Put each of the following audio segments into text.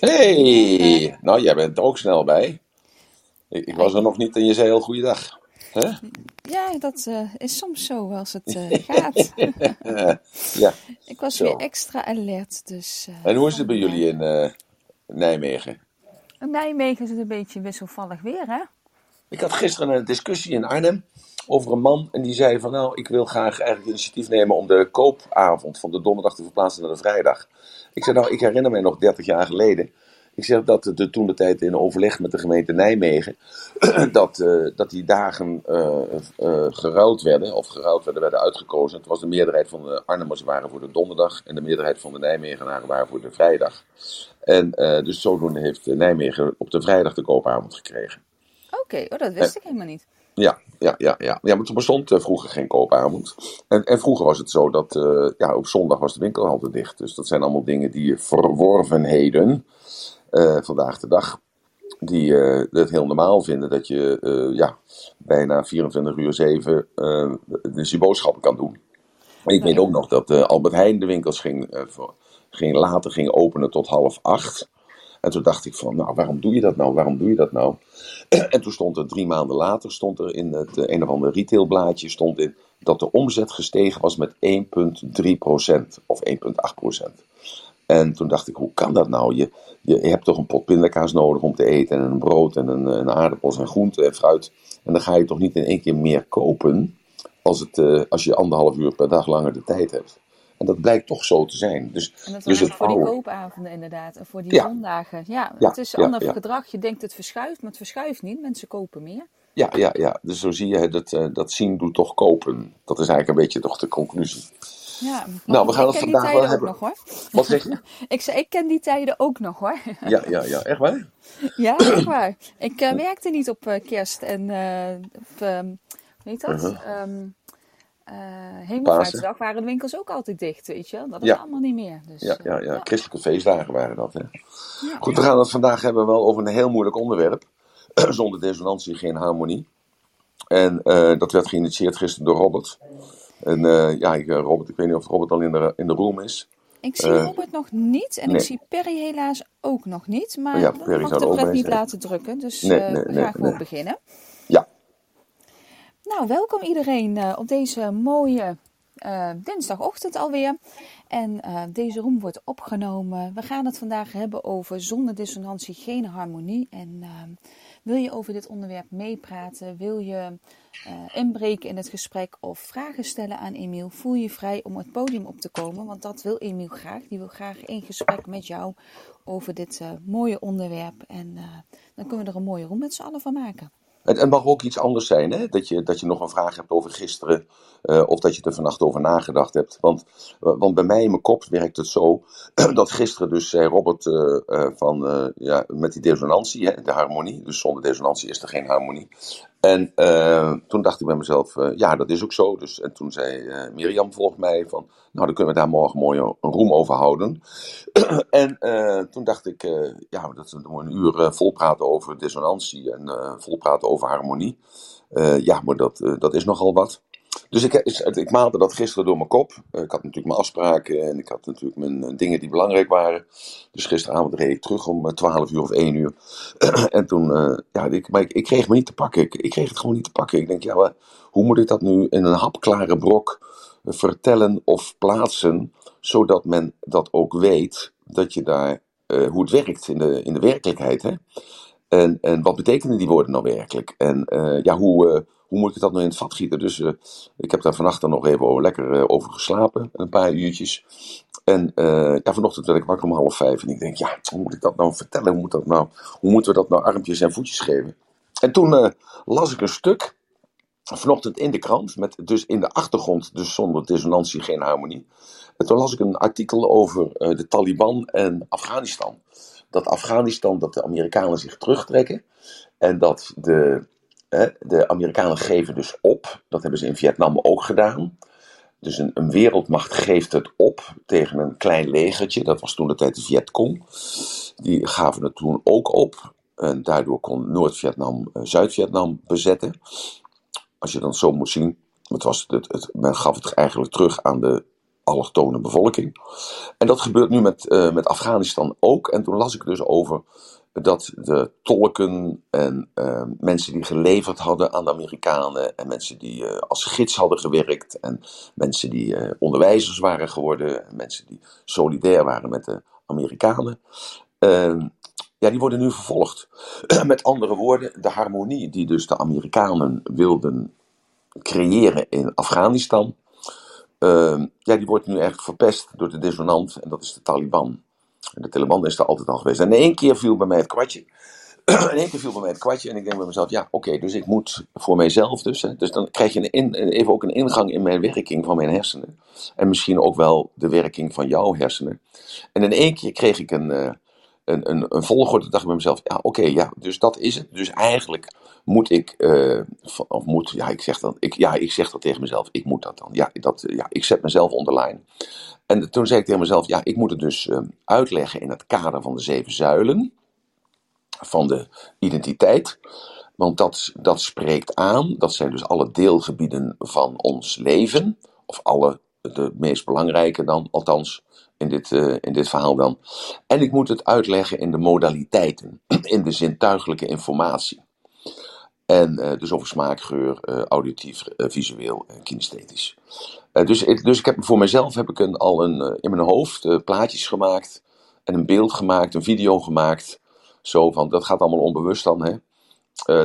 Hey, nou jij bent er ook snel bij. Ik, ik was er nog niet en je zei heel goeiedag. Hè? Ja, dat uh, is soms zo als het uh, gaat. ja, ik was zo. weer extra alert. Dus, uh, En hoe is het bij jullie in Nijmegen? In Nijmegen is het een beetje wisselvallig weer, hè? Ik had gisteren een discussie in Arnhem over een man en die zei van nou, ik wil graag eigenlijk initiatief nemen om de koopavond van de donderdag te verplaatsen naar de vrijdag. Ik zei nou, ik herinner mij nog 30 jaar geleden. Ik zeg dat de toen de tijd in overleg met de gemeente Nijmegen, dat, uh, dat die dagen uh, uh, geruild werden, of geruild werden, werden uitgekozen. Het was de meerderheid van de Arnhemmers waren voor de donderdag en de meerderheid van de Nijmegenaren waren voor de vrijdag. En dus zodoende heeft Nijmegen op de vrijdag de koopavond gekregen. Oké, okay. oh, dat wist ik helemaal niet. Ja, ja, ja, ja. ja maar toen bestond uh, vroeger geen koopavond. En, en vroeger was het zo dat uh, ja, op zondag was de winkel altijd dicht. Dus dat zijn allemaal dingen die verworvenheden uh, vandaag de dag. Die het heel normaal vinden dat je ja, bijna 24 uur 7 dus je boodschappen kan doen. En ik weet ook nog dat Albert Heijn de winkels ging, ging later ging openen tot half acht. En toen dacht ik van, nou, waarom doe je dat nou? Waarom doe je dat nou? En toen stond er drie maanden later, stond er in het uh, een of ander retailblaadje, stond in dat de omzet gestegen was met 1,3% of 1,8%. En toen dacht ik, hoe kan dat nou? Je, je, hebt toch een pot pindakaas nodig om te eten en een brood en een, een aardappels en groente en fruit. En dan ga je toch niet in één keer meer kopen als, het, uh, als je anderhalf uur per dag langer de tijd hebt. En dat blijkt toch zo te zijn. Dus, en dat dus het voor die koopavonden inderdaad. En voor die Ja. zondagen. Ja, Ja, het is ja, ander gedrag. Je denkt het verschuift, maar het verschuift niet. Mensen kopen meer. Ja, ja, ja. Dus zo zie je dat, eh, dat zien doet toch kopen. Dat is eigenlijk een beetje toch de conclusie. Ja, Nou, we gaan het vandaag wel hebben. nog hoor. Wat zeg je? Ik zei, ik ken die tijden ook nog hoor. Ja, ja, ja. Echt waar? Ja, echt waar. Ik eh, werkte niet op eh, kerst en op, ehm, hoe heet dat? Uh-huh. Ehm, eh, Hemelvaartsdag waren de winkels ook altijd dicht, weet je. Dat is Ja. allemaal niet meer. Dus, Ja, eh, ja, ja. Christelijke feestdagen waren dat. Hè? Goed, we gaan het vandaag hebben wel over een heel moeilijk onderwerp. Zonder dissonantie geen harmonie. En eh, dat werd geïnitieerd gisteren door Robert. En eh, ja, ik, eh, Robert, ik weet niet of Robert al in de, in de room is. Ik zie Eh, Robert nog niet en nee. ik zie Perry helaas ook nog niet. Maar Ja, dat Perry mag de pret niet laten drukken. Dus Nee, eh, nee, we gaan gewoon beginnen. Nou, welkom iedereen eh, op deze mooie eh, dinsdagochtend alweer. En eh, deze room wordt opgenomen. We gaan het vandaag hebben over zonder dissonantie geen harmonie. En eh, wil je over dit onderwerp meepraten? Wil je inbreken in het gesprek of vragen stellen aan Emiel? Voel je vrij om het podium op te komen, want dat wil Emiel graag. Die wil graag in gesprek met jou over dit mooie onderwerp. En dan kunnen we er een mooie room met z'n allen van maken. Het, mag ook iets anders zijn, hè? Dat, je, dat je nog een vraag hebt over gisteren, eh, of dat je er vannacht over nagedacht hebt. Want, eh, want bij mij in mijn kop werkt het zo, dat gisteren dus zei Robert eh, van, ja, met die dissonantie, hè, de harmonie, dus zonder dissonantie is er geen harmonie. En eh, toen dacht ik bij mezelf, eh, ja, dat is ook zo. Dus, en toen zei eh, Mirjam volgens mij van, nou, dan kunnen we daar morgen mooi een roem over houden. en toen dacht ik, ja, dat we een uur vol praten over dissonantie en vol praten over harmonie. Ja, maar dat, dat is nogal wat. Dus ik, ik, maalde dat gisteren door mijn kop. Eh, ik had natuurlijk mijn afspraken en ik had natuurlijk mijn eh, dingen die belangrijk waren. Dus gisteravond reed ik terug om eh, 12 uur of 1 uur. en toen, eh, ja, ik, maar ik, kreeg me niet te pakken. Ik, ik kreeg het gewoon niet te pakken. Ik denk, ja, hoe moet ik dat nu in een hapklare brok eh, vertellen of plaatsen, zodat men dat ook weet, dat je daar, eh, hoe het werkt in de, in de werkelijkheid, hè? En, en wat betekenen die woorden nou werkelijk? En eh, ja, hoe, eh, hoe moet ik dat nou in het vat gieten? Dus eh, ik heb daar vannacht dan nog even lekker eh, over geslapen, een paar uurtjes. En eh, vanochtend werd ik wakker om half vijf en ik denk, ja, hoe moet ik dat nou vertellen? Hoe, moet dat nou, hoe moeten we dat nou armpjes en voetjes geven? En toen las ik een stuk, vanochtend in de krant, met dus in de achtergrond, dus zonder dissonantie geen harmonie. En toen las ik een artikel over de Taliban en Afghanistan. Dat Afghanistan, dat de Amerikanen zich terugtrekken en dat de, de Amerikanen geven dus op. Dat hebben ze in Vietnam ook gedaan. Dus een, een wereldmacht geeft het op tegen een klein legertje. Dat was toen de tijd de Vietcong. Die gaven het toen ook op. En daardoor kon Noord-Vietnam eh, Zuid-Vietnam bezetten. Als je dan zo moet zien. Het was het, het, men gaf het eigenlijk terug aan de allochtone bevolking. En dat gebeurt nu met, uh, met Afghanistan ook. En toen las ik dus over dat de tolken en uh, mensen die geleverd hadden aan de Amerikanen en mensen die uh, als gids hadden gewerkt en mensen die uh, onderwijzers waren geworden en mensen die solidair waren met de Amerikanen, ehm, ja, die worden nu vervolgd. met andere woorden, de harmonie die dus de Amerikanen wilden creëren in Afghanistan, ehm, ja, die wordt nu eigenlijk verpest door de dissonant en dat is de Taliban. De Taliban is er altijd al geweest. En in één keer viel bij mij het kwartje. in één keer viel bij mij het kwartje en ik denk bij mezelf, ja, oké, dus ik moet voor mijzelf dus. Hè, dus dan krijg je een even ook een ingang in mijn werking van mijn hersenen. En misschien ook wel de werking van jouw hersenen. En in één keer kreeg ik een, uh, een, een, een dacht ik bij mezelf, ja, oké, ja, dus dat is het. Dus eigenlijk moet ik, uh, of moet, ja, ik zeg dan, ik, ja, ik zeg dat tegen mezelf, ik moet dat dan. Ja, dat, ja ik zet mezelf onderlijn. En toen zei ik tegen mezelf, ja, ik moet het dus uh, uitleggen in het kader van de zeven zuilen van de identiteit. Want dat, dat spreekt aan, dat zijn dus alle deelgebieden van ons leven, of alle, de meest belangrijke dan, althans in dit, uh, in dit verhaal dan. En ik moet het uitleggen in de modaliteiten, in de zintuigelijke informatie. En uh, dus over smaak, geur, uh, auditief, visueel en kinesthetisch. dus, dus ik heb voor mezelf heb ik een, al een, in mijn hoofd plaatjes gemaakt en een beeld gemaakt, een video gemaakt. Zo van, dat gaat allemaal onbewust dan, hè.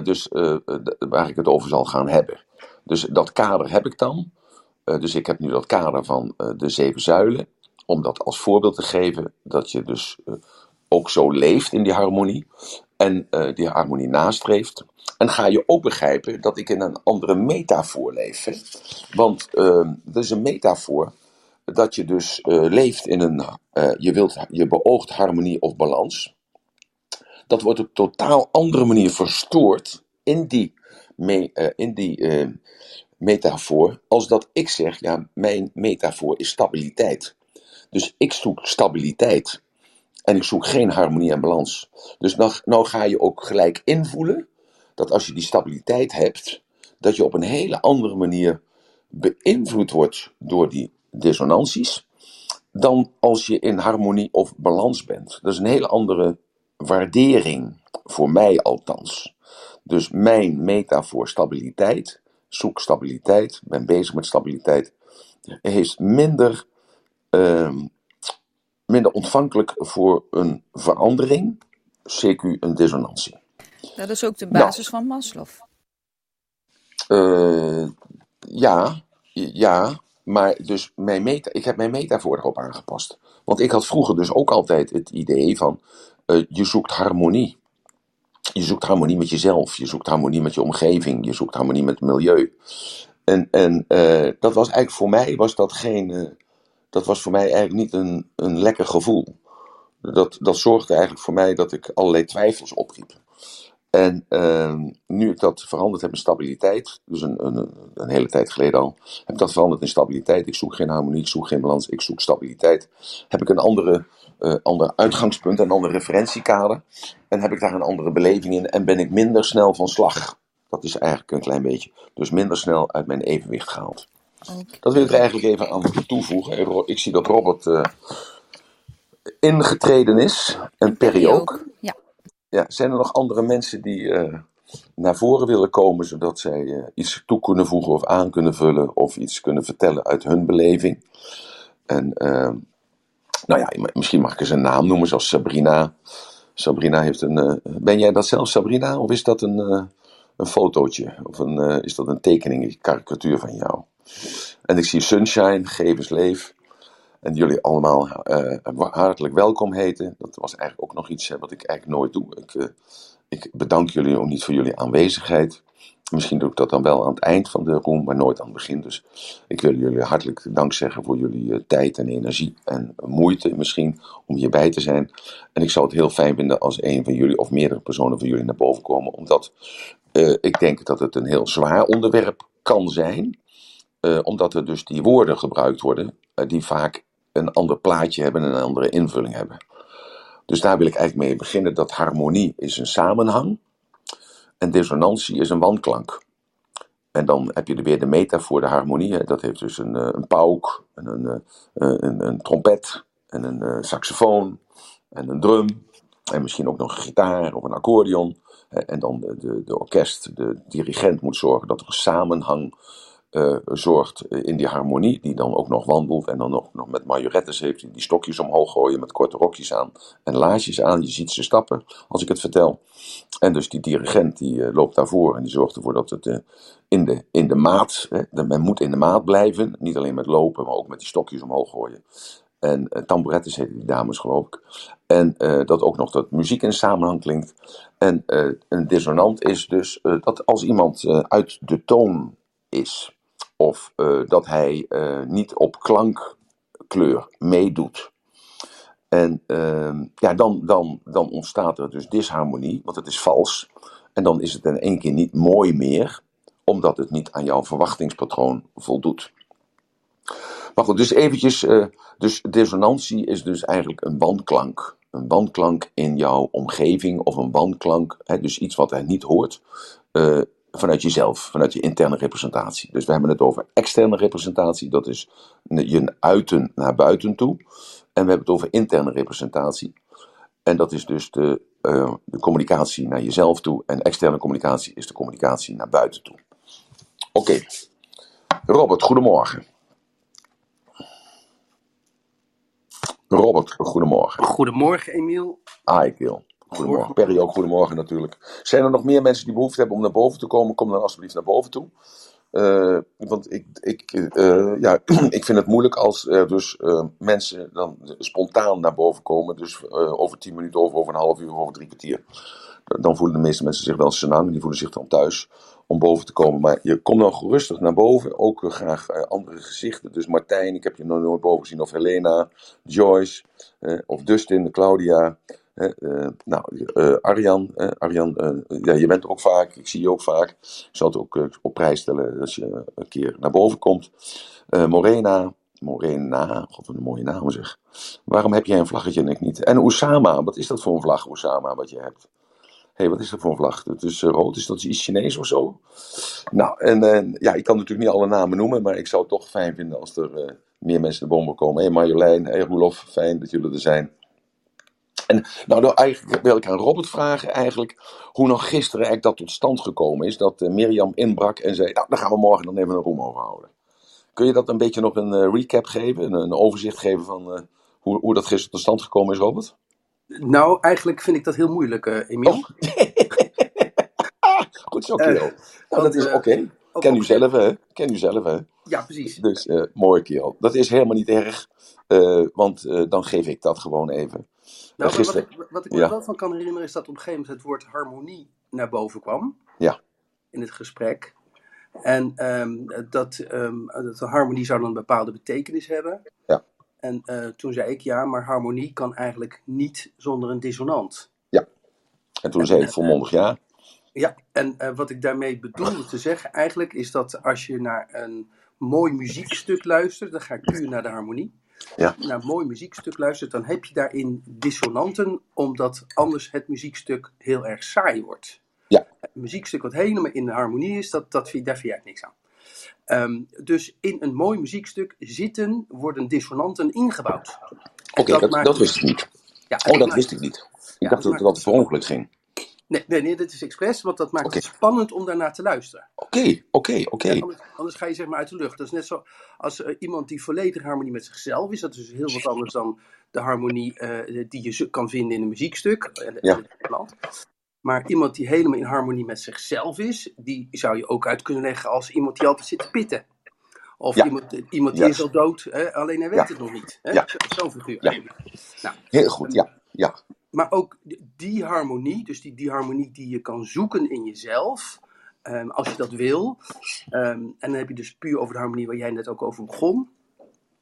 dus waar ik het over zal gaan hebben. Dus dat kader heb ik dan. dus ik heb nu dat kader van de zeven zuilen om dat als voorbeeld te geven dat je dus ook zo leeft in die harmonie en uh, die harmonie nastreeft. En ga je ook begrijpen dat ik in een andere metafoor leef. Want uh, dat is een metafoor dat je dus leeft in een, je, wilt, je beoogt harmonie of balans. Dat wordt op totaal andere manier verstoord in die, in die metafoor, als dat ik zeg, ja, mijn metafoor is stabiliteit. Dus ik zoek stabiliteit. En ik zoek geen harmonie en balans. Dus nou, nou ga je ook gelijk invoelen dat als je die stabiliteit hebt, dat je op een hele andere manier beïnvloed wordt door die dissonanties, dan als je in harmonie of balans bent. Dat is een hele andere waardering, voor mij althans. Dus mijn metafoor stabiliteit, zoek stabiliteit, ben bezig met stabiliteit, is minder uh, minder ontvankelijk voor een verandering, CQ een dissonantie. Dat is ook de basis nou, van Maslow. Uh, ja, ja, maar dus mijn meta, ik heb mijn metafoor erop aangepast. Want ik had vroeger dus ook altijd het idee van, uh, je zoekt harmonie. Je zoekt harmonie met jezelf, je zoekt harmonie met je omgeving, je zoekt harmonie met het milieu. En, en uh, dat was eigenlijk voor mij was dat geen, dat was voor mij eigenlijk niet een, een lekker gevoel. Dat, dat zorgde eigenlijk voor mij dat ik allerlei twijfels opriep. En uh, nu ik dat veranderd heb in stabiliteit, dus een, een, een, hele tijd geleden al, heb ik dat veranderd in stabiliteit. Ik zoek geen harmonie, ik zoek geen balans, ik zoek stabiliteit. Heb ik een andere, uh, ander uitgangspunt, een ander referentiekader. En heb ik daar een andere beleving in en ben ik minder snel van slag. Dat is eigenlijk een klein beetje. Dus minder snel uit mijn evenwicht gehaald. Dat wil ik er eigenlijk even aan toevoegen. Ik zie dat Robert uh, ingetreden is. En Perry ook. Ja. ja. Zijn er nog andere mensen die uh, naar voren willen komen, zodat zij uh, iets toe kunnen voegen of aan kunnen vullen of iets kunnen vertellen uit hun beleving? En nou ja, misschien mag ik eens een naam noemen, zoals Sabrina. Sabrina heeft een. ben jij dat zelf, Sabrina? Of is dat een, een fotootje? Of een, is dat een tekening, een karikatuur van jou? En ik zie Sunshine, Gevens Leef. En jullie allemaal uh, hartelijk welkom heten. Dat was eigenlijk ook nog iets wat ik eigenlijk nooit doe. Ik, uh, ik, bedank jullie ook niet voor jullie aanwezigheid. Misschien doe ik dat dan wel aan het eind van de room, maar nooit aan het begin. Dus ik wil jullie hartelijk dank zeggen voor jullie uh, tijd en energie en moeite misschien om hierbij te zijn. En ik zou het heel fijn vinden als een van jullie of meerdere personen van jullie naar boven komen. Omdat ik denk dat het een heel zwaar onderwerp kan zijn. Uh, omdat er dus die woorden gebruikt worden uh, die vaak een ander plaatje hebben en een andere invulling hebben. Dus daar wil ik eigenlijk mee beginnen dat harmonie is een samenhang en dissonantie is een wanklank. en dan heb je er weer de metafoor, de harmonie. Dat heeft dus een, een pauk, en een, een, een, trompet, en een saxofoon, en een drum. En misschien ook nog een gitaar of een accordeon. En dan de, de, de orkest, de dirigent moet zorgen dat er een samenhang uh, zorgt in die harmonie, die dan ook nog wandelt en dan nog, nog met majorettes heeft, die, die stokjes omhoog gooien met korte rokjes aan en laarsjes aan. Je ziet ze stappen als ik het vertel. En dus die dirigent die uh, loopt daarvoor en die zorgt ervoor dat het in, de, in de maat, hè, men moet in de maat blijven, niet alleen met lopen, maar ook met die stokjes omhoog gooien. En uh, tamboerettes heten die dames, geloof ik. En dat ook nog dat muziek in samenhang klinkt. En een dissonant is dus dat als iemand uit de toon is, of uh, dat hij uh, niet op klankkleur meedoet. En uh, ja, dan, dan, dan ontstaat er dus disharmonie, want het is vals. En dan is het in één keer niet mooi meer, omdat het niet aan jouw verwachtingspatroon voldoet. Maar goed, dus eventjes, uh, dus dissonantie is dus eigenlijk een wanklank. Een wanklank in jouw omgeving of een wanklank, hè, dus iets wat hij niet hoort, vanuit jezelf, vanuit je interne representatie. Dus we hebben het over externe representatie, dat is je uiten naar buiten toe. En we hebben het over interne representatie. En dat is dus de, uh, de communicatie naar jezelf toe. En externe communicatie is de communicatie naar buiten toe. Oké. Okay. Robert, goedemorgen. Robert, goedemorgen. Goedemorgen, Emiel. Ah, ik wil. Goedemorgen. Perry ook goedemorgen natuurlijk. Zijn er nog meer mensen die behoefte hebben om naar boven te komen? Kom dan alsjeblieft naar boven toe. Uh, want ik, ik, uh, ja, ik vind het moeilijk als dus uh, mensen dan spontaan naar boven komen. Dus over tien minuten, over, over een half uur, over drie kwartier. Dan voelen de meeste mensen zich wel senang. Die voelen zich dan thuis om boven te komen. Maar je komt dan gerustig naar boven. Ook graag andere gezichten. Dus Martijn, ik heb je nog nooit boven gezien. Of Helena, Joyce. of Dustin, Claudia. Uh, nou, uh, Arjan, Arjan ja, je bent er ook vaak, ik zie je ook vaak. Ik zal het ook op prijs stellen als je een keer naar boven komt. Morena, Morena, god wat een mooie naam zeg. Waarom heb jij een vlaggetje en ik niet? En Osama, wat is dat voor een vlag, Osama, wat je hebt? Hé, hey, wat is dat voor een vlag? Het is rood, is dat iets Chinees of zo? Nou, en ja, ik kan natuurlijk niet alle namen noemen, maar ik zou het toch fijn vinden als er meer mensen naar boven komen. Hé hey Marjolein, hé hey Roelof, fijn dat jullie er zijn. En nou, eigenlijk wil ik aan Robert vragen eigenlijk hoe nog gisteren eigenlijk dat tot stand gekomen is. Dat uh, Mirjam inbrak en zei, nou, daar gaan we morgen dan even een roem over houden. Kun je dat een beetje nog een uh, recap geven, een, een, overzicht geven van uh, hoe, hoe dat gisteren tot stand gekomen is, Robert? Nou, eigenlijk vind ik dat heel moeilijk, Emiel. Oh. Goed zo, kerel. Nou, dat is oké. Okay. Ken u zelf, hè? Ken u zelf, hè? Ja, precies. Dus, mooi, kerel. Dat is helemaal niet erg, want dan geef ik dat gewoon even. Nou, wat ik, wat ik me wel van kan herinneren is dat op een gegeven moment het woord harmonie naar boven kwam. Ja. In het gesprek. En um, dat, um, dat de harmonie zou dan een bepaalde betekenis hebben. Ja. En uh, toen zei ik ja, maar harmonie kan eigenlijk niet zonder een dissonant. Ja. En toen en, zei ik volmondig ja. Ja, en uh, wat ik daarmee bedoelde te zeggen eigenlijk is dat als je naar een mooi muziekstuk luistert, dan ga ik puur naar de harmonie ja. naar een mooi muziekstuk luistert, dan heb je daarin dissonanten, omdat anders het muziekstuk heel erg saai wordt. Ja. Een muziekstuk wat helemaal in de harmonie is, dat, dat vind, daar vind jij niks aan. Um, dus in een mooi muziekstuk zitten, worden dissonanten ingebouwd. Oké, okay, dat, dat, dat, wist ik niet. Ja, oh, dat maakt, wist ik niet. Ik ja, dacht dat, dat het per ongeluk ging. Nee, nee, nee, dit is expres, want dat maakt okay. het spannend om daarnaar te luisteren. Oké, oké, oké. Anders, anders, ga je zeg maar uit de lucht. Dat is net zo als uh, iemand die volledig harmonie met zichzelf is. Dat is heel wat anders dan de harmonie uh, die je kan vinden in een muziekstuk. Uh, ja. Maar iemand die helemaal in harmonie met zichzelf is, die zou je ook uit kunnen leggen als iemand die altijd zit te pitten. Of ja. iemand, iemand die yes. is al dood, hè? alleen hij weet ja. het nog niet. Hè? Ja. Zo'n figuur. Nou, Heel goed, ja. ja maar ook die harmonie, dus die, die harmonie die je kan zoeken in jezelf, um, als je dat wil. Um, en dan heb je dus puur over de harmonie waar jij net ook over begon.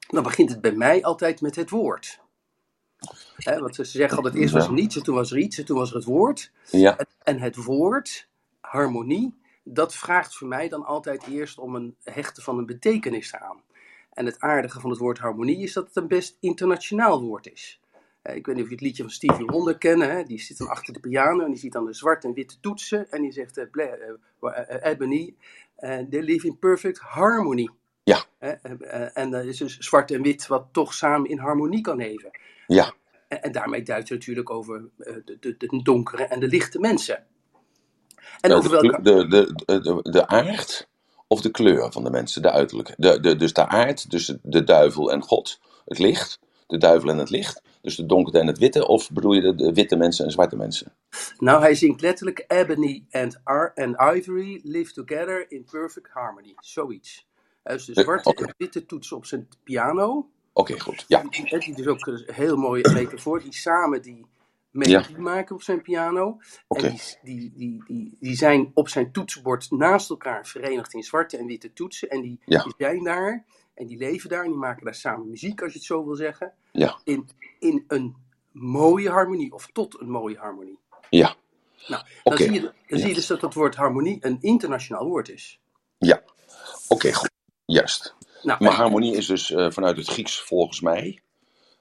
Dan begint het bij mij altijd met het woord. He, want ze zeggen altijd, eerst was er niets, en toen was er iets, en toen was er het woord. Ja. En het woord, harmonie, dat vraagt voor mij dan altijd eerst om een hechten van een betekenis aan. En het aardige van het woord harmonie is dat het een best internationaal woord is. Eh, ik weet niet of je het liedje van Stevie Wonder kennen. Hè? Die zit dan achter de piano en die ziet dan de zwarte en witte toetsen. En die zegt, uh, Bla- Ebony, eh, they live in perfect harmony. Ja. Hè? En dat is dus zwart en wit wat toch samen in harmonie kan leven. Ja, En, en daarmee duidt het natuurlijk over de, de, de donkere en de lichte mensen. En Eh, over de, welke... de, de, de, de aard of de kleur van de mensen, de uiterlijke. De, de, dus de aard, dus de, de duivel en God, het licht. De duivel en het licht. Dus de donkere en het witte. Of bedoel je de, de witte mensen en zwarte mensen? Nou, hij zingt letterlijk Ebony and, Ar and Ivory live together in perfect harmony. Zoiets. Hij is de zwarte en witte toets op zijn piano. Oké, goed. Ja, Die, die dus ook een heel mooie metafoor. Die samen die melodie maken op zijn piano. En die, die, die, die, die zijn op zijn toetsenbord naast elkaar verenigd in zwarte en witte toetsen. En die, Ja. die zijn daar en die leven daar en die maken daar samen muziek, als je het zo wil zeggen. ja, In, in een mooie harmonie of tot een mooie harmonie. ja. Nou, dan, zie, je, dan zie je dus dat dat woord harmonie een internationaal woord is. Ja. Oké, goed. Juist. Nou, Maar en- harmonie is dus eh, vanuit het Grieks volgens mij.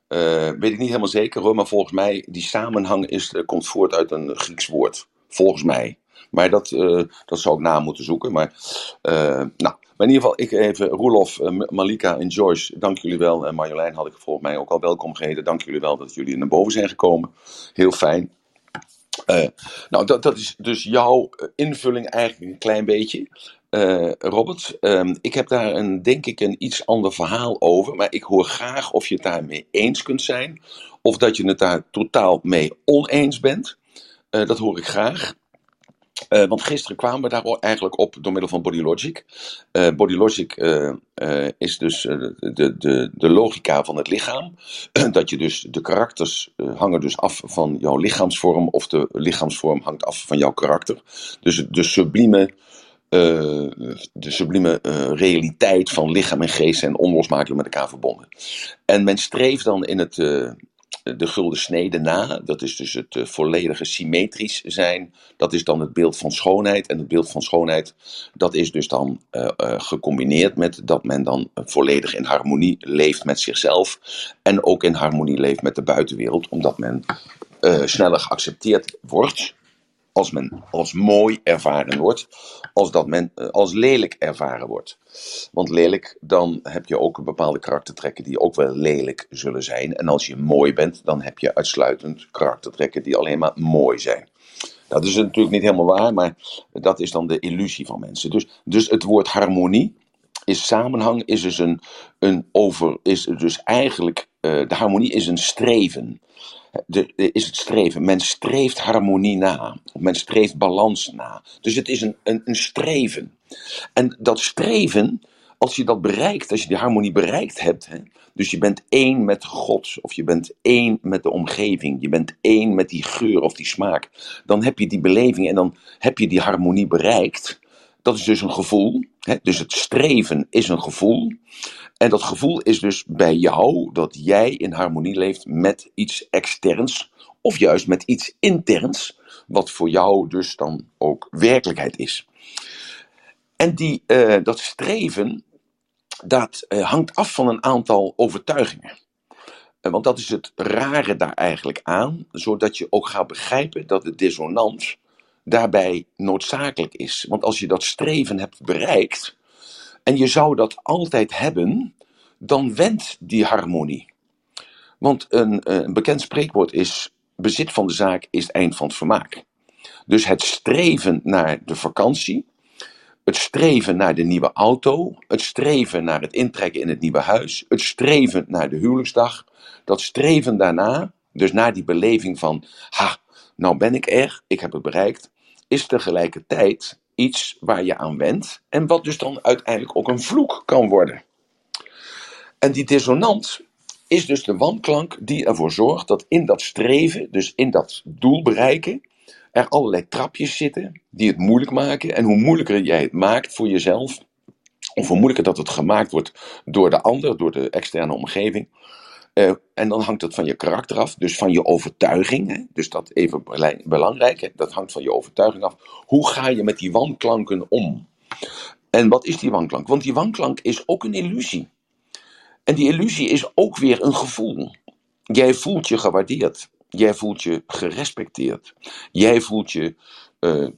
eh, weet ik niet helemaal zeker hoor, maar volgens mij die samenhang is, eh, komt voort uit een Grieks woord. Volgens mij. Maar dat, dat zou ik na moeten zoeken. Maar, nou, in ieder geval, ik even, Roelof, eh, Malika en Joyce, dank jullie wel. En Marjolein had ik volgens mij ook al welkom geheten. Dank jullie wel dat jullie naar boven zijn gekomen. Heel fijn. Eh, nou, dat, dat is dus jouw eh, invulling eigenlijk een klein beetje. Robert, ehm, ik heb daar een, denk ik een iets ander verhaal over. Maar ik hoor graag of je het daarmee eens kunt zijn. Of dat je het daar totaal mee oneens bent. Dat hoor ik graag. Eh, want gisteren kwamen we daar eigenlijk op door middel van Body Logic. Eh, Body Logic eh, is dus de, de, de logica van het lichaam. dat je dus de karakters hangen dus af van jouw lichaamsvorm. Of de lichaamsvorm hangt af van jouw karakter. Dus de sublieme, de sublieme realiteit van lichaam en geest zijn onlosmakelijk met elkaar verbonden. En men streeft dan in het, de gulden snede na. Dat is dus het eh, volledige symmetrisch zijn. Dat is dan het beeld van schoonheid. En het beeld van schoonheid, dat is dus dan eh, eh, gecombineerd met dat men dan volledig in harmonie leeft met zichzelf. En ook in harmonie leeft met de buitenwereld. Omdat men sneller geaccepteerd wordt als men als mooi ervaren wordt, als dat men eh, als lelijk ervaren wordt. Want lelijk, dan heb je ook bepaalde karaktertrekken die ook wel lelijk zullen zijn. En als je mooi bent, dan heb je uitsluitend karaktertrekken die alleen maar mooi zijn. Dat is natuurlijk niet helemaal waar, maar dat is dan de illusie van mensen. Dus, dus het woord harmonie is samenhang, is dus een, een over, is dus eigenlijk, eh, de harmonie is een streven. Is het streven. Men streeft harmonie na. Men streeft balans na. Dus het is een, een, een streven. En dat streven, als je dat bereikt, als je die harmonie bereikt hebt, hè, dus je bent één met God, of je bent één met de omgeving, je bent één met die geur of die smaak, dan heb je die beleving en dan heb je die harmonie bereikt. Dat is dus een gevoel. Hè? Dus het streven is een gevoel. En dat gevoel is dus bij jou dat jij in harmonie leeft met iets externs, of juist met iets interns, wat voor jou dus dan ook werkelijkheid is. En die, eh, dat streven, dat eh, hangt af van een aantal overtuigingen. Eh, want dat is het rare daar eigenlijk aan, zodat je ook gaat begrijpen dat de dissonant daarbij noodzakelijk is. Want als je dat streven hebt bereikt, en je zou dat altijd hebben, dan wendt die harmonie. Want een, eh, een bekend spreekwoord is: bezit van de zaak is het eind van het vermaak. Dus het streven naar de vakantie, het streven naar de nieuwe auto, het streven naar het intrekken in het nieuwe huis, het streven naar de huwelijksdag, dat streven daarna, dus naar die beleving van, ha, nou ben ik er, ik heb het bereikt, is tegelijkertijd iets waar je aan wendt en wat dus dan uiteindelijk ook een vloek kan worden. En die dissonant is dus de wanklank die ervoor zorgt dat in dat streven, dus in dat doel bereiken, er allerlei trapjes zitten die het moeilijk maken. En hoe moeilijker jij het maakt voor jezelf, of hoe moeilijker dat het gemaakt wordt door de ander, door de externe omgeving. Eh, en dan hangt het van je karakter af, dus van je overtuiging. Hè? Dus dat even belangrijk, dat hangt van je overtuiging af. Hoe ga je met die wanklanken om? En wat is die wanklank? Want die wanklank is ook een illusie. En die illusie is ook weer een gevoel. jij voelt je gewaardeerd. Jij voelt je gerespecteerd. Jij voelt je uh,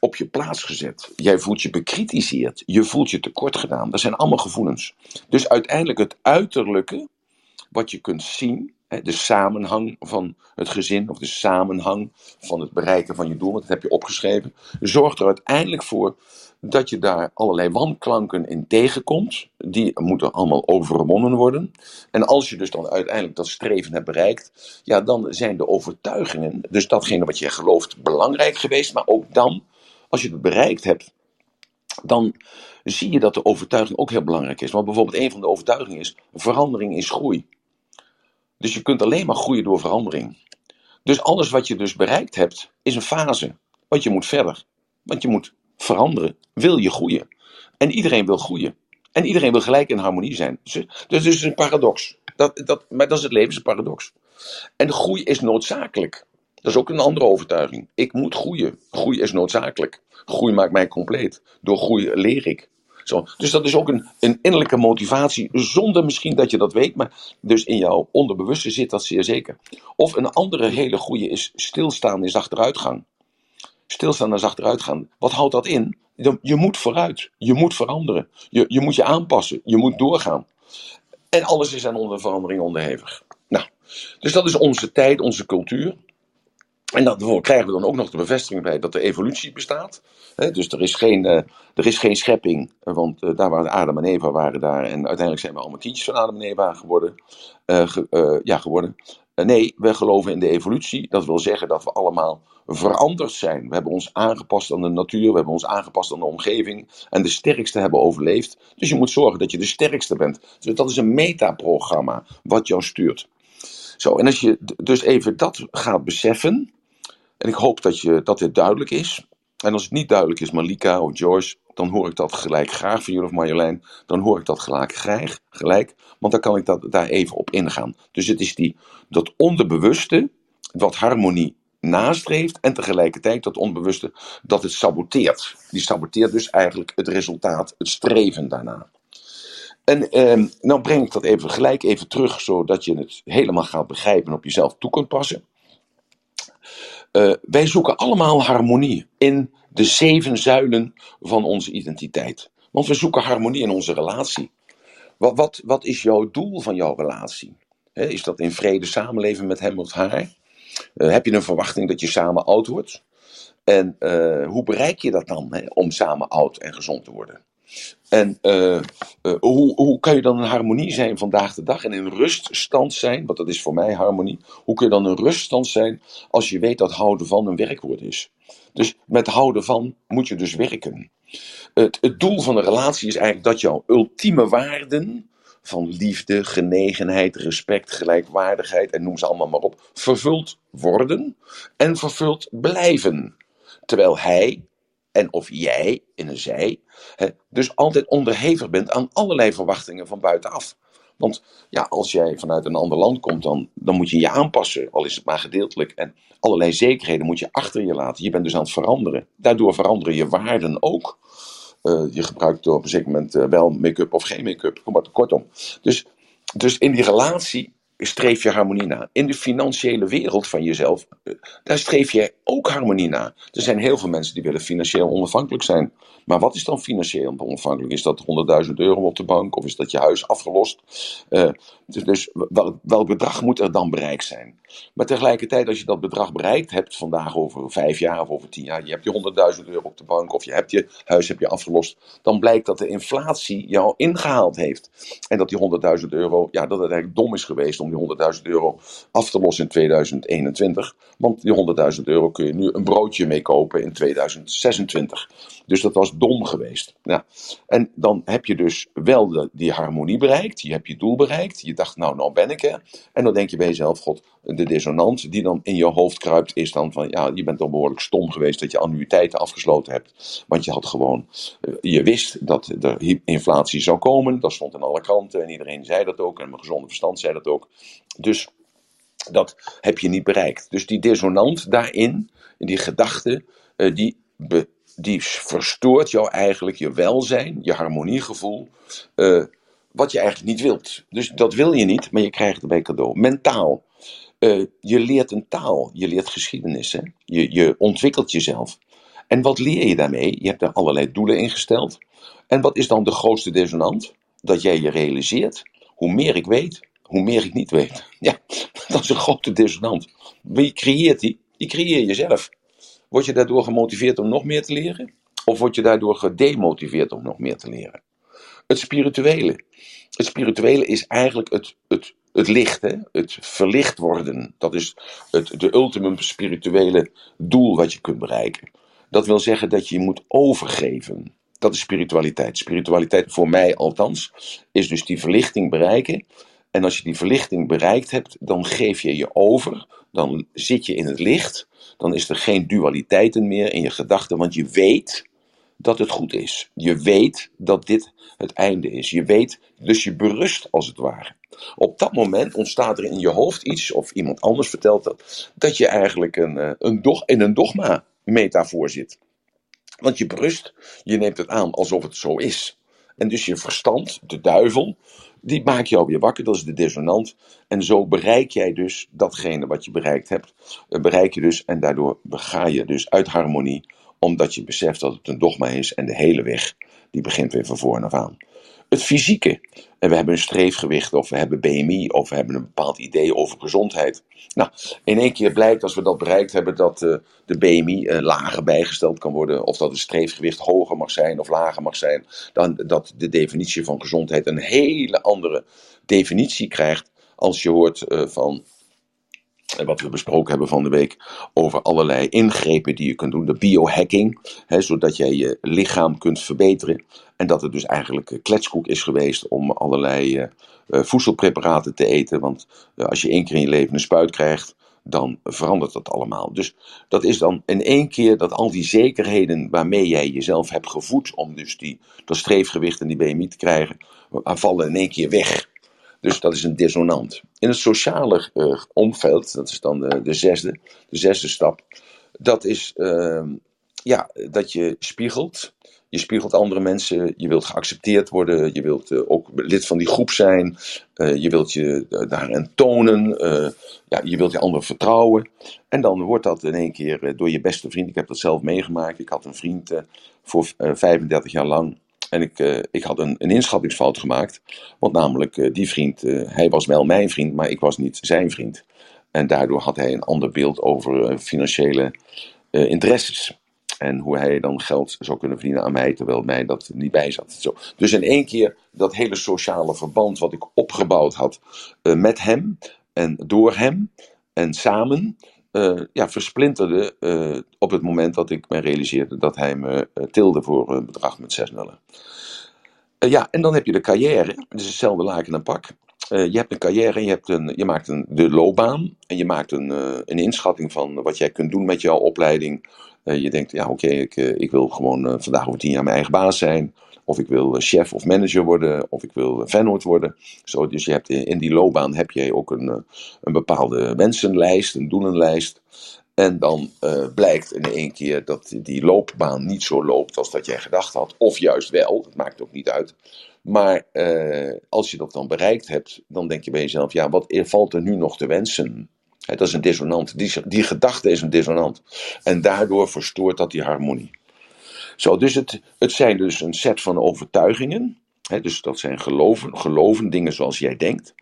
op je plaats gezet. Jij voelt je bekritiseerd. Je voelt je tekort gedaan. Dat zijn allemaal gevoelens. Dus uiteindelijk het uiterlijke, wat je kunt zien, de samenhang van het gezin of de samenhang van het bereiken van je doel, dat heb je opgeschreven, zorgt er uiteindelijk voor dat je daar allerlei wanklanken in tegenkomt. Die moeten allemaal overwonnen worden. En als je dus dan uiteindelijk dat streven hebt bereikt, ja, dan zijn de overtuigingen, dus datgene wat je gelooft, belangrijk geweest. Maar ook dan, als je het bereikt hebt, dan zie je dat de overtuiging ook heel belangrijk is. Want bijvoorbeeld een van de overtuigingen is: verandering is groei. Dus je kunt alleen maar groeien door verandering. Dus alles wat je dus bereikt hebt, is een fase. Want je moet verder. Want je moet veranderen. Wil je groeien. En iedereen wil groeien. En iedereen wil gelijk in harmonie zijn. Dus, dus het is een paradox. Dat, dat, maar dat is het leven, is een paradox. En groei is noodzakelijk. Dat is ook een andere overtuiging. Ik moet groeien. Groei is noodzakelijk. Groei maakt mij compleet. Door groei leer ik. Dus dat is ook een, een innerlijke motivatie, zonder misschien dat je dat weet, maar dus in jouw onderbewuste zit dat zeer zeker. Of een andere hele goede is stilstaan is achteruitgang. Stilstaan is achteruitgaan. Wat houdt dat in? Je moet vooruit, je moet veranderen, je, je moet je aanpassen, je moet doorgaan. En alles is aan onder verandering onderhevig. Nou, dus dat is onze tijd, onze cultuur. En daarvoor krijgen we dan ook nog de bevestiging bij dat er evolutie bestaat. dus er is geen, uh, er is geen schepping, want uh, daar waren Adam en Eva waren daar. En uiteindelijk zijn we allemaal kindjes van Adam en Eva geworden. Ge, ja, geworden. nee, we geloven in de evolutie. Dat wil zeggen dat we allemaal veranderd zijn. We hebben ons aangepast aan de natuur, we hebben ons aangepast aan de omgeving. En de sterkste hebben overleefd. Dus je moet zorgen dat je de sterkste bent. Dus dat is een metaprogramma wat jou stuurt. Zo, en als je dus even dat gaat beseffen, en ik hoop dat, je, dat dit duidelijk is. En als het niet duidelijk is, Malika of Joyce, dan hoor ik dat gelijk graag van jullie of Marjolein. Dan hoor ik dat gelijk, graag, gelijk, want dan kan ik dat, daar even op ingaan. Dus het is die, dat onderbewuste, wat harmonie nastreeft en tegelijkertijd dat onbewuste dat het saboteert. Die saboteert dus eigenlijk het resultaat, het streven daarna. En eh, nou breng ik dat even gelijk even terug, zodat je het helemaal gaat begrijpen en op jezelf toe kunt passen. Uh, wij zoeken allemaal harmonie in de zeven zuilen van onze identiteit. Want we zoeken harmonie in onze relatie. Wat, wat, wat is jouw doel van jouw relatie? is dat in vrede samenleven met hem of haar? Uh, heb je een verwachting dat je samen oud wordt? En uh, hoe bereik je dat dan om samen oud en gezond te worden? En uh, uh, hoe, hoe kan je dan in harmonie zijn vandaag de dag en in ruststand zijn, want dat is voor mij harmonie. Hoe kun je dan in ruststand zijn als je weet dat houden van een werkwoord is? Dus met houden van moet je dus werken. Het, het doel van een relatie is eigenlijk dat jouw ultieme waarden van liefde, genegenheid, respect, gelijkwaardigheid en noem ze allemaal maar op, vervuld worden en vervuld blijven. Terwijl hij en of jij in een zij, hè, dus altijd onderhevig bent aan allerlei verwachtingen van buitenaf. Want ja, als jij vanuit een ander land komt, dan, dan moet je je aanpassen, al is het maar gedeeltelijk. En allerlei zekerheden moet je achter je laten. Je bent dus aan het veranderen. Daardoor veranderen je waarden ook. Uh, je gebruikt op een zeker moment uh, wel make-up of geen make-up. Kom maar kortom. Dus, dus in die relatie streef je harmonie na. In de financiële wereld van jezelf, eh, daar streef je ook harmonie na. Er zijn heel veel mensen die willen financieel onafhankelijk zijn. Maar wat is dan financieel onafhankelijk? Is dat 100.000 euro op de bank of is dat je huis afgelost? Uh, dus, dus welk, welk bedrag moet er dan bereikt zijn? Maar tegelijkertijd, als je dat bedrag bereikt hebt, vandaag over vijf jaar of over tien jaar, je hebt je 100.000 euro op de bank of je hebt je huis heb je afgelost, dan blijkt dat de inflatie jou ingehaald heeft. En dat die 100.000 euro, ja, dat het eigenlijk dom is geweest om die 100.000 euro af te lossen in 2021. Want die 100.000 euro kun je nu een broodje mee kopen in 2026. Dus dat was dom geweest. En dan heb je dus wel die harmonie bereikt, je hebt je doel bereikt, je dacht nou, nou ben ik er. En dan denk je bij jezelf, god, dissonant die dan in je hoofd kruipt is dan van, ja, je bent dan behoorlijk stom geweest dat je annuïteiten afgesloten hebt. Want je had gewoon, eh, je wist dat er inflatie zou komen, dat stond in alle kranten en iedereen zei dat ook en mijn gezonde verstand zei dat ook. Dus dat heb je niet bereikt. Dus die dissonant daarin, in die gedachte, eh, die die verstoort jou eigenlijk je welzijn, je harmoniegevoel, uh, wat je eigenlijk niet wilt. Dus dat wil je niet, maar je krijgt het bij cadeau. Mentaal. Eh, je leert een taal, je leert geschiedenis? Je, je ontwikkelt jezelf. En wat leer je daarmee? Je hebt er allerlei doelen in gesteld. En wat is dan de grootste dissonant? Dat jij je realiseert, hoe meer ik weet, hoe meer ik niet weet. Ja, dat is een grote dissonant. Wie creëert die? Die creëer jezelf. Word je daardoor gemotiveerd om nog meer te leren? Of word je daardoor gedemotiveerd om nog meer te leren? Het spirituele. Het spirituele is eigenlijk het, het, het licht, hè? het verlicht worden. Dat is het de ultimum spirituele doel wat je kunt bereiken. Dat wil zeggen dat je je moet overgeven. Dat is spiritualiteit. Spiritualiteit, voor mij althans, is dus die verlichting bereiken. En als je die verlichting bereikt hebt, dan geef je je over. Dan zit je in het licht. Dan is er geen dualiteiten meer in je gedachten, want je weet dat het goed is. Je weet dat dit het einde is. Je weet, dus je berust als het ware. Op dat moment ontstaat er in je hoofd iets, of iemand anders vertelt dat, dat je eigenlijk een, eh, een dog, in een dogma-metafoor zit. Want je berust, je neemt het aan alsof het zo is. En dus je verstand, de duivel, die maakt jou weer wakker, dat is de dissonant. En zo bereik jij dus datgene wat je bereikt hebt. Eh, bereik je dus en daardoor ga je dus uit harmonie, omdat je beseft dat het een dogma is en de hele weg, die begint weer van voren af aan. Het fysieke. En we hebben een streefgewicht, of we hebben BMI, of we hebben een bepaald idee over gezondheid. Nou, in één keer blijkt als we dat bereikt hebben dat uh, de BMI uh, lager bijgesteld kan worden, of dat het streefgewicht hoger mag zijn of lager mag zijn, dan dat de definitie van gezondheid een hele andere definitie krijgt als je hoort uh, van wat we besproken hebben van de week over allerlei ingrepen die je kunt doen, de biohacking, hè, zodat jij je lichaam kunt verbeteren. En dat het dus eigenlijk kletskoek is geweest om allerlei uh, voedselpreparaten te eten. Want uh, als je één keer in je leven een spuit krijgt, dan verandert dat allemaal. Dus dat is dan in één keer dat al die zekerheden waarmee jij jezelf hebt gevoed om dus die, dat streefgewicht en die BMI te krijgen, vallen in één keer weg. Dus dat is een dissonant. In het sociale uh, omveld, dat is dan de, de, zesde, de zesde stap, dat is uh, ja, dat je spiegelt. Je spiegelt andere mensen, je wilt geaccepteerd worden, je wilt uh, ook lid van die groep zijn, uh, je wilt je daarin tonen, ja, je wilt je anderen vertrouwen. En dan wordt dat in één keer door je beste vriend, ik heb dat zelf meegemaakt, ik had een vriend voor 35 jaar lang, en ik, uh, ik had een, een inschattingsfout gemaakt. Want namelijk, uh, die vriend, uh, hij was wel mijn vriend, maar ik was niet zijn vriend. En daardoor had hij een ander beeld over financiële interesses. En hoe hij dan geld zou kunnen verdienen aan mij, terwijl mij dat niet bij zat. Zo. Dus in één keer dat hele sociale verband wat ik opgebouwd had met hem en door hem en samen, uh, ja, versplinterde uh, op het moment dat ik me realiseerde dat hij me uh, tilde voor een bedrag met 6 nullen. ja, en dan heb je de carrière. Het is hetzelfde laken en pak. je hebt een carrière, je, hebt een, je maakt een, de loopbaan en je maakt een, een inschatting van wat jij kunt doen met jouw opleiding. je denkt, ja oké, ik, ik wil gewoon vandaag over tien jaar mijn eigen baas zijn. Of ik wil chef of manager worden, of ik wil vennoot worden. Zo, dus je hebt in die loopbaan heb je ook een, een bepaalde wensenlijst, een doelenlijst. En dan uh, blijkt in één keer dat die loopbaan niet zo loopt als dat jij gedacht had. Of juist wel, dat maakt ook niet uit. Maar uh, als je dat dan bereikt hebt, dan denk je bij jezelf: ja, wat valt er nu nog te wensen? He, dat is een dissonant. Die, die gedachte is een dissonant. En daardoor verstoort dat die harmonie. Zo, dus het, het zijn dus een set van overtuigingen. Hè, dus dat zijn geloven, geloven, dingen zoals jij denkt.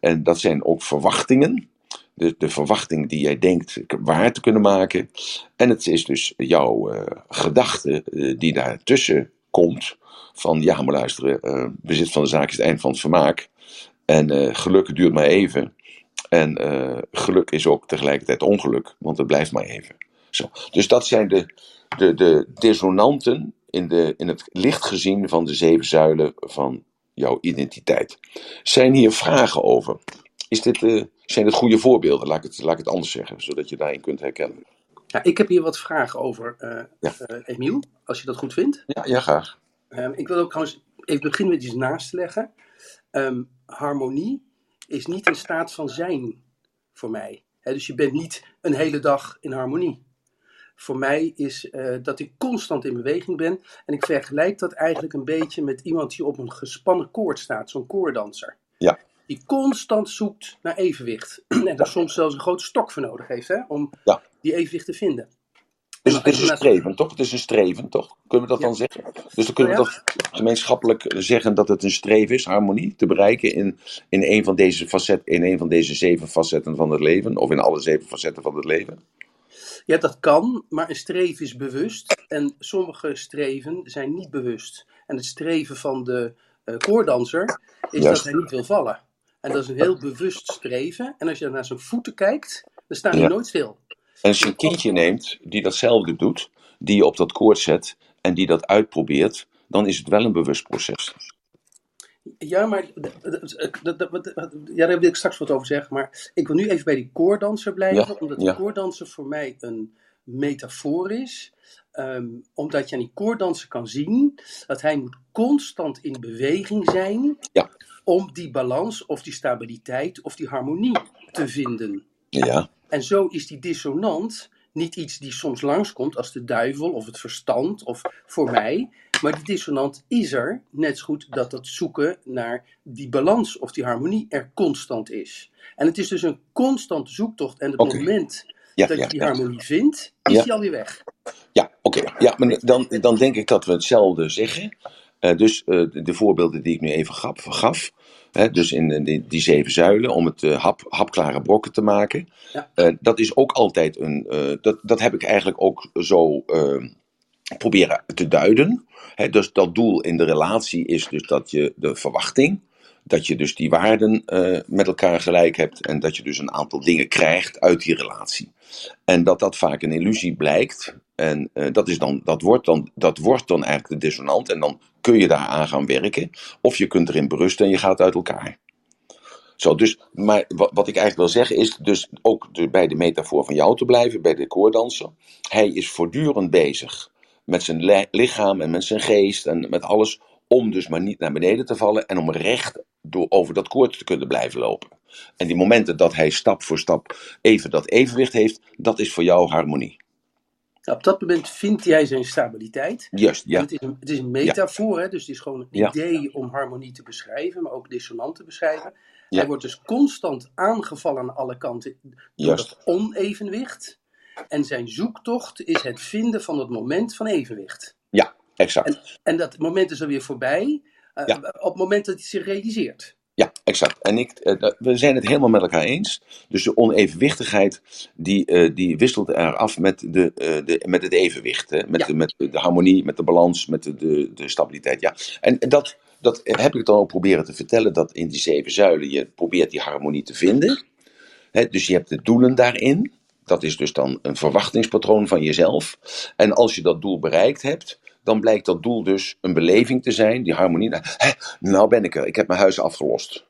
En dat zijn ook verwachtingen. De, de verwachting die jij denkt waar te kunnen maken. En het is dus jouw uh, gedachte uh, die daartussen komt. Van ja, maar luisteren, uh, bezit van de zaak is het eind van het vermaak. En geluk duurt maar even. En geluk is ook tegelijkertijd ongeluk, want het blijft maar even. Zo. Dus dat zijn de, de, de dissonanten in, de, in het licht gezien van de zeven zuilen van jouw identiteit. Zijn hier vragen over? Is dit, uh, zijn dit goede voorbeelden? Laat ik, het, laat ik het anders zeggen, zodat je daarin kunt herkennen. Ja, ik heb hier wat vragen over, uh, ja. uh, Emiel, als je dat goed vindt. Ja, ja graag. Um, ik wil ook trouwens even beginnen met iets naast te leggen. Um, harmonie is niet een staat van zijn voor mij. He, dus je bent niet een hele dag in harmonie voor mij is uh, dat ik constant in beweging ben. En ik vergelijk dat eigenlijk een beetje met iemand die op een gespannen koord staat, zo'n koordanser. Ja. die constant zoekt naar evenwicht. en daar soms zelfs een grote stok voor nodig heeft hè, om Ja. die evenwicht te vinden. Dus het is een streven, toch? Het is een streven, toch? Kunnen we dat Ja. dan zeggen? Dus dan kunnen we Nou toch gemeenschappelijk zeggen dat het een streven is, harmonie, te bereiken in, in, een van deze facet, in een van deze zeven facetten van het leven, of in alle zeven facetten van het leven? Ja, dat kan, maar een streven is bewust en sommige streven zijn niet bewust. En het streven van de eh, koordanser is Juist. dat hij niet wil vallen. En dat is een heel bewust streven. En als je naar zijn voeten kijkt, dan staan Ja. die nooit stil. En als je een kindje neemt die datzelfde doet, die je op dat koord zet en die dat uitprobeert, dan is het wel een bewust proces. Ja, maar ja, daar wil ik straks wat over zeggen. Maar ik wil nu even bij die koordanser blijven, Ja, omdat ja. die koordanser voor mij een metafoor is. Ehm, omdat je aan die koordanser kan zien dat hij moet constant in beweging zijn Ja. om die balans of die stabiliteit of die harmonie te vinden. Ja, En zo is die dissonant niet iets die soms langskomt als de duivel of het verstand of voor mij. Maar die dissonant is er, net zo goed dat dat zoeken naar die balans of die harmonie er constant is. En het is dus een constante zoektocht. En het moment ja, dat ja. je die ja. harmonie vindt, is die alweer weg. Ja, oké. Ja, maar dan, dan denk ik dat we hetzelfde zeggen. Eh, dus eh, de, de voorbeelden die ik nu even gaf, gaf hè, dus in die, die zeven zuilen, om het eh, hap, hapklare brokken te maken. Dat is ook altijd een. dat, dat heb ik eigenlijk ook zo proberen te duiden. Dus dat doel in de relatie is dus dat je de verwachting. Dat je dus die waarden eh, met elkaar gelijk hebt en dat je dus een aantal dingen krijgt uit die relatie. En dat dat vaak een illusie blijkt. En eh, dat, is dan, dat, wordt dan, dat wordt dan eigenlijk de dissonant. En dan kun je daar aan gaan werken. Of je kunt erin berusten en je gaat uit elkaar. Zo, dus, maar wat, wat ik eigenlijk wil zeggen is, dus ook bij de metafoor van jou te blijven, bij de koordanser. Hij is voortdurend bezig met zijn li- lichaam en met zijn geest en met alles. Om dus maar niet naar beneden te vallen en om recht door, over dat koord te kunnen blijven lopen. En die momenten dat hij stap voor stap even dat evenwicht heeft, dat is voor jou harmonie. Nou, op dat moment vindt hij zijn stabiliteit. Juist, En ja. Het, is een, het is een metafoor, hè, dus het is gewoon een Ja. idee om harmonie te beschrijven, maar ook dissonant te beschrijven. Ja. Hij wordt dus constant aangevallen aan alle kanten door Juist. dat onevenwicht. En zijn zoektocht is het vinden van het moment van evenwicht. Ja, exact. En dat moment is alweer voorbij eh, Ja. op het moment dat hij zich realiseert. Ja, exact. En ik, eh, we zijn het helemaal met elkaar eens. Dus de onevenwichtigheid, die, eh, die wisselt er af met, de, de, met het evenwicht. Hè? Met, Ja. de, met de harmonie, met de balans, met de, de, de stabiliteit. Ja. En dat, dat heb ik dan ook proberen te vertellen, dat in die zeven zuilen je probeert die harmonie te vinden. Hè? Dus je hebt de doelen daarin. Dat is dus dan een verwachtingspatroon van jezelf. En als je dat doel bereikt hebt, dan blijkt dat doel dus een beleving te zijn, die harmonie. Nou, ben ik er, ik heb mijn huis afgelost.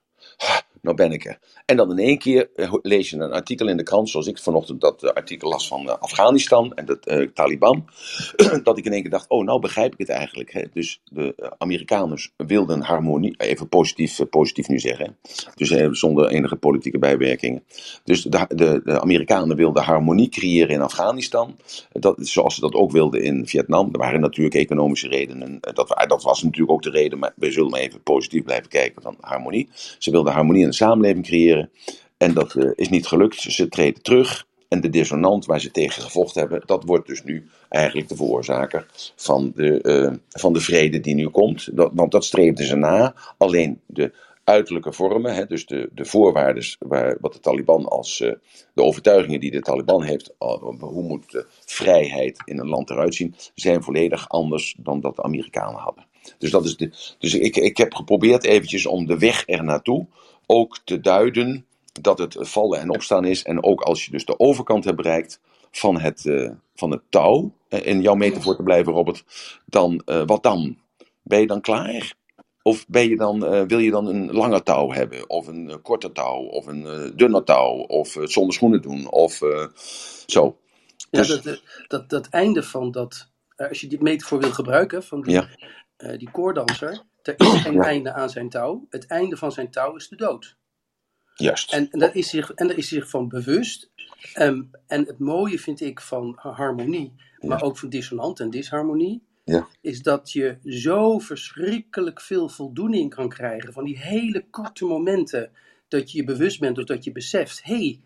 Nou ben ik er. En dan in één keer eh, lees je een artikel in de krant, zoals ik vanochtend dat eh, artikel las van eh, Afghanistan en de Taliban. dat ik in één keer dacht, oh, nou begrijp ik het eigenlijk. Hè. Dus de Amerikanen wilden harmonie, even positief, positief nu zeggen, dus zonder enige politieke bijwerkingen. Dus de, de, Amerikanen wilden harmonie creëren in Afghanistan, dat, zoals ze dat ook wilden in Vietnam. Er waren natuurlijk economische redenen, dat, dat was natuurlijk ook de reden, maar we zullen maar even positief blijven kijken van harmonie. Ze wilden harmonie in samenleving creëren en dat eh, is niet gelukt. Ze treden terug. En de dissonant waar ze tegen gevochten hebben, dat wordt dus nu eigenlijk de veroorzaker van de, eh, van de vrede die nu komt. Dat, want dat streefden ze na. Alleen de uiterlijke vormen, hè, dus de, de voorwaarden waar, wat de Taliban als eh, de overtuigingen die de Taliban heeft, hoe moet de vrijheid in een land eruit zien, zijn volledig anders dan dat de Amerikanen hadden. Dus, dat is de, dus ik, ik heb geprobeerd eventjes om de weg er naartoe ook te duiden dat het vallen en opstaan is. En ook als je dus de overkant hebt bereikt van het, eh, van het touw, eh, in jouw metafoor te blijven, Robert, dan eh, wat dan? Ben je dan klaar? Of ben je dan, wil je dan een lange touw hebben? Of een korte touw? Of een dunne touw? Of zonder schoenen doen? Of zo. Ja, Dus- dat, dat, dat, einde van dat, als je die metafoor wil gebruiken, van die, Ja. die koordanser, er is geen Ja. einde aan zijn touw. Het einde van zijn touw is de dood. Juist. En, en, daar is zich, en daar is zich van bewust. Ehm, en het mooie vind ik van ha- harmonie, maar ook van dissonant en disharmonie, Ja. is dat je zo verschrikkelijk veel voldoening kan krijgen van die hele korte momenten dat je je bewust bent, doordat je beseft, hé, hey,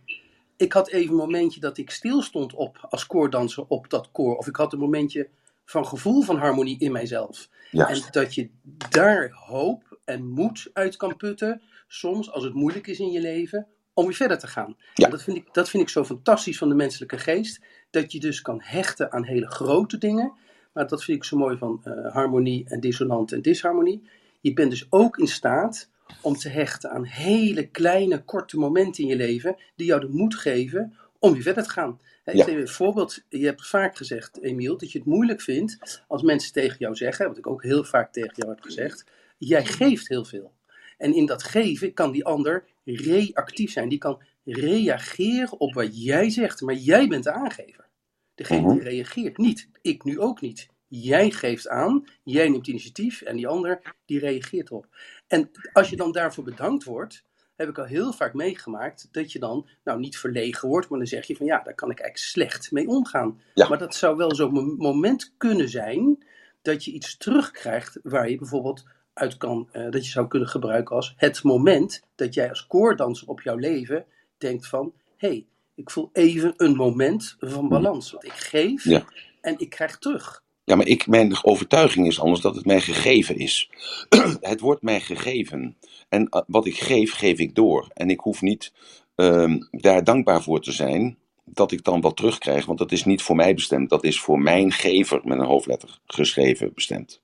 ik had even een momentje dat ik stilstond op als koordanser op dat koor, of ik had een momentje van gevoel van harmonie in mijzelf. En dat je daar hoop en moed uit kan putten, soms als het moeilijk is in je leven, om weer verder te gaan. Ja. En Dat, vind ik, dat vind ik zo fantastisch van de menselijke geest, dat je dus kan hechten aan hele grote dingen. Maar dat vind ik zo mooi van eh, harmonie en dissonant en disharmonie. Je bent dus ook in staat om te hechten aan hele kleine, korte momenten in je leven, die jou de moed geven om weer verder te gaan. Ik geef een voorbeeld. Je hebt vaak gezegd, Emiel, dat je het moeilijk vindt als mensen tegen jou zeggen, wat ik ook heel vaak tegen jou heb gezegd, jij geeft heel veel. En in dat geven kan die ander reactief zijn. Die kan reageren op wat jij zegt, maar jij bent de aangever. Degene Mhm. die reageert niet. Ik nu ook niet. Jij geeft aan, jij neemt initiatief en die ander die reageert erop. En als je dan daarvoor bedankt wordt, heb ik al heel vaak meegemaakt dat je dan nou niet verlegen wordt, maar dan zeg je van ja, daar kan ik eigenlijk slecht mee omgaan. Ja. Maar dat zou wel zo'n mo- moment kunnen zijn dat je iets terugkrijgt waar je bijvoorbeeld uit kan, eh, dat je zou kunnen gebruiken als het moment dat jij als koordanser op jouw leven denkt van hé, hey, ik voel even een moment van balans. Want ik geef Ja. en ik krijg terug. Ja, maar ik, mijn overtuiging is anders dat het mij gegeven is. het wordt mij gegeven. En eh, wat ik geef, geef ik door. En ik hoef niet ehm, daar dankbaar voor te zijn dat ik dan wat terugkrijg. Want dat is niet voor mij bestemd. Dat is voor mijn gever met een hoofdletter geschreven bestemd.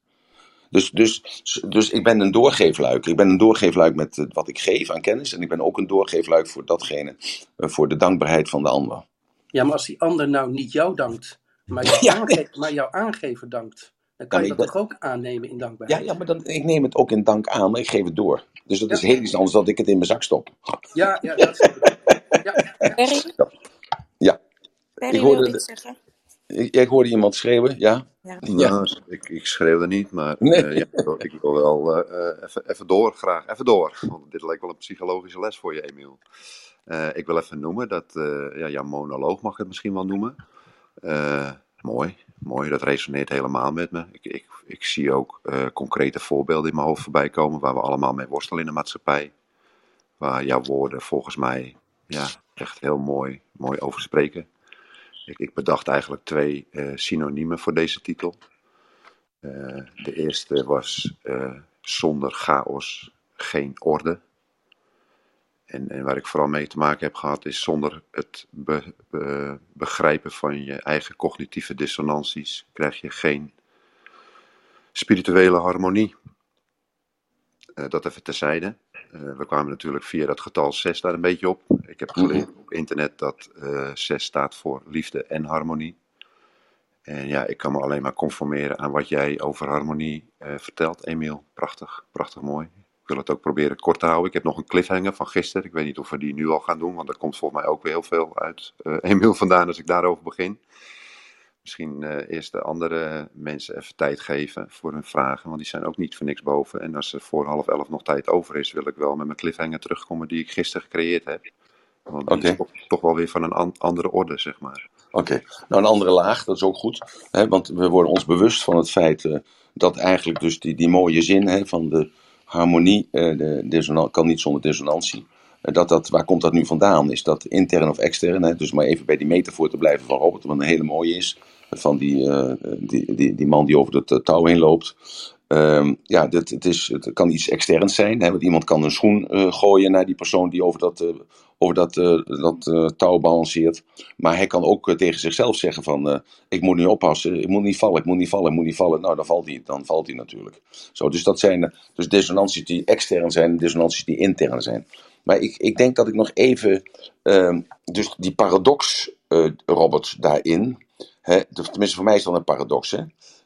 Dus, dus, dus ik ben een doorgeefluik. Ik ben een doorgeefluik met wat ik geef aan kennis. En ik ben ook een doorgeefluik voor datgene, eh, voor de dankbaarheid van de ander. Ja, maar als die ander nou niet jou dankt, maar jouw, Ja. aange- maar jouw aangever dankt, dan kan Ja, je dat ik toch ook aannemen in Ja, dankbaarheid? ja maar dan, ik neem het ook in dank aan, maar ik geef het door. Dus dat is Ja. heel iets anders dan dat ik het in mijn zak stop. ja, ja, dat ik. Ja, ja. Perry? Ja. Perry Ik hoorde iets zeggen. Ik, ik hoorde iemand schreeuwen, ja? Ja. Ja. Nou, ik, ik schreeuwde niet, maar Nee. eh, ja, ik wil- ik wel eh, eh, even, even door, graag even door. Want dit lijkt wel een psychologische les voor je, Emiel. Eh, ik wil even noemen dat, eh, ja, jouw monoloog mag ik het misschien wel noemen. Eh, mooi, mooi, dat resoneert helemaal met me. Ik, ik, ik zie ook eh, concrete voorbeelden in mijn hoofd voorbij komen waar we allemaal mee worstelen in de maatschappij. Waar jouw woorden volgens mij ja, echt heel mooi, mooi over spreken. Ik, ik bedacht eigenlijk twee eh, synoniemen voor deze titel. De eerste was zonder chaos geen orde. En, en waar ik vooral mee te maken heb gehad is zonder het be- be- begrijpen van je eigen cognitieve dissonanties krijg je geen spirituele harmonie. Eh, dat even terzijde. Eh, we kwamen natuurlijk via dat getal 6 daar een beetje op. Ik heb geleerd op internet dat eh 6 staat voor liefde en harmonie. En ja, ik kan me alleen maar conformeren aan wat jij over harmonie vertelt, Emiel. Prachtig, prachtig mooi. Ik wil het ook proberen kort te houden. Ik heb nog een cliffhanger van gisteren. Ik weet niet of we die nu al gaan doen, want er komt volgens mij ook weer heel veel uit eh Emiel vandaan als ik daarover begin. Misschien eh, eerst de andere mensen even tijd geven voor hun vragen, want die zijn ook niet voor niks boven. En als er voor half elf nog tijd over is, wil ik wel met mijn cliffhanger terugkomen die ik gisteren gecreëerd heb. Want die. Mhm. is toch, toch wel weer van een an- andere orde, zeg maar. Oké, nou een andere laag, dat is ook goed. Hè, want we worden ons bewust van het feit eh, dat eigenlijk dus die, die mooie zin hè, van de harmonie, eh, de dissonan- kan niet zonder dissonantie. eh, dat dat, waar komt dat nu vandaan? Is dat intern of extern? Dus maar even bij die metafoor te blijven van Robert, wat een hele mooie is. Van die, eh, die, die, die man die over eh, touw heen loopt. Ehm, ja, dit, het, is, het kan iets externs zijn. Hè? Want iemand kan een schoen gooien naar die persoon die over dat, eh, over dat, eh, dat eh, touw balanceert. Maar hij kan ook eh, tegen zichzelf zeggen van... ik moet nu oppassen, ik moet niet vallen, ik moet niet vallen, ik moet niet vallen. Nou, dan valt hij, dan valt hij natuurlijk. Zo, dus dat zijn dus dissonanties die extern zijn en dissonanties die intern zijn. Maar ik, ik denk dat ik nog even... ehm, dus die paradox, Robert, daarin... Hè, tenminste, voor mij is dat een paradox. Hè?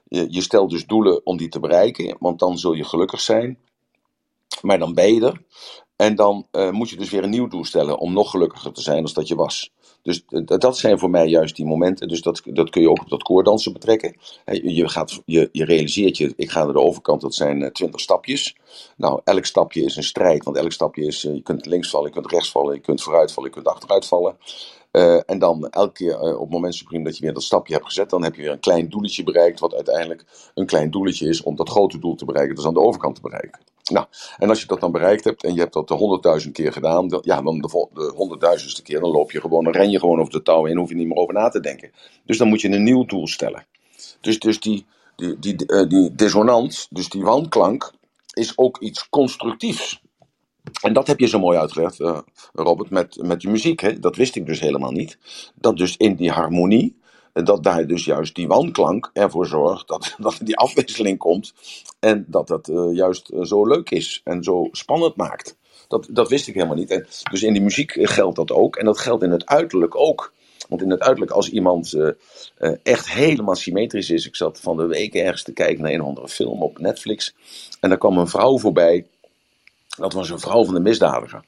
Je, je stelt dus doelen om die te bereiken, want dan zul je gelukkig zijn. Maar dan ben je er. En dan eh, moet je dus weer een nieuw doel stellen om nog gelukkiger te zijn dan dat je was. Dus eh, dat zijn voor mij juist die momenten. Dus dat, dat kun je ook op dat koordansen betrekken. Je, gaat, je, je realiseert je, ik ga naar de overkant, dat zijn twintig stapjes. Nou, elk stapje is een strijd, want elk stapje is, eh, je kunt links vallen, je kunt rechts vallen, je kunt vooruit vallen, je kunt achteruit vallen. Eh, en dan elke keer eh, op het moment supreme dat je weer dat stapje hebt gezet, dan heb je weer een klein doeletje bereikt, wat uiteindelijk een klein doeletje is om dat grote doel te bereiken, dus aan de overkant te bereiken. Nou, en als je dat dan bereikt hebt en je hebt dat de honderdduizend keer gedaan, dan, ja, dan de, de honderdduizendste keer, dan loop je gewoon, dan ren je gewoon over de touw en hoef je niet meer over na te denken. Dus dan moet je een nieuw doel stellen. Dus, dus die, die, die, die, die dissonant, dus die wanklank, is ook iets constructiefs. En dat heb je zo mooi uitgelegd, uh, Robert, met, met je muziek. Hè? Dat wist ik dus helemaal niet. Dat dus in die harmonie, dat daar dus juist die wanklank ervoor zorgt dat, dat die afwisseling komt. En dat dat uh, juist zo leuk is en zo spannend maakt. Dat, dat wist ik helemaal niet. En dus in die muziek geldt dat ook. En dat geldt in het uiterlijk ook. Want in het uiterlijk, als iemand echt helemaal symmetrisch is. Ik zat van de week ergens te kijken naar een of andere film op Netflix. En daar kwam een vrouw voorbij. Dat was een vrouw van de misdadiger.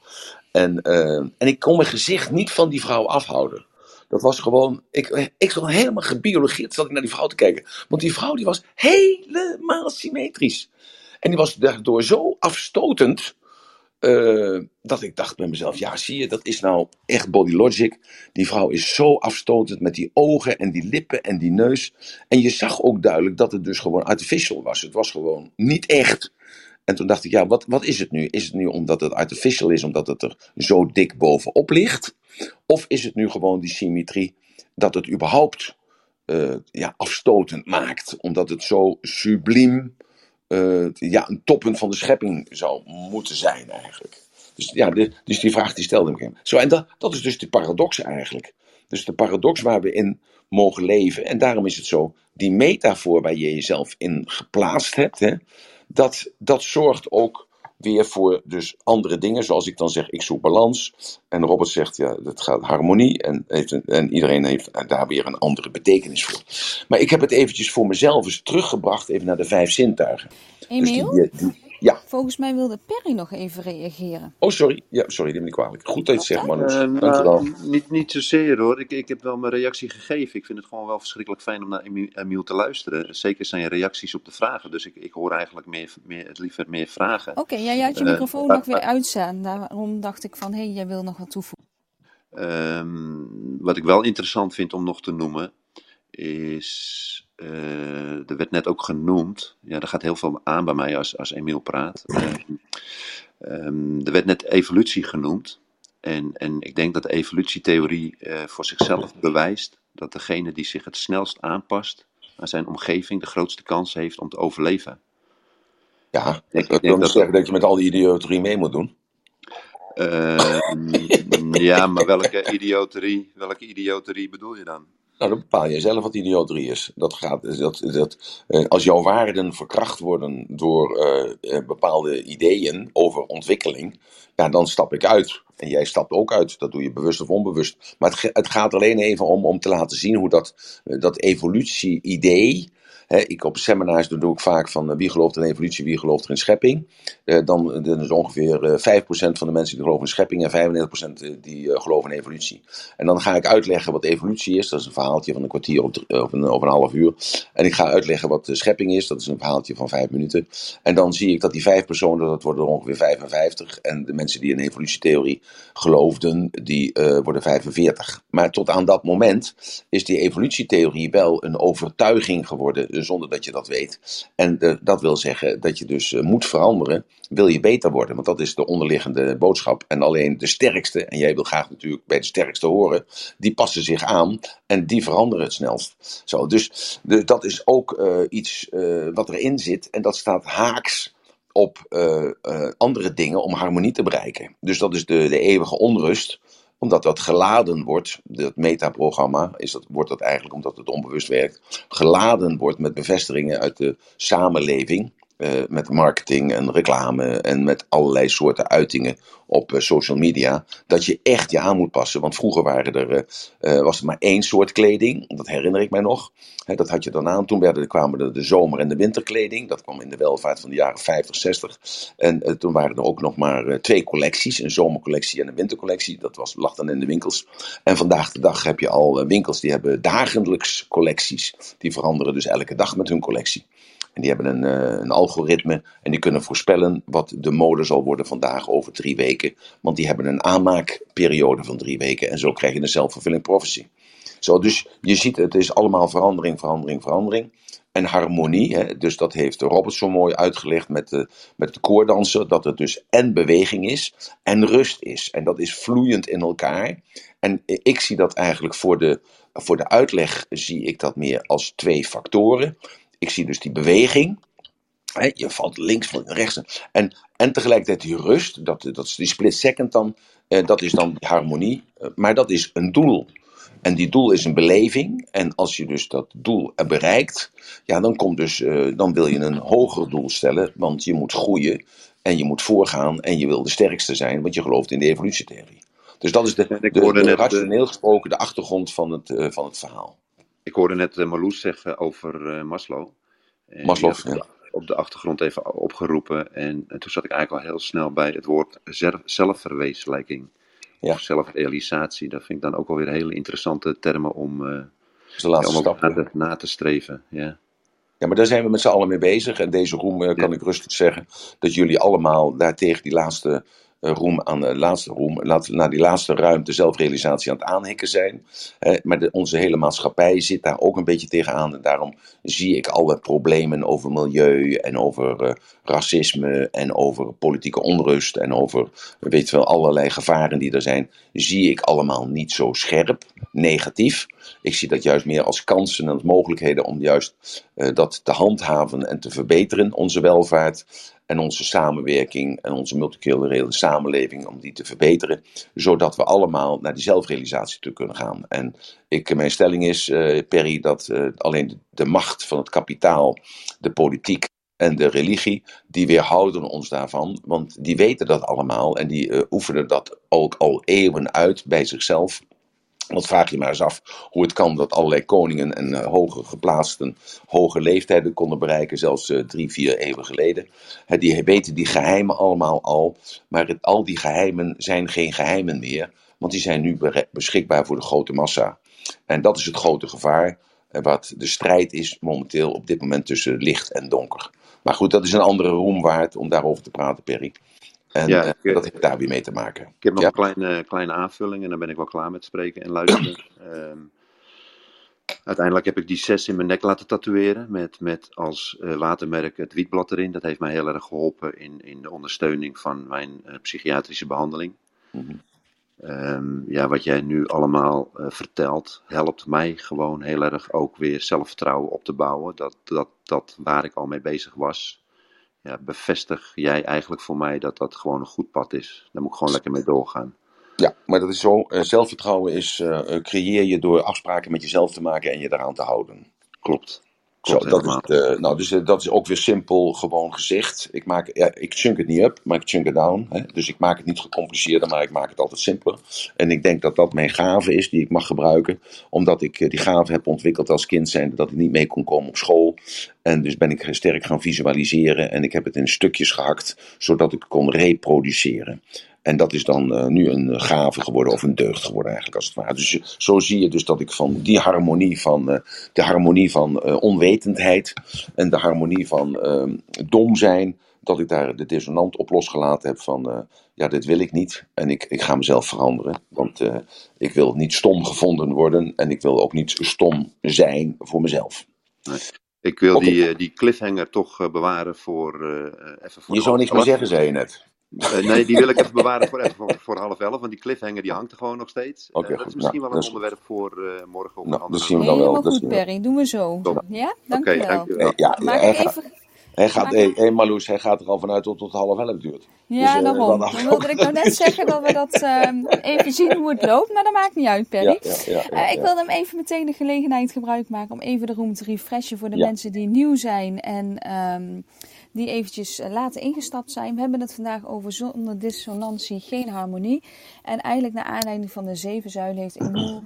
En, uh, en ik kon mijn gezicht niet van die vrouw afhouden. Dat was gewoon, ik, ik was helemaal gebiologeerd zat ik naar die vrouw te kijken. Want die vrouw die was helemaal symmetrisch. En die was daardoor zo afstotend. Uh, dat ik dacht bij mezelf, ja zie je, dat is nou echt body logic. Die vrouw is zo afstotend met die ogen en die lippen en die neus. En je zag ook duidelijk dat het dus gewoon artificial was. Het was gewoon niet echt. En toen dacht ik, ja, wat, wat is het nu? Is het nu omdat het artificial is, omdat het er zo dik bovenop ligt? Of is het nu gewoon die symmetrie dat het überhaupt uh, ja, afstotend maakt? Omdat het zo subliem, uh, ja, een toppunt van de schepping zou moeten zijn eigenlijk. Dus, ja, dus die vraag die stelde ik hem. Zo, en dat, dat is dus de paradox eigenlijk. Dus de paradox waar we in mogen leven. En daarom is het zo, die metafoor waar je jezelf in geplaatst hebt, hè, dat, dat zorgt ook weer voor dus andere dingen. Zoals ik dan zeg, ik zoek balans. En Robert zegt, ja, het gaat harmonie. En, heeft een, en iedereen heeft daar weer een andere betekenis voor. Maar ik heb het eventjes voor mezelf eens teruggebracht, even naar de vijf zintuigen. Emiel? Dus die, die, ja. Volgens mij wilde Perry nog even reageren. Oh, sorry. Ja, sorry, neem me niet kwalijk. Goed dat je het zegt, Manus. Uh, Dankjewel. uh, niet, niet zozeer hoor. Ik, ik heb wel mijn reactie gegeven. Ik vind het gewoon wel verschrikkelijk fijn om naar Emiel te luisteren. Zeker zijn reacties op de vragen. Dus ik, ik hoor eigenlijk meer, meer, het liever meer vragen. Oké, okay, ja, jij had je microfoon nog weer uitstaan. Daarom dacht ik van, hé, hey, jij wil nog wat toevoegen. Um, wat ik wel interessant vind om nog te noemen, is er werd net ook genoemd, ja, er gaat heel veel aan bij mij als, als Emiel praat. Uh, um, er werd net evolutie genoemd. En, en ik denk dat de evolutietheorie uh, voor zichzelf bewijst dat degene die zich het snelst aanpast aan zijn omgeving de grootste kans heeft om te overleven. Ja, ik, dat zeggen dat je met al die idioterie mee moet doen. ja, maar welke idioterie, welke idioterie bedoel je dan? Nou, dan bepaal je zelf wat idioterie is. Dat gaat, dat, dat, uh, als jouw waarden verkracht worden door uh, bepaalde ideeën over ontwikkeling, ja, dan stap ik uit. En jij stapt ook uit. Dat doe je bewust of onbewust. Maar het, het gaat alleen even om, om te laten zien hoe dat, dat evolutie-idee. Ik op seminars doe ik vaak van uh, wie gelooft in evolutie, wie gelooft er in schepping. Uh, dan, is ongeveer uh, 5% van de mensen die geloven in schepping en 95% die geloven in evolutie. En dan ga ik uitleggen wat evolutie is. Dat is een verhaaltje van een kwartier of, een, een half uur. En ik ga uitleggen wat schepping is. Dat is een verhaaltje van 5 minuten. En dan zie ik dat die 5 personen, dat worden er ongeveer 55. En de mensen die in evolutietheorie geloofden, die worden 45. Maar tot aan dat moment is die evolutietheorie wel een overtuiging geworden zonder dat je dat weet. En uh, dat wil zeggen dat je dus uh, moet veranderen, wil je beter worden. Want dat is de onderliggende boodschap. En alleen de sterkste, en jij wil graag natuurlijk bij de sterkste horen, die passen zich aan en die veranderen het snelst. Zo, dus dat is ook uh, iets wat erin zit en dat staat haaks op andere dingen om harmonie te bereiken. Dus dat is de, de eeuwige onrust omdat dat geladen wordt, dat metaprogramma, is dat, wordt dat eigenlijk omdat het onbewust werkt, geladen wordt met bevestigingen uit de samenleving. Uh, met marketing en reclame en met allerlei soorten uitingen op uh, social media. Dat je echt je aan moet passen. Want vroeger waren er, uh, was er maar één soort kleding. Dat herinner ik mij nog. Dat had je dan aan. Toen werden, kwamen er de zomer- en de winterkleding. Dat kwam in de welvaart van de jaren 50, 60. En toen waren er ook nog maar twee collecties. Een zomercollectie en een wintercollectie. Dat was, lag dan in de winkels. En vandaag de dag heb je al winkels die hebben dagelijks collecties. Die veranderen dus elke dag met hun collectie. En die hebben een, eh, een algoritme en die kunnen voorspellen wat de mode zal worden vandaag over drie weken. Want die hebben een aanmaakperiode van drie weken en zo krijg je een self-fulfilling prophecy. Zo, dus je ziet, het is allemaal verandering, verandering, verandering. En harmonie, hè, dus dat heeft Robert zo mooi uitgelegd met de, met de koordansen, dat het dus en beweging is en rust is. En dat is vloeiend in elkaar. En ik zie dat eigenlijk voor de, voor de uitleg, zie ik dat meer als twee factoren. Ik zie dus die beweging, hè, je valt links, van rechts. En, en tegelijkertijd die rust, dat, dat is die split second dan, eh, dat is dan die harmonie. Eh, maar dat is een doel. En die doel is een beleving. En als je dus dat doel bereikt, ja, dan, komt dus, uh, dan wil je een hoger doel stellen. Want je moet groeien en je moet voorgaan en je wil de sterkste zijn, want je gelooft in de evolutietheorie. Dus dat is de, de, de, de rationeel gesproken de achtergrond van het, uh, van het verhaal. Ik hoorde net uh, Marloes zeggen over uh, Maslow. En Maslow, ja. Op de achtergrond even opgeroepen. En, en, toen zat ik eigenlijk al heel snel bij het woord zelfverwezenlijking ja. of zelfrealisatie. Dat vind ik dan ook wel weer hele interessante termen om, uh, de laatste ja, stap, na, te, na, te, streven. Ja. Ja, maar daar zijn we met z'n allen mee bezig. En deze roem uh, kan ja. ik rustig zeggen dat jullie allemaal daar tegen die laatste roem aan de laatste roem, naar die laatste ruimte zelfrealisatie aan het aanhikken zijn. maar onze hele maatschappij zit daar ook een beetje tegenaan. En daarom zie ik alle problemen over milieu en over uh, racisme en over politieke onrust en over, weet wel, allerlei gevaren die er zijn, zie ik allemaal niet zo scherp, negatief. Ik zie dat juist meer als kansen en als mogelijkheden om juist uh, dat te handhaven en te verbeteren, onze welvaart en onze samenwerking en onze multiculturele samenleving, om die te verbeteren, zodat we allemaal naar die zelfrealisatie toe kunnen gaan. En ik, mijn stelling is, uh, Perry, dat uh, alleen de, macht van het kapitaal, de politiek en de religie, die weerhouden ons daarvan, want die weten dat allemaal en die uh, oefenen dat ook al eeuwen uit bij zichzelf. Want vraag je maar eens af hoe het kan dat allerlei koningen en uh, geplaatsten hoge leeftijden konden bereiken, zelfs uh, drie, vier eeuwen geleden. Die weten die geheimen allemaal al, maar al die geheimen zijn geen geheimen meer, want die zijn nu beschikbaar voor de grote massa. En dat is het grote gevaar, uh, wat de strijd is momenteel op dit moment tussen licht en donker. Maar goed, dat is een andere roem waard om daarover te praten, Perry. En ja, ik, uh, dat heeft daar weer mee te maken. Ik heb nog ja? een kleine, kleine aanvulling en dan ben ik wel klaar met spreken en luisteren. um, uiteindelijk heb ik die zes in mijn nek laten tatoeëren met, met als uh, watermerk het wietblad erin. Dat heeft mij heel erg geholpen in, in de ondersteuning van mijn uh, psychiatrische behandeling. Mm -hmm. um, ja, wat jij nu allemaal vertelt, helpt mij gewoon heel erg ook weer zelfvertrouwen op te bouwen. Dat, dat, dat waar ik al mee bezig was, ja, bevestig jij eigenlijk voor mij dat dat gewoon een goed pad is. Daar moet ik gewoon lekker mee doorgaan. Ja, maar dat is zo. Uh, zelfvertrouwen is, uh, creëer je door afspraken met jezelf te maken en je daaraan te houden. Klopt. Zo, dat is uh, nou, dus dat is ook weer simpel gewoon gezegd. Ik, maak, ja, ik chunk het niet up, maar ik chunk het down. Hè? Dus ik maak het niet gecompliceerder, maar ik maak het altijd simpeler. En ik denk dat dat mijn gave is die ik mag gebruiken. Omdat ik die gave heb ontwikkeld als kind zijn dat ik niet mee kon komen op school. En dus ben ik sterk gaan visualiseren en ik heb het in stukjes gehakt, zodat ik kon reproduceren. En dat is dan uh, nu een gave geworden, of een deugd geworden eigenlijk als het ware. Dus zo zie je dus dat ik van die harmonie van, uh, de harmonie van uh, onwetendheid en de harmonie van dom zijn, dat ik daar de dissonant op losgelaten heb van, ja, dit wil ik niet. En ik, ik ga mezelf veranderen, want ik wil niet stom gevonden worden en ik wil ook niet stom zijn voor mezelf. Nee. Ik wil die, die cliffhanger toch bewaren voor. even voor je zou niks meer zeggen, zei je net. Uh, nee, die wil ik even bewaren voor, even voor, voor, half elf, want die cliffhanger die hangt er gewoon nog steeds. Okay, uh, dat is misschien nou, wel een onderwerp voor uh, morgen. Of nou, dat zien we dan wel. Helemaal goed, Perry. Doen we zo. Top. Ja, dank okay, wel. Hey, ja, Maak hij, even... gaat, hij, gaat, hey, hey, Marloes, hij gaat er al vanuit tot tot half elf duurt. Ja, dus, daarom. Dan wilde ik nou net zeggen dat we dat even zien hoe het loopt, maar dat maakt niet uit, Perry. Ja, ja, ja, ik wilde hem even meteen de gelegenheid gebruik maken om even de room te refreshen voor de mensen die nieuw zijn en... Um, die eventjes later ingestapt zijn. We hebben het vandaag over zonder dissonantie geen harmonie. En eigenlijk naar aanleiding van de zeven zuilen heeft Emile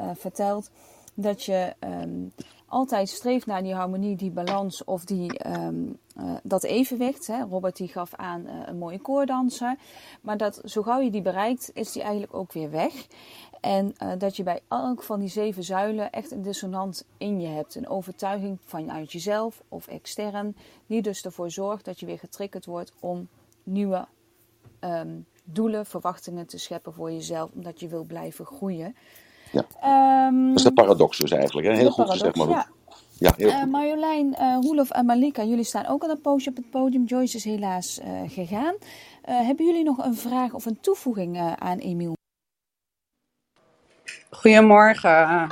uh, verteld dat je um, altijd streeft naar die harmonie, die balans of die, um, uh, dat evenwicht. Hè. Robert die gaf aan een mooie koordanser. Maar dat zo gauw je die bereikt, is die eigenlijk ook weer weg. En uh, dat je bij elk van die zeven zuilen echt een dissonant in je hebt. Een overtuiging vanuit jezelf of extern, die dus ervoor zorgt dat je weer getriggerd wordt om nieuwe um, doelen, verwachtingen te scheppen voor jezelf, omdat je wil blijven groeien. Ja. Um, dat is de paradox dus eigenlijk. Hè? Heel goed paradox, gezegd, maar ja. Ja, uh, Marjolein, uh, Roelof en Malika, jullie staan ook al een poosje op het podium. Joyce is helaas uh, gegaan. hebben jullie nog een vraag of een toevoeging aan Emiel? Goedemorgen,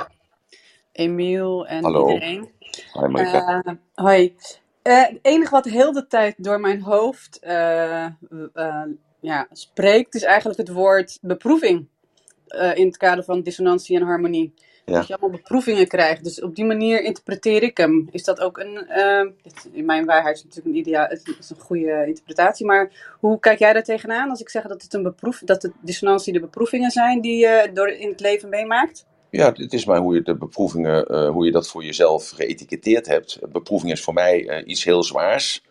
Emiel en Hallo. iedereen. Hi Malika. hoi. het enige wat heel de tijd door mijn hoofd ja, spreekt, is eigenlijk het woord beproeving. in het kader van dissonantie en harmonie. Ja. Dat je allemaal beproevingen krijgt. Dus op die manier interpreteer ik hem. Is dat ook een. Uh, in mijn waarheid is het natuurlijk een, ideaal, het is een goede interpretatie. Maar hoe kijk jij daar tegenaan als ik zeg dat het een beproef, dat de dissonantie de beproevingen zijn die je door in het leven meemaakt? Ja, het is maar hoe je de beproevingen, uh, hoe je dat voor jezelf geëtiketteerd hebt. Beproeving is voor mij uh, iets heel zwaars.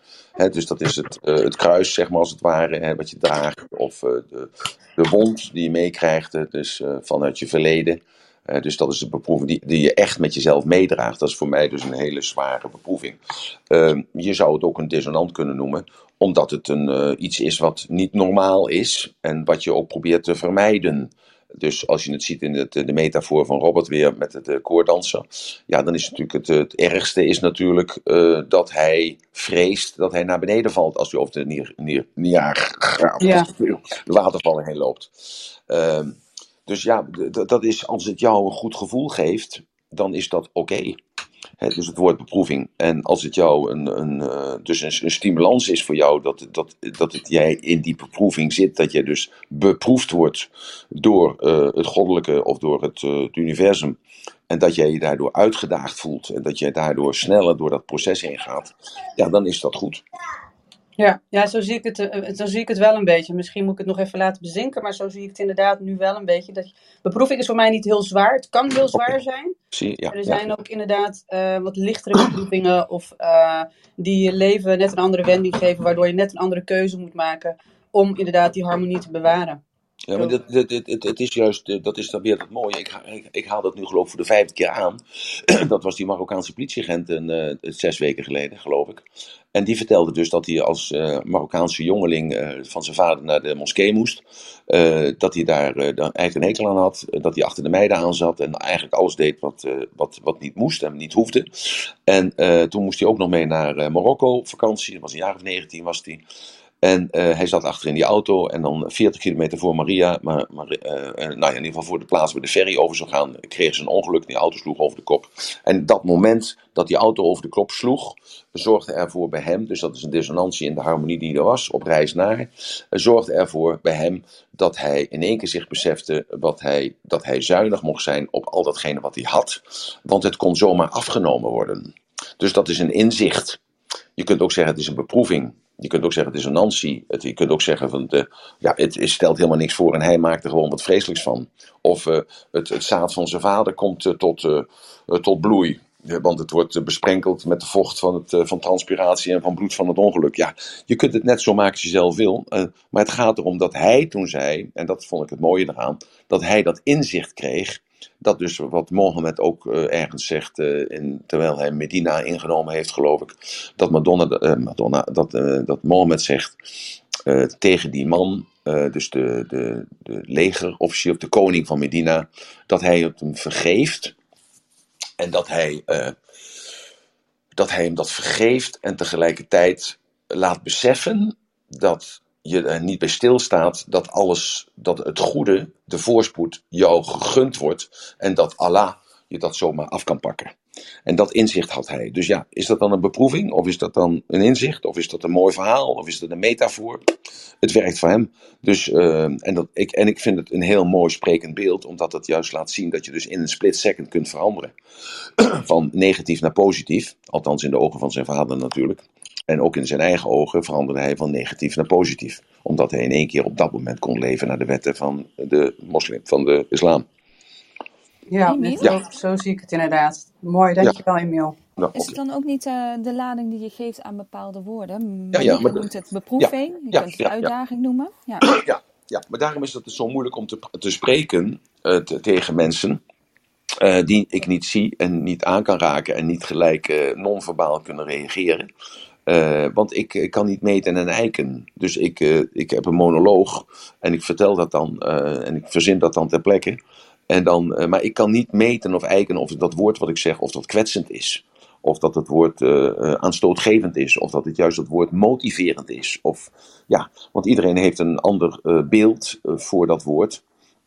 Dus dat is het, uh, het kruis, zeg maar als het ware, hè, wat je draagt. Of de, de wond die je meekrijgt, dus vanuit je verleden. Uh, dus dat is de beproeving die, die je echt met jezelf meedraagt. Dat is voor mij dus een hele zware beproeving. Uh, je zou het ook een dissonant kunnen noemen, omdat het een, uh, iets is wat niet normaal is en wat je ook probeert te vermijden. Dus als je het ziet in het, de metafoor van Robert weer met het koordanser, ja, dan is natuurlijk het, het ergste is natuurlijk uh, dat hij vreest dat hij naar beneden valt als hij over de Nier, nier, Niagara, Ja. de watervallen heen loopt. Uh, dus ja, dat is, als het jou een goed gevoel geeft, dan is dat oké. Dus het woord beproeving. En als het jou een, een, uh, dus een, stimulans is voor jou, dat, dat, dat het, jij in die beproeving zit, dat je dus beproefd wordt door uh, het goddelijke of door het, uh, het, universum. En dat jij je daardoor uitgedaagd voelt en dat jij daardoor sneller door dat proces heen gaat, ja, dan is dat goed. Ja, ja zo, zie ik het, uh, zo zie ik het wel een beetje. Misschien moet ik het nog even laten bezinken, maar zo zie ik het inderdaad nu wel een beetje. Dat, beproeving is voor mij niet heel zwaar. Het kan heel zwaar zijn. Zie, ja, er ja. zijn ook inderdaad uh, wat lichtere beproevingen of die je leven net een andere wending geven, waardoor je net een andere keuze moet maken om inderdaad die harmonie te bewaren. Ja, maar dit, dit, het, het is juist, eh, dat is dan weer het mooie. Ik, ik, ik haal dat nu geloof ik voor de vijfde keer aan. dat was die Marokkaanse politieagent een, uh, zes weken geleden, geloof ik. En die vertelde dus dat hij als uh, Marokkaanse jongeling uh, van zijn vader naar de moskee moest. Dat hij daar eigenlijk een hekel aan had. dat hij achter de meiden aan zat. En eigenlijk alles deed wat, wat, wat niet moest en niet hoefde. En toen moest hij ook nog mee naar Marokko vakantie. Dat was een jaar of 19 was hij. En uh, hij zat achter in die auto en dan 40 kilometer voor Maria, maar, maar uh, nou ja, in ieder geval voor de plaats waar de ferry over zou gaan, kreeg ze een ongeluk. Die auto sloeg over de kop. En dat moment dat die auto over de kop sloeg, zorgde ervoor bij hem, dus dat is een dissonantie in de harmonie die er was, op reis naar, zorgde ervoor bij hem dat hij in één keer zich besefte wat hij, dat hij zuinig mocht zijn op al datgene wat hij had. Want het kon zomaar afgenomen worden. Dus dat is een inzicht. Je kunt ook zeggen het is een beproeving. Je kunt ook zeggen het is een je kunt ook zeggen van de, ja, het, stelt helemaal niks voor en hij maakt er gewoon wat vreselijks van. Of uh, het, het zaad van zijn vader komt uh, tot, tot bloei. Want het wordt besprenkeld met de vocht van, het, van transpiratie en van bloed van het ongeluk. Ja, je kunt het net zo maken als je zelf wil. maar het gaat erom dat hij toen zei, en dat vond ik het mooie eraan, dat hij dat inzicht kreeg. Dat dus wat Mohammed ook uh, ergens zegt, uh, in, terwijl hij Medina ingenomen heeft, geloof ik. Dat, Madonna, uh, Madonna, dat, dat Mohammed zegt tegen die man, dus de, de, de legerofficier of de koning van Medina, dat hij het hem vergeeft. En dat hij, dat hij hem dat vergeeft en tegelijkertijd laat beseffen dat je er niet bij stilstaat dat alles, dat het goede, de voorspoed, jou gegund wordt en dat Allah je dat zomaar af kan pakken. En dat inzicht had hij. Dus ja, is dat dan een beproeving? Of is dat dan een inzicht? Of is dat een mooi verhaal? Of is dat een metafoor? Het werkt voor hem. Dus, uh, en, dat, ik, en ik vind het een heel mooi sprekend beeld, omdat het juist laat zien dat je dus in een split second kunt veranderen. Van negatief naar positief. Althans in de ogen van zijn vader natuurlijk. En ook in zijn eigen ogen veranderde hij van negatief naar positief. Omdat hij in één keer op dat moment kon leven naar de wetten van de moslim, van de islam. Ja, Emiel? zo, zo zie ik het inderdaad. Mooi, dankjewel Emiel. Nou, Is het dan ook niet uh, de lading die je geeft aan bepaalde woorden? Ja, ja, je maar de- noemt het beproeving, je ja, kunt het ja, ja. uitdaging noemen. Ja. Ja, Ja, maar daarom is het dus zo moeilijk om te, te spreken uh, te, tegen mensen uh, die ik niet zie en niet aan kan raken en niet gelijk uh, non-verbaal kunnen reageren. Want ik, ik, kan niet meten en eiken. Dus ik, ik heb een monoloog en ik vertel dat dan en ik verzin dat dan ter plekke. En dan, maar ik kan niet meten of eiken of dat woord wat ik zeg, of dat kwetsend is. Of dat het woord aanstootgevend is. Of dat het juist het woord motiverend is. Of, ja, want iedereen heeft een ander beeld voor dat woord.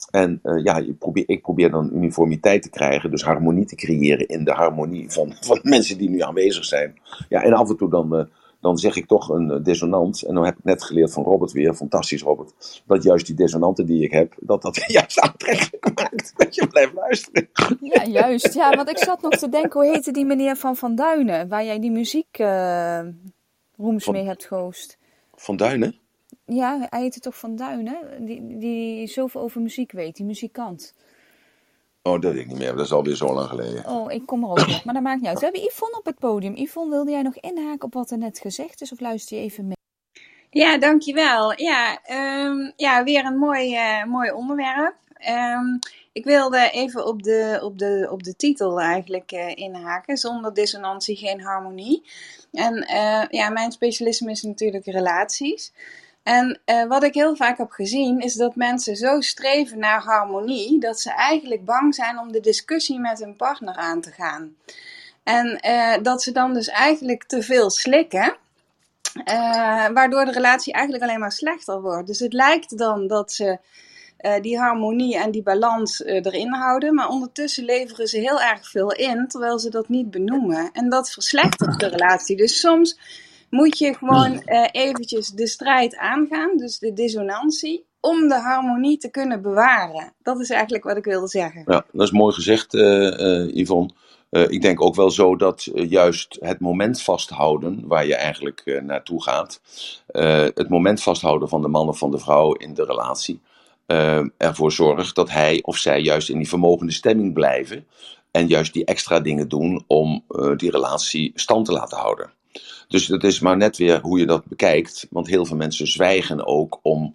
En ja, ik probeer, ik probeer dan uniformiteit te krijgen. Dus harmonie te creëren in de harmonie van, van mensen die nu aanwezig zijn. Ja, en af en toe dan dan zeg ik toch een eh, dissonant. En dan heb ik net geleerd van Robert weer, fantastisch Robert, dat juist die dissonanten die ik heb, dat dat juist aantrekkelijk maakt. Dat je blijft luisteren. Ja, juist. Ja, want ik zat nog te denken, hoe heette die meneer van Van Duinen, waar jij die muziek uh, rooms mee hebt gehost? Van Duinen? Ja, hij heette toch Van Duinen, die, die zoveel over muziek weet, die muzikant. Oh, dat weet ik niet meer. Dat is alweer zo lang geleden. Oh, ik kom er ook nog. Maar dat maakt niet uit. We hebben Yvonne op het podium. Yvonne, wilde jij nog inhaken op wat er net gezegd is? Of luister je even mee? Ja, dankjewel. Ja, um, ja weer een mooi, uh, mooi onderwerp. Um, ik wilde even op de, op de, op de titel eigenlijk uh, inhaken. Zonder dissonantie geen harmonie. En uh, ja, mijn specialisme is natuurlijk relaties. En uh, wat ik heel vaak heb gezien is dat mensen zo streven naar harmonie dat ze eigenlijk bang zijn om de discussie met hun partner aan te gaan. En uh, dat ze dan dus eigenlijk te veel slikken. Uh, waardoor de relatie eigenlijk alleen maar slechter wordt. Dus het lijkt dan dat ze die harmonie en die balans erin houden. Maar ondertussen leveren ze heel erg veel in, terwijl ze dat niet benoemen. En dat verslechtert de relatie. Dus soms moet je gewoon uh, eventjes de strijd aangaan, dus de dissonantie, om de harmonie te kunnen bewaren. Dat is eigenlijk wat ik wilde zeggen. Ja, dat is mooi gezegd, uh, uh, Yvonne. ik denk ook wel zo dat juist het moment vasthouden, waar je eigenlijk naartoe gaat, het moment vasthouden van de man of van de vrouw in de relatie, ervoor zorgt dat hij of zij juist in die vermogende stemming blijven en juist die extra dingen doen om die relatie stand te laten houden. Dus het is maar net weer hoe je dat bekijkt. Want heel veel mensen zwijgen ook om,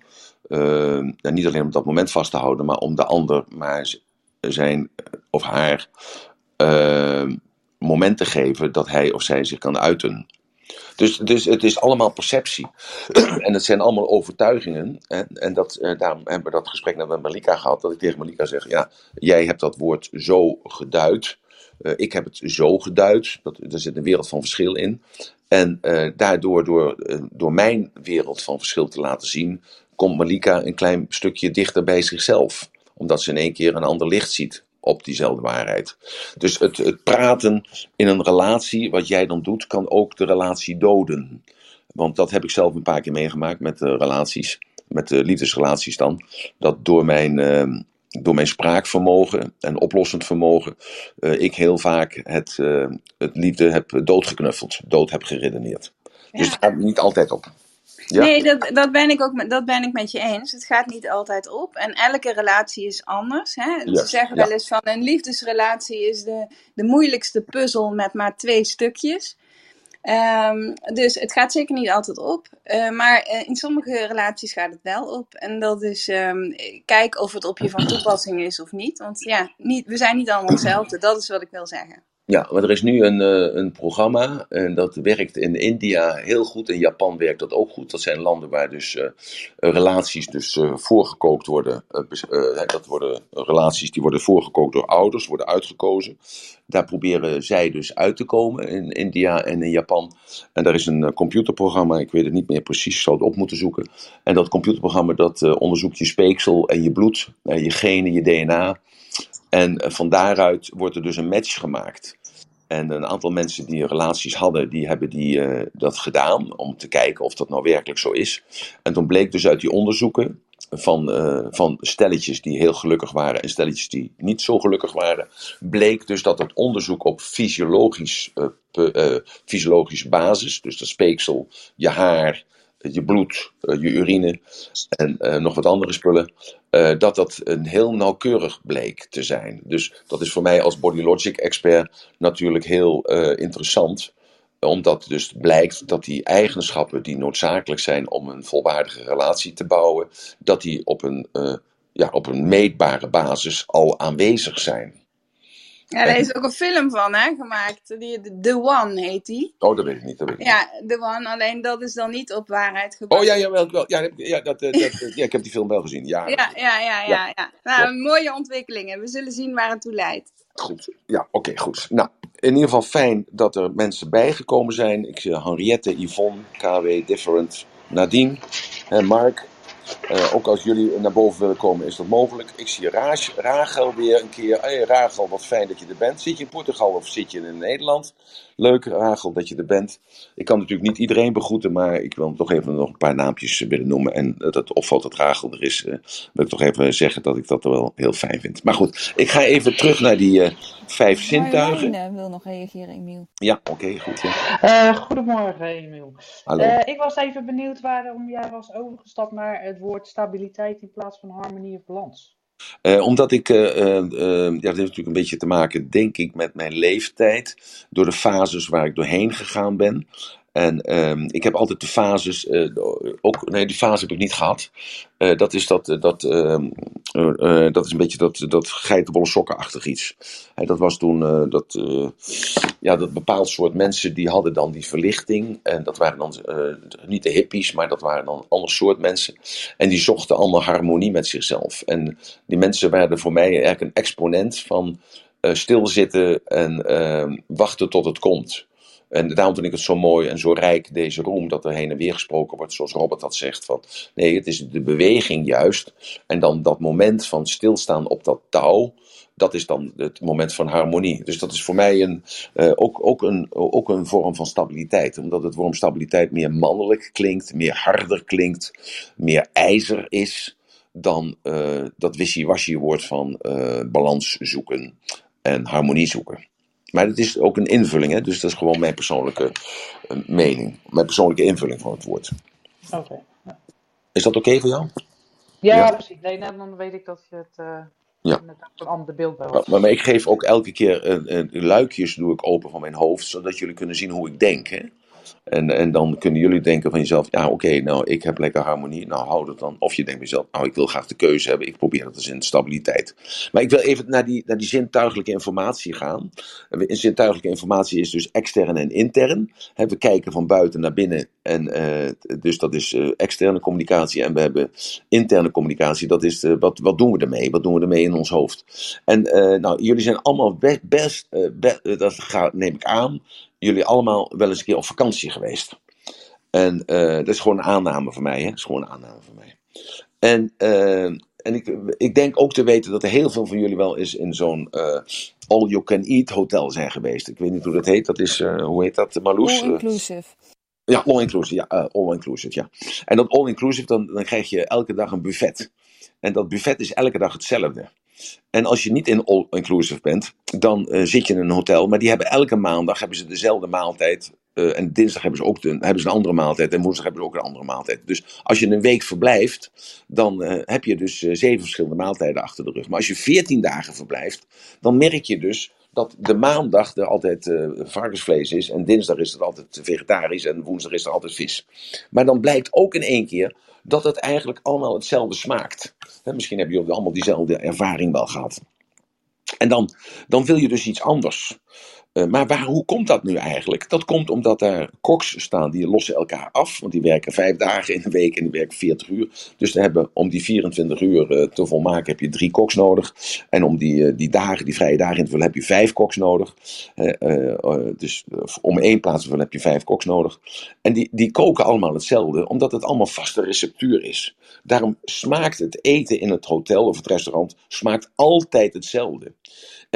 uh, niet alleen om dat moment vast te houden, maar om de ander maar zijn of haar uh, moment te geven dat hij of zij zich kan uiten. Dus, dus het is allemaal perceptie. en het zijn allemaal overtuigingen. En, en dat, eh, daarom hebben we dat gesprek met Malika gehad. Dat ik tegen Malika zeg: Ja, jij hebt dat woord zo geduid. Uh, ik heb het zo geduid. Dat, er zit een wereld van verschil in. En uh, daardoor, door, uh, door mijn wereld van verschil te laten zien, komt Malika een klein stukje dichter bij zichzelf. Omdat ze in één keer een ander licht ziet op diezelfde waarheid. Dus het, het praten in een relatie, wat jij dan doet, kan ook de relatie doden. Want dat heb ik zelf een paar keer meegemaakt met de relaties, met de liefdesrelaties dan. Dat door mijn, door mijn spraakvermogen en oplossend vermogen uh, ik heel vaak het, uh, het liefde heb doodgeknuffeld, dood heb geredeneerd. Ja. Dus het gaat niet altijd op. Ja? Nee, dat, dat, ben ik ook met, dat ben ik met je eens. Het gaat niet altijd op. En elke relatie is anders. Hè? Yes. Ze zeggen wel eens van een liefdesrelatie is de, de moeilijkste puzzel met maar twee stukjes. Um, dus het gaat zeker niet altijd op. Uh, maar uh, in sommige relaties gaat het wel op. En dat is um, kijk of het op je van toepassing is of niet. Want ja, niet, we zijn niet allemaal hetzelfde. Dat is wat ik wil zeggen. Ja, maar er is nu een, uh, een programma en dat werkt in India heel goed. In Japan werkt dat ook goed. Dat zijn landen waar dus uh, relaties dus uh, voorgekookt worden. dat worden relaties die worden voorgekookt door ouders, worden uitgekozen. Daar proberen zij dus uit te komen in India en in Japan. En daar is een computerprogramma, ik weet het niet meer precies, ik zal het op moeten zoeken. En dat computerprogramma dat onderzoekt je speeksel en je bloed, je genen, je DNA. En van daaruit wordt er dus een match gemaakt. En een aantal mensen die relaties hadden, die hebben die, uh, dat gedaan om te kijken of dat nou werkelijk zo is. En toen bleek dus uit die onderzoeken van, uh, van stelletjes die heel gelukkig waren en stelletjes die niet zo gelukkig waren, bleek dus dat het onderzoek op fysiologisch, fysiologische basis, dus dat speeksel, je haar, je bloed, je urine en nog wat andere spullen, dat dat een heel nauwkeurig bleek te zijn. Dus dat is voor mij als Bodylogic expert natuurlijk heel interessant. omdat dus blijkt dat die eigenschappen die noodzakelijk zijn om een volwaardige relatie te bouwen, dat die op een, eh, ja, op een meetbare basis al aanwezig zijn. Ja, daar is ook een film van hè, gemaakt. Die, The One heet die. Oh, dat weet ik niet. Dat weet ik niet. Ja, The One, alleen dat is dan niet op waarheid gebaseerd. Oh ja, ja, wel. Ja, ja, dat, eh, dat, eh, ja, ik heb die film wel gezien. Ja, Ja, ja, ja, ja. ja. Nou, mooie ontwikkelingen. We zullen zien waar het toe leidt. Goed. Ja, oké, goed. Nou, in ieder geval fijn dat er mensen bijgekomen zijn. Ik zie Henriette, Yvonne, KW, Different, Nadine en Mark. Eh, ook als jullie naar boven willen komen, is dat mogelijk. Ik zie Raas, Rachel weer een keer. Hey, Rachel, wat fijn dat je er bent. Zit je in Portugal of zit je in Nederland? Leuk, Rachel, dat je er bent. Ik kan natuurlijk niet iedereen begroeten, maar ik wil toch even nog een paar naampjes willen noemen. En dat het opvalt dat Rachel er is, eh, wil ik toch even zeggen dat ik dat wel heel fijn vind. Maar goed, ik ga even terug naar die eh, vijf zintuigen. Marjolein wil nog reageren, Emiel. Ja, oké, goed. Ja. Eh, goedemorgen, Emiel. Hallo. Eh, ik was even benieuwd waarom jij was overgestapt naar het woord stabiliteit in plaats van harmonie of balans. Eh, omdat ik, eh, ja, dat heeft natuurlijk een beetje te maken, denk ik, met mijn leeftijd. Door de fases waar ik doorheen gegaan ben. En ehm, ik heb altijd de fases, eh, ook, nee, die fase heb ik niet gehad. Eh, dat is dat, eh, dat, ehm, eh, eh, dat is een beetje dat, dat sokkenachtig iets. Dat was toen dat, ja, dat bepaald soort mensen die hadden dan die verlichting. En dat waren dan niet de hippies, maar dat waren dan ander soort mensen. En die zochten allemaal harmonie met zichzelf. En die mensen werden voor mij eigenlijk een exponent van stilzitten en ehm, wachten tot het komt. En daarom vind ik het zo mooi en zo rijk, deze room, dat er heen en weer gesproken wordt, zoals Robert dat zegt. Van, nee, het is de beweging juist. En dan dat moment van stilstaan op dat touw, dat is dan het moment van harmonie. Dus dat is voor mij een, eh, ook, ook, een, ook een vorm van stabiliteit. Omdat het woord stabiliteit meer mannelijk klinkt, meer harder klinkt, meer ijzer is dan eh, dat wishy-washy woord van eh, balans zoeken en harmonie zoeken. Maar het is ook een invulling, hè? dus dat is gewoon mijn persoonlijke eh, mening. Mijn persoonlijke invulling van het woord. Oké. Ja, Is dat oké voor jou? ja, Ja. precies. Nee, nou, dan weet ik dat je het eh Ja. een ander beeld bij Maar, ik geef ook elke keer eh, eh, luikjes doe ik open van mijn hoofd, zodat jullie kunnen zien hoe ik denk. Hè? En, en dan kunnen jullie denken van jezelf, ja oké, nou ik heb lekker harmonie, nou houd het dan. Of je denkt bij jezelf, nou ik wil graag de keuze hebben, ik probeer dat dus in stabiliteit. Maar ik wil even naar die, naar die zintuigelijke informatie gaan. En zintuigelijke informatie is dus extern en intern. We kijken van buiten naar binnen, en, eh, dus dat is eh, externe communicatie. En we hebben interne communicatie, dat is eh, wat, wat doen we ermee? Wat doen we ermee in ons hoofd? En eh, nou, jullie zijn allemaal be- best, eh, be- eh, dat ga, neem ik aan, jullie allemaal wel eens een keer op vakantie geweest. En eh, dat is gewoon een aanname van mij, hè? Dat is gewoon een aanname van mij. En, eh, en ik, ik denk ook te weten dat er heel veel van jullie wel eens in zo'n eh, all-you-can-eat hotel zijn geweest. Ik weet niet hoe dat heet. Dat is, hoe heet dat, Marloes? All Eh, inclusive. ja, all-inclusive. Ja, all-inclusive, ja. En dat all-inclusive, dan, dan krijg je elke dag een buffet. En dat buffet is elke dag hetzelfde. En als je niet in all-inclusive bent, dan eh, zit je in een hotel. Maar die hebben elke maandag hebben ze dezelfde maaltijd. eh, en dinsdag hebben ze ook hebben ze een andere maaltijd. En woensdag hebben ze ook een andere maaltijd. Dus als je een week verblijft, dan eh, heb je dus zeven verschillende maaltijden achter de rug. Maar als je veertien dagen verblijft, dan merk je dus dat de maandag er altijd varkensvlees is. En dinsdag is het altijd vegetarisch. En woensdag is er altijd vis. Maar dan blijkt ook in één keer dat het eigenlijk allemaal hetzelfde smaakt. Hè, misschien hebben jullie allemaal diezelfde ervaring wel gehad. En dan, dan wil je dus iets anders. Eh, maar waar, hoe komt dat nu eigenlijk? Dat komt omdat er koks staan die lossen elkaar af. Want die werken vijf dagen in de week en die werken 40 uur. Dus hebben, om die 24 uur eh, te volmaken heb je drie koks nodig. En om die, eh, die dagen, die vrije dagen in te vullen heb je vijf koks nodig. Dus om één plaats te vullen heb je vijf koks nodig. En die, die koken allemaal hetzelfde, omdat het allemaal vaste receptuur is. Daarom smaakt het eten in het hotel of het restaurant smaakt altijd hetzelfde.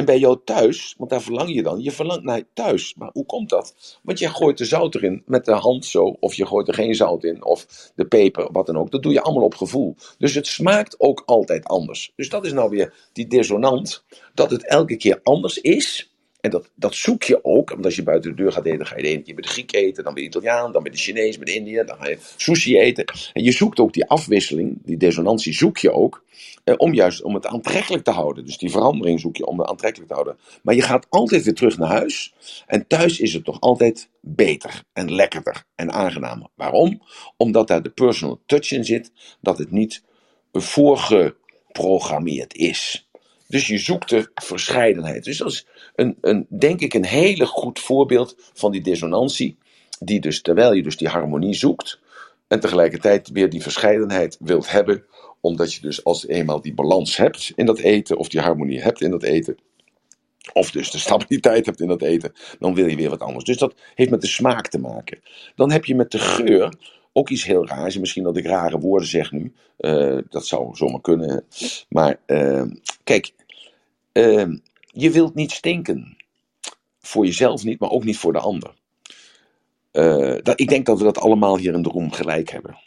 En bij jou thuis, want daar verlang je dan, je verlangt naar thuis. Maar hoe komt dat? Want je gooit de zout erin met de hand zo, of je gooit er geen zout in, of de peper, wat dan ook. Dat doe je allemaal op gevoel. Dus het smaakt ook altijd anders. Dus dat is nou weer die dissonant, dat het elke keer anders is. En dat, dat zoek je ook, want als je buiten de deur gaat eten, dan ga je de ene keer bij de Griek eten, dan bij de Italiaan, dan bij de Chinees, bij de Indiër, dan ga je sushi eten. En je zoekt ook die afwisseling, die dissonantie zoek je ook, eh, om juist om het aantrekkelijk te houden. Dus die verandering zoek je om het aantrekkelijk te houden. Maar je gaat altijd weer terug naar huis. En thuis is het toch altijd beter en lekkerder en aangenamer. Waarom? Omdat daar de personal touch in zit, dat het niet voorgeprogrammeerd is. Dus je zoekt de verscheidenheid. Dus dat is een, een, denk ik een hele goed voorbeeld van die dissonantie. Die dus, terwijl je dus die harmonie zoekt. En tegelijkertijd weer die verscheidenheid wilt hebben. Omdat je dus als eenmaal die balans hebt in dat eten. Of die harmonie hebt in dat eten. Of dus de stabiliteit hebt in dat eten. Dan wil je weer wat anders. Dus dat heeft met de smaak te maken. Dan heb je met de geur ook iets heel raars. En misschien dat ik rare woorden zeg nu. Uh, dat zou zomaar kunnen. Maar uh, kijk, uh, je wilt niet stinken. Voor jezelf niet, maar ook niet voor de ander. dat, ik denk dat we dat allemaal hier in de room gelijk hebben.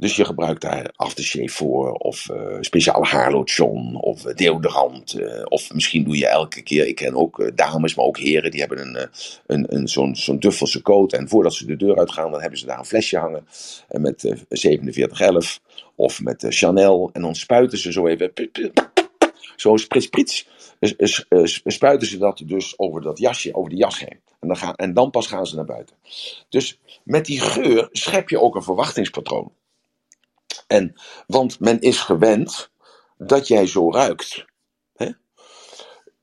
Dus je gebruikt daar aftershave voor, of uh, speciale haarlotion, of deodorant. Uh, of misschien doe je elke keer, ik ken ook dames, maar ook heren, die hebben een, een, een, zo'n zo'n duffelse coat. En voordat ze de deur uitgaan, dan hebben ze daar een flesje hangen met 4711 of met Chanel. En dan spuiten ze zo even, zo sprits, spuiten ze dat dus over dat jasje, over de jas heen. En dan, gaan, en dan pas gaan ze naar buiten. Dus met die geur schep je ook een verwachtingspatroon. En, want men is gewend dat jij zo ruikt. Hè?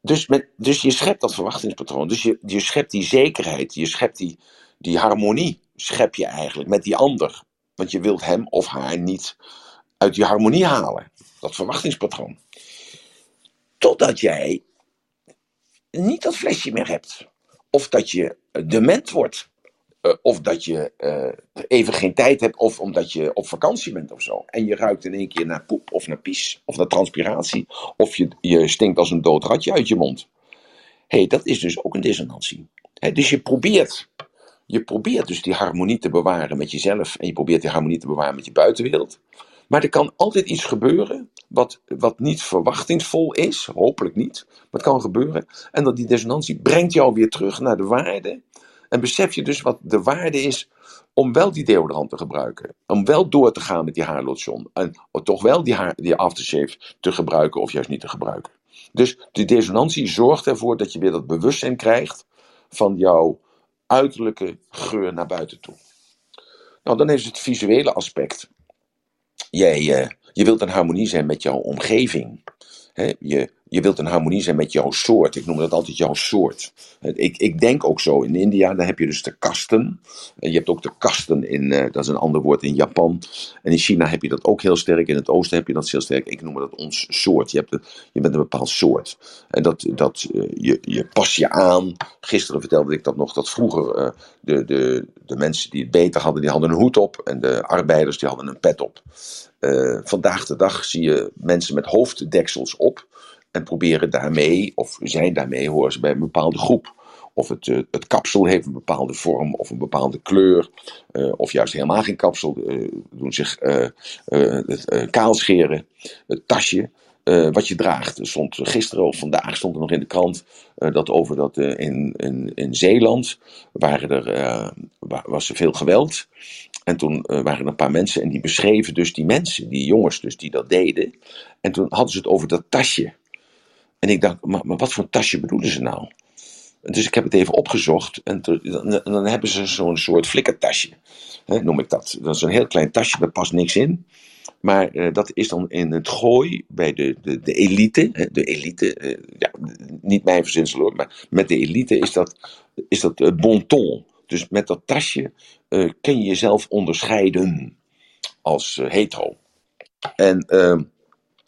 Dus, met, dus je schept dat verwachtingspatroon. Dus je, je schept die zekerheid, je schept die, die harmonie, schep je eigenlijk met die ander. Want je wilt hem of haar niet uit die harmonie halen. Dat verwachtingspatroon. Totdat jij niet dat flesje meer hebt. Of dat je dement wordt. Uh, of dat je uh, even geen tijd hebt, of omdat je op vakantie bent of zo. En je ruikt in één keer naar poep of naar pies, of naar transpiratie. Of je, je stinkt als een dood ratje uit je mond. Hey, dat is dus ook een dissonantie. Dus je probeert, je probeert dus die harmonie te bewaren met jezelf. En je probeert die harmonie te bewaren met je buitenwereld. Maar er kan altijd iets gebeuren wat, wat niet verwachtingsvol is, hopelijk niet, maar het kan gebeuren. En dat die dissonantie brengt jou weer terug naar de waarde en besef je dus wat de waarde is om wel die deodorant te gebruiken. Om wel door te gaan met die haarlotion. En toch wel die, haar, die aftershave te gebruiken of juist niet te gebruiken. Dus die dissonantie zorgt ervoor dat je weer dat bewustzijn krijgt van jouw uiterlijke geur naar buiten toe. Nou, dan is het visuele aspect. Jij, uh, je wilt in harmonie zijn met jouw omgeving. He, je, je wilt in harmonie zijn met jouw soort. Ik noem dat altijd jouw soort. Ik, ik denk ook zo. In India, daar heb je dus de kasten. En je hebt ook de kasten in, uh, dat is een ander woord in Japan. En in China heb je dat ook heel sterk. In het oosten heb je dat heel sterk. Ik noem dat ons soort. Je, hebt je bent een bepaald soort. En dat, dat, uh, je, je pas je aan. Gisteren vertelde ik dat nog, dat vroeger uh, de, de, de mensen die het beter hadden, die hadden een hoed op. En de arbeiders, die hadden een pet op. vandaag de dag zie je mensen met hoofddeksels op. En proberen daarmee, of zijn daarmee, horen ze bij een bepaalde groep. Of het, uh, het kapsel heeft een bepaalde vorm of een bepaalde kleur. Uh, of juist helemaal geen kapsel. Uh, doen zich het kaalscheren. Het tasje wat je draagt. Stond gisteren of vandaag stond er nog in de krant. dat over dat in, in, in Zeeland waren er, was er veel geweld. En toen waren er een paar mensen en die beschreven dus die mensen, die jongens dus die dat deden. En toen hadden ze het over dat tasje. En ik dacht, maar, wat voor tasje bedoelen ze nou? Dus ik heb het even opgezocht en, dan, hebben ze zo'n soort flikkertasje, hè, noem ik dat. Dat is een heel klein tasje, daar past niks in. Maar uh, dat is dan in het gooi bij de, de, de elite. Hè, de elite, uh, ja, niet mijn verzinsel hoor, maar met de elite is dat, is dat uh, bon ton. Dus met dat tasje kun je jezelf onderscheiden als hetero. En ehm,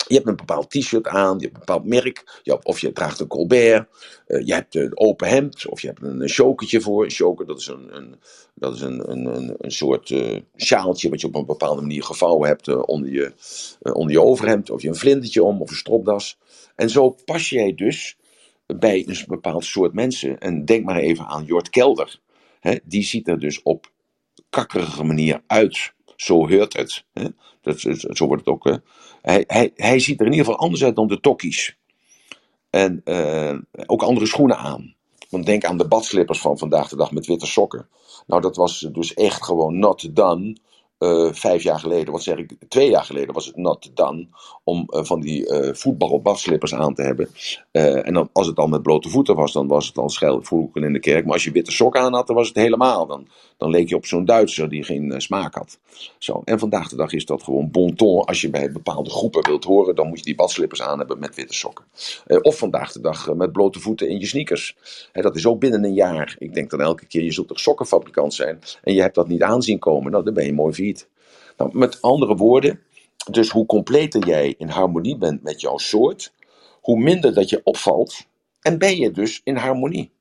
je hebt een bepaald t-shirt aan, je hebt een bepaald merk, je of je draagt een Colbert, uh, je hebt een open hemd, of je hebt een, een voor. Een dat is een, een dat is een, een, een, soort uh, sjaaltje wat je op een bepaalde manier gevouwen hebt uh, onder, je, onder je overhemd, of je een vlindertje om, of een stropdas. En zo pas jij dus bij een bepaald soort mensen. En denk maar even aan Jort Kelder. Hè, die ziet er dus op kakkerige manier uit. Zo hoort het. Hè. Dat, zo wordt het ook hij, hij, hij ziet er in ieder geval anders uit dan de tokkies. En uh, ook andere schoenen aan. Want denk aan de badslippers van vandaag de dag met witte sokken. Nou, dat was dus echt gewoon not done. Eh, vijf jaar geleden, wat zeg ik, twee jaar geleden was het not done om eh, van die eh voetbal badslippers aan te hebben. En dan, als het dan met blote voeten was, dan was het al schelvloeken in de kerk. Maar als je witte sokken aan had, dan was het helemaal. Dan, dan leek je op zo'n Duitser die geen smaak had. Zo. En vandaag de dag is dat gewoon bon ton. Als je bij bepaalde groepen wilt horen, dan moet je die badslippers aan hebben met witte sokken. Of vandaag de dag met blote voeten in je sneakers. Hè, dat is ook binnen een jaar. Ik denk dan elke keer, je zult toch sokkenfabrikant zijn. En je hebt dat niet aanzien komen. Nou, dan ben je mooi failliet. Nou, met andere woorden, dus hoe completer jij in harmonie bent met jouw soort, hoe minder dat je opvalt. En ben je dus in harmonie.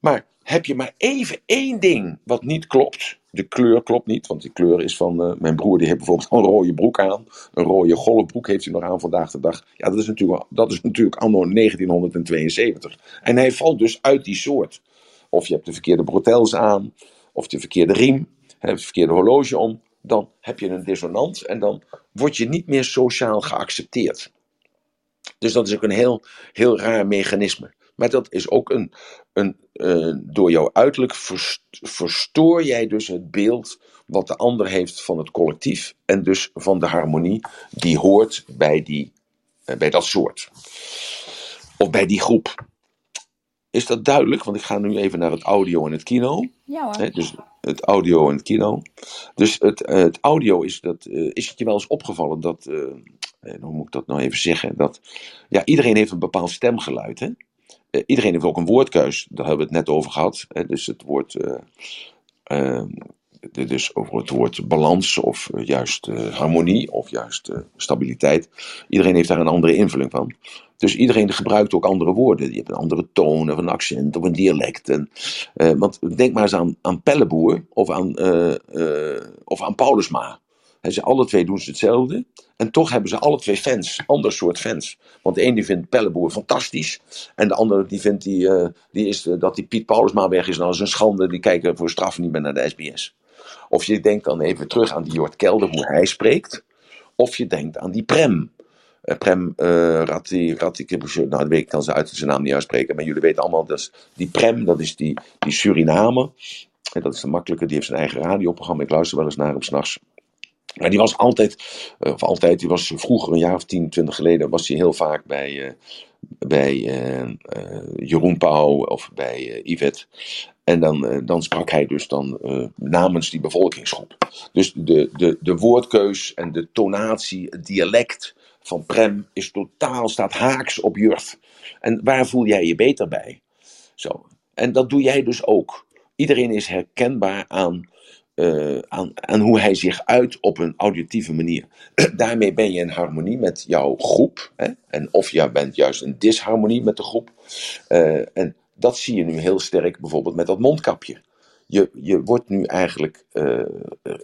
Maar heb je maar even één ding wat niet klopt. De kleur klopt niet, want die kleur is van eh, mijn broer. Die heeft bijvoorbeeld een rode broek aan. Een rode golfbroek heeft hij nog aan vandaag de dag. Ja, dat is natuurlijk, dat is natuurlijk anno 1972. En hij valt dus uit die soort. Of je hebt de verkeerde bretels aan, of de verkeerde riem, hè, het verkeerde horloge om. Dan heb je een dissonant en dan word je niet meer sociaal geaccepteerd. Dus dat is ook een heel, heel raar mechanisme. Maar dat is ook een, een eh, door jouw uiterlijk vers- verstoor jij dus het beeld wat de ander heeft van het collectief en dus van de harmonie die hoort bij, die, eh, bij dat soort. Of bij die groep. Is dat duidelijk? Want ik ga nu even naar het audio en het kino. Ja hoor. Dus het audio en het kino. Dus het, eh, het audio is dat. eh, is het je wel eens opgevallen dat. eh, hoe moet ik dat nou even zeggen? Dat. Ja, iedereen heeft een bepaald stemgeluid. Hè? Iedereen heeft ook een woordkeus. Daar hebben we het net over gehad. Hè? Dus het woord. Dus over het woord balans of eh, juist eh, harmonie of juist eh, stabiliteit. Iedereen heeft daar een andere invulling van. Dus iedereen gebruikt ook andere woorden. Je hebt een andere toon of een accent of een dialect. Want denk maar eens aan, aan Pelleboer of aan, of aan Paulusma. Ze alle twee doen ze hetzelfde. En toch hebben ze alle twee fans, ander soort fans. Want de een die vindt Pelleboer fantastisch. En de andere die vindt die, die is, dat die Piet Paulusma weg is. Nou, dat is een schande. Die kijken voor straf niet meer naar de SBS. Of je denkt dan even terug aan die Jort Kelder, hoe hij spreekt. Of je denkt aan die Prem. Eh, Prem uh, Ratti, nou ik kan ze uit zijn naam niet uitspreken. Maar jullie weten allemaal, dat die Prem, dat is die, die Suriname. En dat is de makkelijke, die heeft zijn eigen radioprogramma. Ik luister wel eens naar hem s'nachts. Maar die was altijd, eh, of altijd, die was vroeger, een jaar of 10, 20 geleden, was hij heel vaak bij, bij Jeroen Pauw of bij Yvette. En dan, eh, dan sprak hij dus dan eh, namens die bevolkingsgroep. Dus de, de, de woordkeus en de tonatie, het dialect van Prem is totaal, staat haaks op Jurf. En waar voel jij je beter bij? Zo. En dat doe jij dus ook. Iedereen is herkenbaar aan, eh, aan, aan hoe hij zich uit op een auditieve manier. Daarmee ben je in harmonie met jouw groep. Hè? En of je bent juist in disharmonie met de groep. En dat zie je nu heel sterk bijvoorbeeld met dat mondkapje. Je, je wordt nu eigenlijk eh,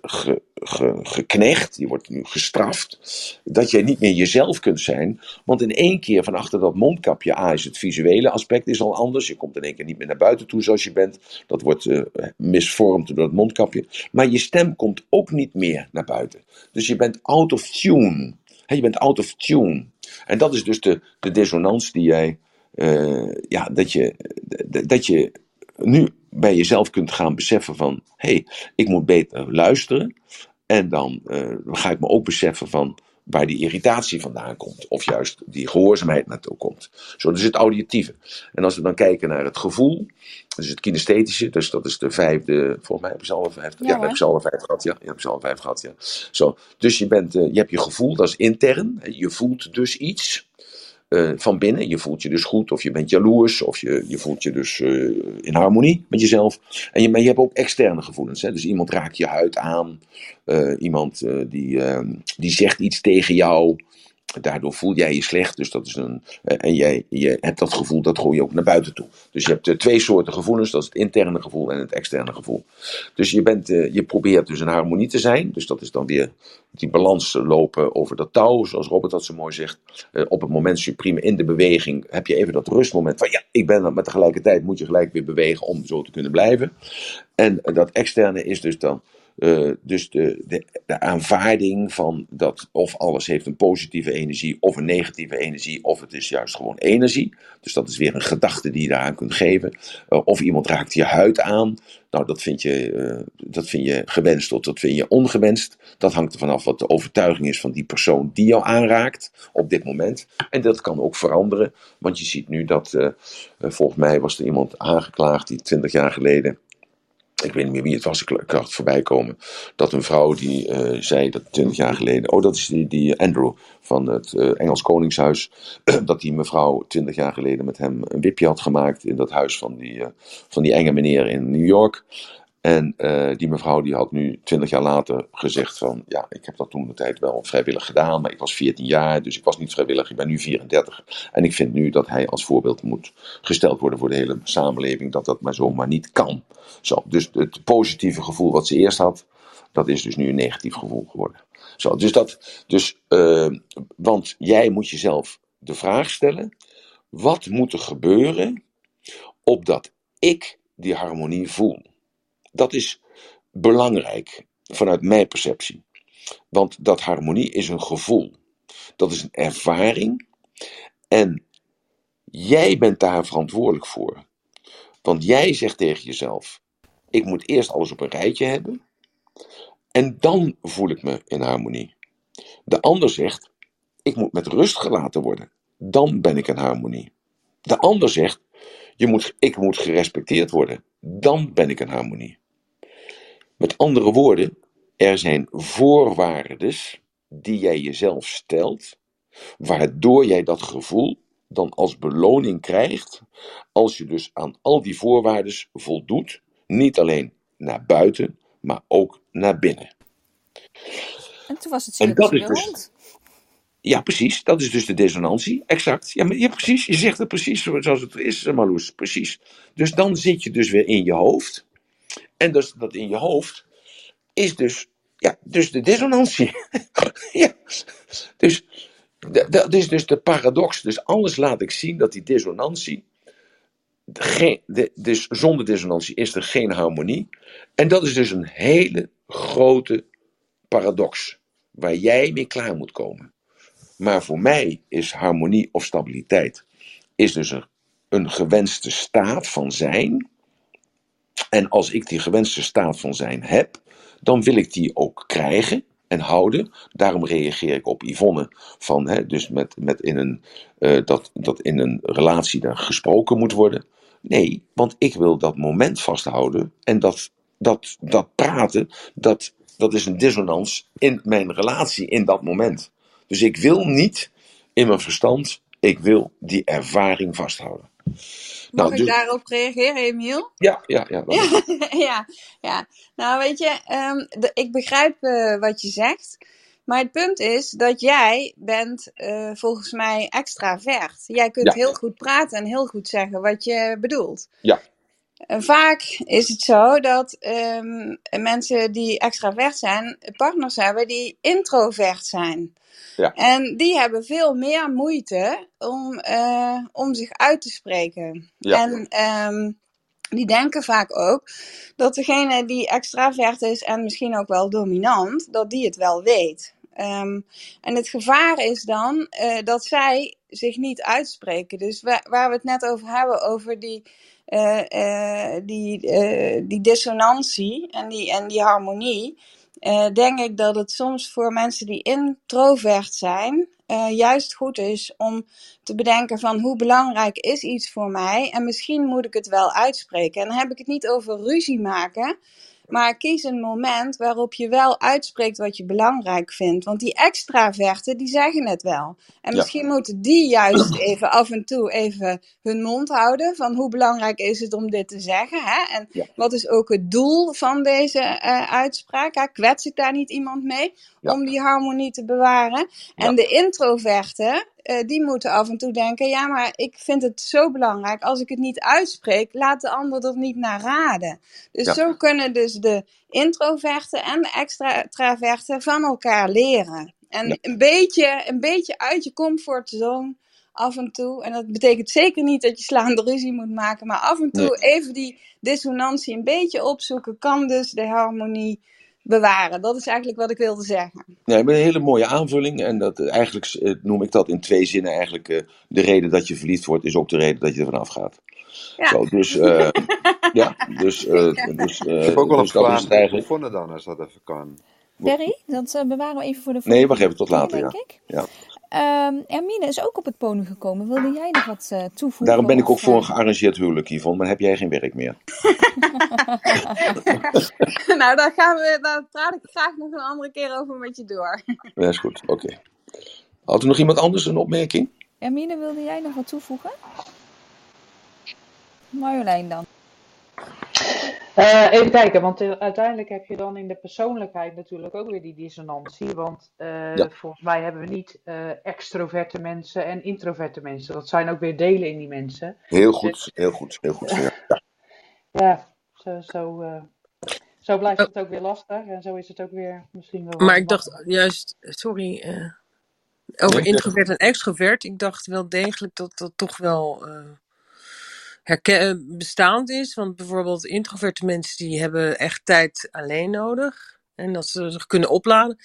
ge, ge, geknecht, je wordt nu gestraft, dat je niet meer jezelf kunt zijn. Want in één keer van achter dat mondkapje, A is het visuele aspect is al anders. Je komt in één keer niet meer naar buiten toe zoals je bent. Dat wordt uh, misvormd door het mondkapje. Maar je stem komt ook niet meer naar buiten. Dus je bent out of tune. He, je bent out of tune. En dat is dus de, de dissonans die jij, uh, ja, dat je, dat je nu bij jezelf kunt gaan beseffen van, hé, hey, ik moet beter luisteren. En dan uh, ga ik me ook beseffen van waar die irritatie vandaan komt. Of juist die gehoorzaamheid naartoe komt. Zo, dus het auditieve. En als we dan kijken naar het gevoel, dus het kinesthetische, dus dat is de vijfde, volgens mij heb ik ze alle vijf, ja, ja heb ik ze alle vijf gehad, ja, je hebt ze alle vijf gehad, ja. Zo, dus je bent, uh, je hebt je gevoel, dat is intern, je voelt dus iets. Uh, van binnen. Je voelt je dus goed, of je bent jaloers, of je, je voelt je dus uh, in harmonie met jezelf. En je, maar je hebt ook externe gevoelens. Hè? Dus iemand raakt je huid aan, uh, iemand die, die zegt iets tegen jou. Daardoor voel jij je slecht. Dus dat is een, en jij je hebt dat gevoel, dat gooi je ook naar buiten toe. Dus je hebt twee soorten gevoelens. Dat is het interne gevoel en het externe gevoel. Dus je, bent, je probeert dus in harmonie te zijn. Dus dat is dan weer die balans lopen over dat touw, zoals Robert dat zo mooi zegt. Op het moment supreme in de beweging heb je even dat rustmoment van ja, ik ben er, maar tegelijkertijd moet je gelijk weer bewegen om zo te kunnen blijven. En dat externe is dus dan eh, dus de, de, de aanvaarding van dat of alles heeft een positieve energie of een negatieve energie, of het is juist gewoon energie. Dus dat is weer een gedachte die je daaraan kunt geven. Eh, of iemand raakt je huid aan. Nou, dat vind, je, eh, dat vind je gewenst of dat vind je ongewenst. Dat hangt er vanaf wat de overtuiging is van die persoon die jou aanraakt op dit moment. En dat kan ook veranderen, want je ziet nu dat, uh, volgens mij was er iemand aangeklaagd die 20 jaar geleden ik weet niet meer wie het was, ik had voorbij komen, dat een vrouw die uh, zei dat 20 jaar geleden, oh dat is die, die Andrew van het uh, Engels Koningshuis, dat die mevrouw 20 jaar geleden met hem een wipje had gemaakt in dat huis van die, uh, van die enge meneer in New York. En uh, die mevrouw die had nu 20 jaar later gezegd van, ja, ik heb dat toen de tijd wel vrijwillig gedaan, maar ik was 14 jaar, dus ik was niet vrijwillig, ik ben nu 34. En ik vind nu dat hij als voorbeeld moet gesteld worden voor de hele samenleving, dat dat maar zomaar niet kan. Zo, dus het positieve gevoel wat ze eerst had, dat is dus nu een negatief gevoel geworden. Zo, dus dat, dus, uh, want jij moet jezelf de vraag stellen, wat moet er gebeuren opdat ik die harmonie voel? Dat is belangrijk vanuit mijn perceptie. Want dat harmonie is een gevoel. Dat is een ervaring. En jij bent daar verantwoordelijk voor. Want jij zegt tegen jezelf: ik moet eerst alles op een rijtje hebben. En dan voel ik me in harmonie. De ander zegt: ik moet met rust gelaten worden. Dan ben ik in harmonie. De ander zegt: je moet, ik moet gerespecteerd worden. Dan ben ik in harmonie. Met andere woorden, er zijn voorwaarden die jij jezelf stelt, waardoor jij dat gevoel dan als beloning krijgt, als je dus aan al die voorwaarden voldoet, niet alleen naar buiten, maar ook naar binnen. En toen was het En dat is dus-. Ja, precies. Dat is dus de dissonantie. Exact. Ja, maar, ja, precies. Je zegt het precies zoals het is, eh, Marloes. Precies. Dus dan zit je dus weer in je hoofd. En dus dat in je hoofd is dus, ja, dus de dissonantie. ja. Dus dat is dus de paradox. Dus alles laat ik zien dat die dissonantie. Geen, dus zonder dissonantie is er geen harmonie. En dat is dus een hele grote paradox. Waar jij mee klaar moet komen. Maar voor mij is harmonie of stabiliteit is dus een, een gewenste staat van zijn. En als ik die gewenste staat van zijn heb, dan wil ik die ook krijgen en houden. Daarom reageer ik op Yvonne van, hè, dus met, met in een, eh, dat, dat in een relatie daar gesproken moet worden. Nee, want ik wil dat moment vasthouden en dat, dat, dat praten, dat, dat is een dissonans in mijn relatie in dat moment. Dus ik wil niet in mijn verstand, ik wil die ervaring vasthouden. Mag Nou, ik dus- daarop reageren, Emiel? Ja, ja, ja. Ja, ja, ja. Nou, weet je, ehm, de- ik begrijp eh, wat je zegt. Maar het punt is dat jij bent eh, volgens mij extravert. Jij kunt Ja. heel goed praten en heel goed zeggen wat je bedoelt. Ja. Vaak is het zo dat ehm, mensen die extravert zijn, partners hebben die introvert zijn. Ja. En die hebben veel meer moeite om, eh, om zich uit te spreken. Ja. En ehm, die denken vaak ook dat degene die extravert is en misschien ook wel dominant, dat die het wel weet. Ehm, en het gevaar is dan eh, dat zij zich niet uitspreken. Dus waar, waar we het net over hebben, over die, eh, eh, die, eh, die dissonantie en die, en die harmonie, denk ik dat het soms voor mensen die introvert zijn, juist goed is om te bedenken van hoe belangrijk is iets voor mij en misschien moet ik het wel uitspreken. En dan heb ik het niet over ruzie maken, maar kies een moment waarop je wel uitspreekt wat je belangrijk vindt. Want die extraverten, die zeggen het wel. En Ja. misschien moeten die juist even af en toe even hun mond houden van hoe belangrijk is het om dit te zeggen. Hè? En Ja. wat is ook het doel van deze eh, uitspraak? Hè? Kwets ik daar niet iemand mee Ja. om die harmonie te bewaren? En de introverten, eh, die moeten af en toe denken: ja, maar ik vind het zo belangrijk. Als ik het niet uitspreek, laat de ander er niet naar raden. Dus Ja. zo kunnen dus de introverten en de extraverten van elkaar leren. En Ja. een, beetje, een beetje uit je comfortzone af en toe. En dat betekent zeker niet dat je slaande ruzie moet maken, maar af en toe even die dissonantie een beetje opzoeken, kan dus de harmonie bewaren. Dat is eigenlijk wat ik wilde zeggen. Nee, maar een hele mooie aanvulling. En dat, eh, eigenlijk eh, noem ik dat in twee zinnen. Eigenlijk eh, de reden dat je verliefd wordt, is ook de reden dat je er vanaf gaat. Ja. Zo, dus, eh, ja, dus, eh, dus, eh, Ik heb ook wel een dus dat is vraag gevonden dan, als dat even kan. Perry, dat eh, bewaren we even voor de Nee, volgende wacht even, tot later, denk ja. ik. ja. Ehm, Hermine is ook op het podium gekomen. Wilde jij nog wat eh, toevoegen? Daarom ben ik ook voor een eh, gearrangeerd huwelijk, Yvonne. Maar heb jij geen werk meer? nou, daar, gaan we, daar praat ik graag nog een andere keer over met je door. Dat is goed, oké. Had er nog iemand anders een opmerking? Hermine, wilde jij nog wat toevoegen? Marjolein dan. Eh, even kijken, want eh, uiteindelijk heb je dan in de persoonlijkheid natuurlijk ook weer die dissonantie. Want eh, Ja. volgens mij hebben we niet eh, extroverte mensen en introverte mensen. Dat zijn ook weer delen in die mensen. Heel goed, heel goed, heel goed. Ja. Ja, zo, zo, eh, zo blijft het ook weer lastig en zo is het ook weer misschien wel. Maar ik dacht juist, sorry, eh, over introvert en extrovert. Ik dacht wel degelijk dat dat toch wel eh, herken- eh, bestaand is. Want bijvoorbeeld introverte mensen die hebben echt tijd alleen nodig. En dat ze zich kunnen opladen.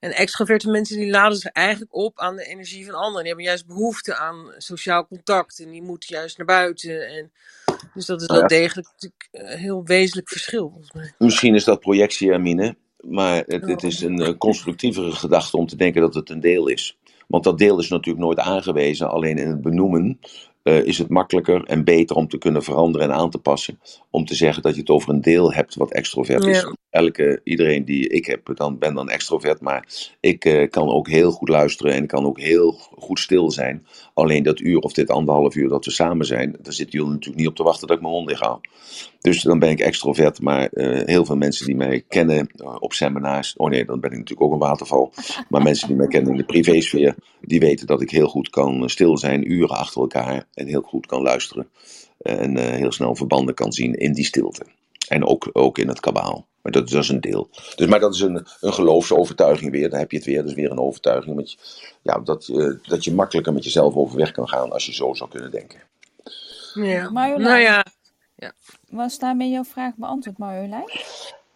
En extroverte mensen die laden zich eigenlijk op aan de energie van anderen. Die hebben juist behoefte aan sociaal contact. En die moeten juist naar buiten. En, dus dat is Nou wel ja, degelijk natuurlijk een heel wezenlijk verschil volgens mij. misschien is dat projectie, Hermine. Maar het, het is een eh, constructievere gedachte om te denken dat het een deel is. Want dat deel is natuurlijk nooit aangewezen. Alleen in het benoemen eh, is het makkelijker en beter om te kunnen veranderen en aan te passen. Om te zeggen dat je het over een deel hebt wat extrovert is. Elke, iedereen die ik heb, dan, ben dan extrovert. Maar ik eh, kan ook heel goed luisteren en kan ook heel goed stil zijn. Alleen dat uur of dit anderhalf uur dat we samen zijn, daar zitten jullie natuurlijk niet op te wachten dat ik mijn mond dicht hou. Dus dan ben ik extrovert, maar eh, heel veel mensen die mij kennen op seminars, oh nee, dan ben ik natuurlijk ook een waterval. Maar mensen die mij kennen in de privésfeer, die weten dat ik heel goed kan stil zijn, uren achter elkaar, en heel goed kan luisteren. En eh, heel snel verbanden kan zien in die stilte. En ook, ook in het kabaal. Maar dat, dat is een deel. Dus, maar dat is een, een geloofsovertuiging weer. Dan heb je het weer. Dat is weer een overtuiging. Met ja, dat, je, dat je makkelijker met jezelf overweg kan gaan als je zo zou kunnen denken. Ja. Marjolein. Nou ja, Was daarmee jouw vraag beantwoord, Marjolein?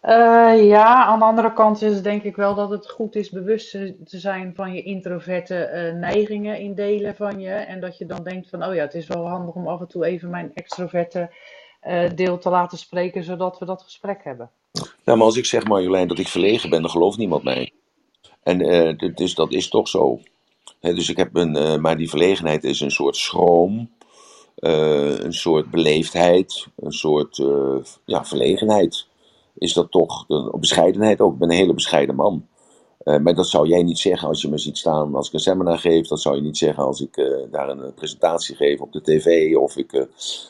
Eh, ja, aan de andere kant is denk ik wel dat het goed is bewust te zijn van je introverte eh, neigingen in delen van je. En dat je dan denkt van, oh ja, het is wel handig om af en toe even mijn extroverte eh, deel te laten spreken, zodat we dat gesprek hebben. Ja, maar als ik zeg, Marjolein, dat ik verlegen ben, dan gelooft niemand mij. En dus dat is toch zo. Dus ik heb een, maar die verlegenheid is een soort schroom, een soort beleefdheid, een soort ja, verlegenheid. Is dat toch, een bescheidenheid ook. Ik ben een hele bescheiden man. Eh, maar dat zou jij niet zeggen als je me ziet staan als ik een seminar geef. Dat zou je niet zeggen als ik eh, daar een presentatie geef op de tv. Of ik, eh,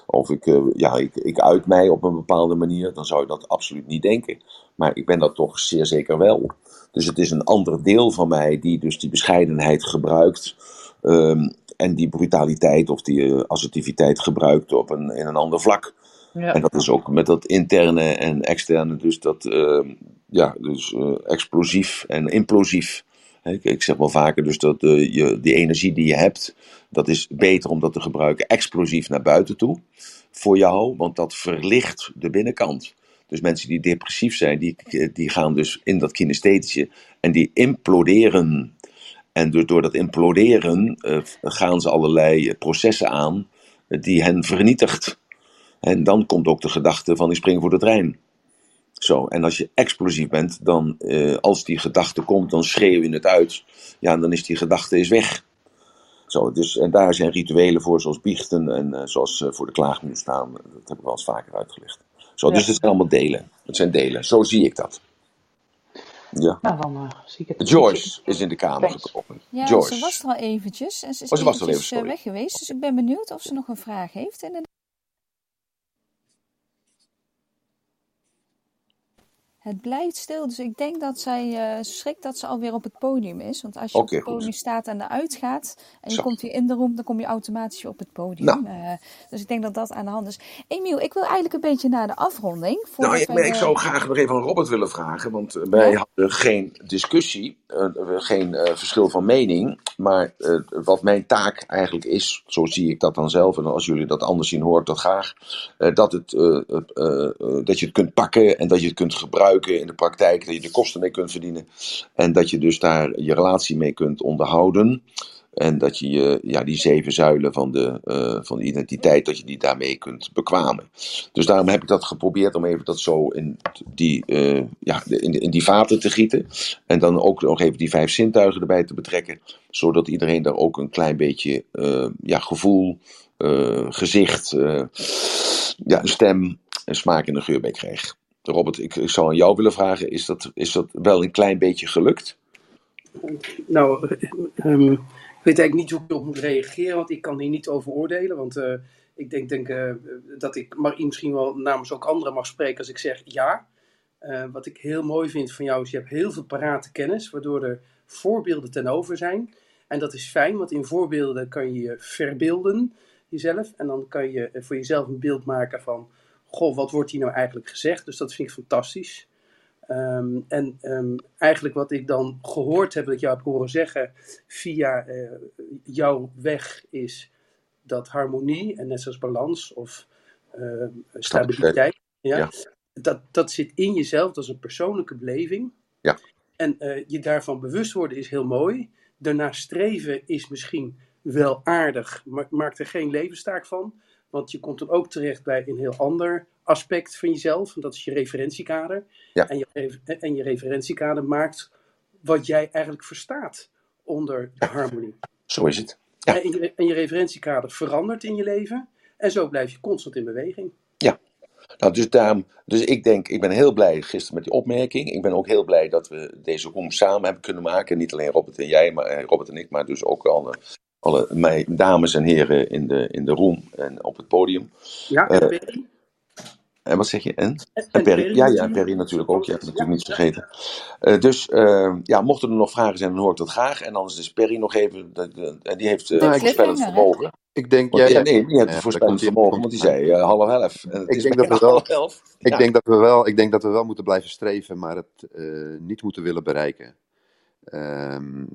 of ik, ja, ik, ik uit mij op een bepaalde manier. Dan zou je dat absoluut niet denken. Maar ik ben dat toch zeer zeker wel. Dus het is een ander deel van mij die dus die bescheidenheid gebruikt. ehm, en die brutaliteit of die assertiviteit gebruikt op een, in een ander vlak. Ja. En dat is ook met dat interne en externe, dus dat, ehm, ja, dus eh, explosief en implosief. Ik, ik zeg wel vaker dus dat eh, je, die energie die je hebt, dat is beter om dat te gebruiken explosief naar buiten toe voor jou, want dat verlicht de binnenkant. Dus mensen die depressief zijn, die, die gaan dus in dat kinesthetische en die imploderen. En dus door dat imploderen eh, gaan ze allerlei processen aan eh, die hen vernietigt. En dan komt ook de gedachte van ik spring voor de trein. Zo, en als je explosief bent, dan eh, als die gedachte komt, dan schreeuw je het uit. Ja, en dan is die gedachte is weg. Zo, dus, en daar zijn rituelen voor, zoals biechten en eh, zoals eh, voor de klaagmuur staan. Dat heb ik wel eens vaker uitgelegd. Zo, dus het zijn allemaal delen. Het zijn delen. Zo zie ik dat. Ja. Nou, dan eh, zie ik het. Joyce is in de kamer Thanks. gekomen. Ja, Joyce. ze was er al eventjes. En ze is Oh, ze was er al eventjes, even, eh, weg geweest. Dus ik ben benieuwd of ze nog een vraag heeft. En Het blijft stil, dus ik denk dat zij eh, schrikt dat ze alweer op het podium is. Want als je op het goed. podium staat en eruit gaat en je Zo. komt weer in de room, dan kom je automatisch op het podium. Nou. Eh, dus ik denk dat dat aan de hand is. Emiel, ik wil eigenlijk een beetje naar de afronding. Nou, ik zou graag nog even aan Robert willen vragen. Want eh, wij Ja? hadden geen discussie, geen verschil van mening. Maar wat mijn taak eigenlijk is, zo zie ik dat dan zelf. En als jullie dat anders zien, hoor ik dat graag. dat, het, dat je het kunt pakken en dat je het kunt gebruiken. In de praktijk, dat je de kosten mee kunt verdienen. En dat je dus daar je relatie mee kunt onderhouden. En dat je je, ja, die zeven zuilen van de, eh, van de identiteit, dat je die daarmee kunt bekwamen. Dus daarom heb ik dat geprobeerd om even dat zo in die, eh, ja, in, in die vaten te gieten. En dan ook nog even die vijf zintuigen erbij te betrekken. Zodat iedereen daar ook een klein beetje eh, ja, gevoel, gezicht, ja, stem, een smaak en een geur bij krijgt. Robert, ik, ik zou aan jou willen vragen, is dat, is dat wel een klein beetje gelukt? Nou, um, ik weet eigenlijk niet hoe ik erop moet reageren, want ik kan hier niet over oordelen. Want uh, ik denk, denk uh, dat ik Marie misschien wel namens ook anderen mag spreken als ik zeg ja. Uh, wat ik heel mooi vind van jou is, je hebt heel veel parate kennis, waardoor er voorbeelden ten over zijn. En dat is fijn, want in voorbeelden kan je je verbeelden, jezelf. En dan kan je voor jezelf een beeld maken van, goh, wat wordt hier nou eigenlijk gezegd? Dus dat vind ik fantastisch. Um, en um, eigenlijk wat ik dan gehoord heb, dat ik jou heb horen zeggen via uh, jouw weg, is dat harmonie, en net zoals balans of uh, stabiliteit, ja, ja, Dat, dat zit in jezelf, dat is een persoonlijke beleving. Ja. En uh, je daarvan bewust worden is heel mooi. Daarna streven is misschien wel aardig, maar maak er geen levenstaak van. Want je komt dan ook terecht bij een heel ander aspect van jezelf. En dat is je referentiekader. Ja. En, je, en je referentiekader maakt wat jij eigenlijk verstaat onder de harmonie. Zo is het. Ja. En, je, en je referentiekader verandert in je leven. En zo blijf je constant in beweging. Ja. Nou, dus, daarom, dus ik denk, ik ben heel blij gisteren met die opmerking. Ik ben ook heel blij dat we deze room samen hebben kunnen maken. Niet alleen Robert en jij, maar eh, Robert en ik, maar dus ook alle alle mijn dames en heren in de, in de room en op het podium. Ja, en uh, En wat zeg je? En? En, en Perry? Ja, ja, Perry natuurlijk ook. Je hebt het natuurlijk niet vergeten. Uh, dus uh, ja, mochten er nog vragen zijn, dan hoor ik dat graag. En anders is Perry nog even. En die heeft uh, voorspellend vermogen. Ik denk, want, ja, nee, die heeft ja, voorspellend vermogen, want die zei half elf. En ik denk, dat we wel, elf. Ik, denk dat we wel, ik denk dat we wel moeten blijven streven, maar het niet moeten willen bereiken. Um,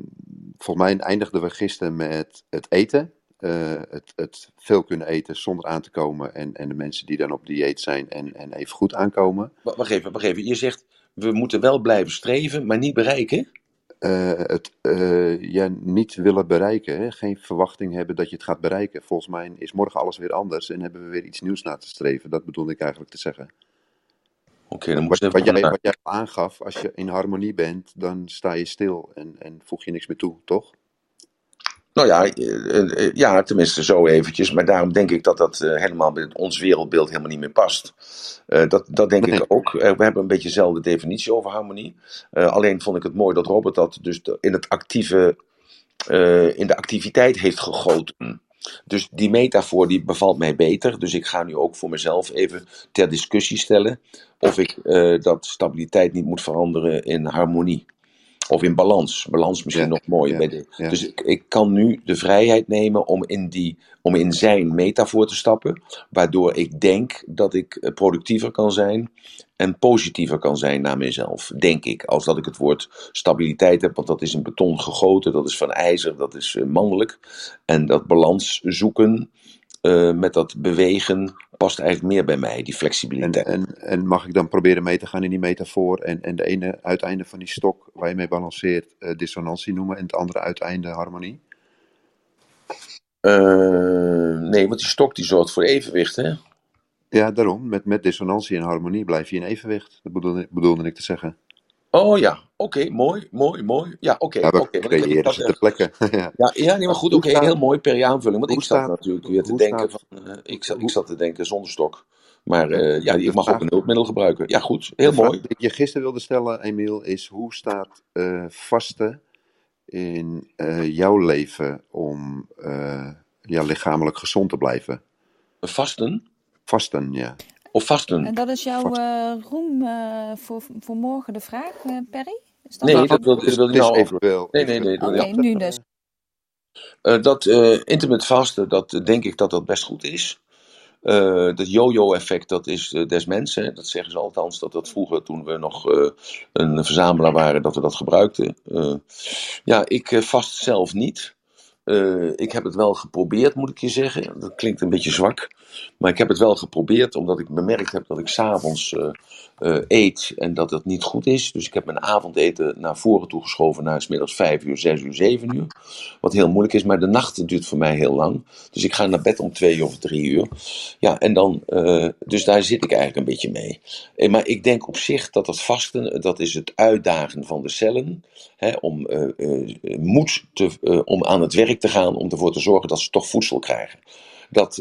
volgens mij eindigden we gisteren met het eten. Uh, het, het, veel kunnen eten zonder aan te komen. En, en de mensen die dan op dieet zijn en, en even goed aankomen. Wacht even, wacht even. Je zegt, we moeten wel blijven streven, maar niet bereiken? Uh, het uh, ja, niet willen bereiken. Hè? Geen verwachting hebben dat je het gaat bereiken. Volgens mij is morgen alles weer anders en hebben we weer iets nieuws na te streven. Dat bedoel ik eigenlijk te zeggen. Okay, dan wat, wat, jij, wat jij aangaf, als je in harmonie bent, dan sta je stil en, en voeg je niks meer toe, toch? Nou ja, ja, tenminste zo eventjes. Maar daarom denk ik dat dat helemaal bij ons wereldbeeld helemaal niet meer past. Uh, dat, dat denk nee. ik ook. Uh, we hebben een beetje dezelfde definitie over harmonie. Uh, alleen vond ik het mooi dat Robert dat dus in, het actieve, in de activiteit heeft gegoten. Dus die metafoor die bevalt mij beter. Dus ik ga nu ook voor mezelf even ter discussie stellen of ik uh, dat stabiliteit niet moet veranderen in harmonie. Of in balans. Balans misschien ja, nog mooier. Ja, bij de, ja. Dus ik, ik kan nu de vrijheid nemen om in, die, om in zijn metafoor te stappen. Waardoor ik denk dat ik productiever kan zijn. En positiever kan zijn naar mezelf. Denk ik. Als dat ik het woord stabiliteit heb. Want dat is in beton gegoten. Dat is van ijzer. Dat is uh, mannelijk. En dat balans zoeken. Uh, met dat bewegen past eigenlijk meer bij mij, die flexibiliteit. En, en, en, mag ik dan proberen mee te gaan in die metafoor en, en de ene uiteinde van die stok waar je mee balanceert uh, dissonantie noemen en het andere uiteinde harmonie? Uh, nee, want die stok die zorgt voor evenwicht, hè? Ja, daarom. Met, met dissonantie en harmonie blijf je in evenwicht. Dat bedoelde, bedoelde ik te zeggen. Oh ja, oké, okay, mooi, mooi, mooi. Ja, oké. Okay, ja, okay, creëren ze ter plekke. ja. ja, nee, maar goed, oké, heel mooi per aanvulling. Want ik zat staat, natuurlijk weer te denken staat, van, uh, ik, zat, ik zat te denken zonder stok. Maar uh, ja, ik mag ook een hulpmiddel gebruiken. Ja, goed, heel de mooi. Die ik je gisteren wilde stellen, Emiel, is hoe staat uh, vasten in jouw leven om ja, lichamelijk gezond te blijven? Vasten? Vasten, ja. Of vasten. En dat is jouw uh, roem uh, voor, voor morgen de vraag, uh, Perry? Is dat nee, dat wil, dat wil ik nou. Nee, nee, nee. Oké, okay, nu dus. dat intermittent vasten, dat denk ik dat dat best goed is. dat yo-yo-effect, dat is des mensen. Dat zeggen ze althans, dat dat vroeger, toen we nog een verzamelaar waren, dat we dat gebruikten. ja, ik vast zelf niet. ik heb het wel geprobeerd, moet ik je zeggen. Dat klinkt een beetje zwak. Maar ik heb het wel geprobeerd, omdat ik bemerkt heb dat ik s'avonds uh, eet en dat dat niet goed is. Dus ik heb mijn avondeten naar voren toe geschoven naar middags 5 uur, 6 uur, 7 uur. Wat heel moeilijk is, maar de nacht duurt voor mij heel lang. Dus ik ga naar bed om 2 of 3 uur. Ja, en dan, uh, dus daar zit ik eigenlijk een beetje mee. En, maar ik denk op zich dat dat vasten, dat is het uitdagen van de cellen. Hè, om moed te, om aan het werk te gaan, om ervoor te zorgen dat ze toch voedsel krijgen. Dat,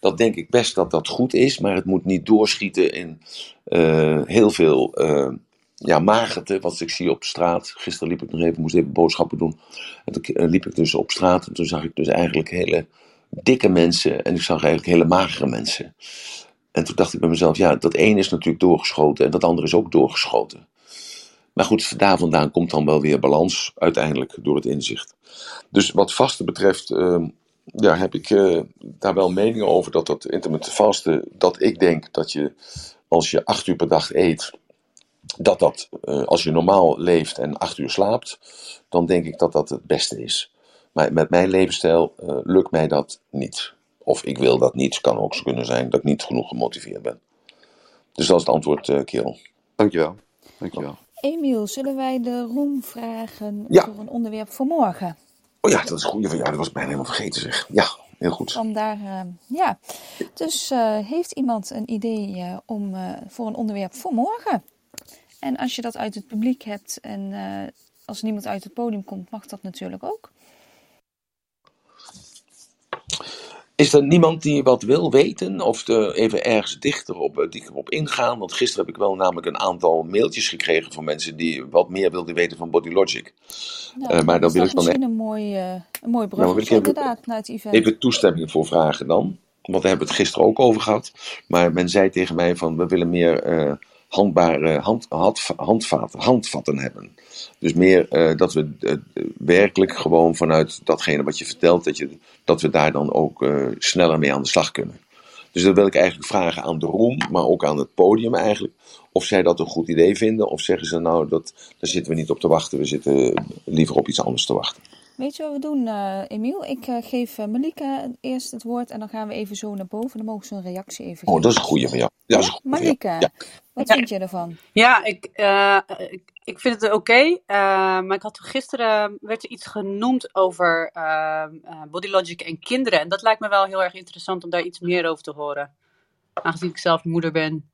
dat denk ik best dat dat goed is, maar het moet niet doorschieten in uh, heel veel uh, ja, magerte, wat ik zie op straat. Gisteren liep ik nog even, moest even boodschappen doen. En toen liep ik dus op straat en toen zag ik dus eigenlijk hele dikke mensen en ik zag eigenlijk hele magere mensen. En toen dacht ik bij mezelf, ja, dat ene is natuurlijk doorgeschoten en dat andere is ook doorgeschoten. Maar goed, daar vandaan komt dan wel weer balans, uiteindelijk door het inzicht. Dus wat vasten betreft, uh, ja, heb ik uh, daar wel meningen over dat dat intermittent vasten, dat ik denk dat je als je acht uur per dag eet, dat dat, uh, als je normaal leeft en acht uur slaapt, dan denk ik dat dat het beste is. Maar met mijn levensstijl uh, lukt mij dat niet. Of ik wil dat niet. Kan ook zo kunnen zijn dat ik niet genoeg gemotiveerd ben. Dus dat is het antwoord, uh, Kerel. Dankjewel. Dankjewel. Emiel, zullen wij de roem vragen Ja. voor een onderwerp voor morgen? Oh ja, dat is goed. Ja, dat was bijna helemaal vergeten zeg. Ja, heel goed. Vandaar, eh, ja. Dus eh, heeft iemand een idee eh, om, voor een onderwerp voor morgen? En als je dat uit het publiek hebt en als niemand uit het podium komt, mag dat natuurlijk ook. Is er niemand die wat wil weten? Of de, even ergens dichter op, eh, die op ingaan? Want gisteren heb ik wel namelijk een aantal mailtjes gekregen van mensen die wat meer wilden weten van Body Logic. Nou, maar dan is wil ik dan misschien een mooi, eh, een mooi Nou, bruggetje even- inderdaad naar het event. even toestemming voor vragen dan. Want daar hebben we het gisteren ook over gehad. Maar men zei tegen mij van we willen meer handbare hand, hand, handvaten, handvatten hebben. Dus meer eh, dat we eh, werkelijk gewoon vanuit datgene wat je vertelt, dat, je, dat we daar dan ook eh, sneller mee aan de slag kunnen. Dus dat wil ik eigenlijk vragen aan de room, maar ook aan het podium eigenlijk. Of zij dat een goed idee vinden, of zeggen ze nou, dat, daar zitten we niet op te wachten, we zitten liever op iets anders te wachten. Weet je wat we doen, eh, Emiel? Ik eh, geef eh, Malika eerst het woord en dan gaan we even zo naar boven. Dan mogen ze een reactie even Oh, geven. dat is een goede van jou. Ja. Malika, Ja. wat Ja. vind je ervan? Ja, ik, eh, ik, ik vind het oké. eh, maar ik had gisteren werd er iets genoemd over uh, Body Logic en kinderen. En dat lijkt me wel heel erg interessant om daar iets meer over te horen. Aangezien ik zelf moeder ben.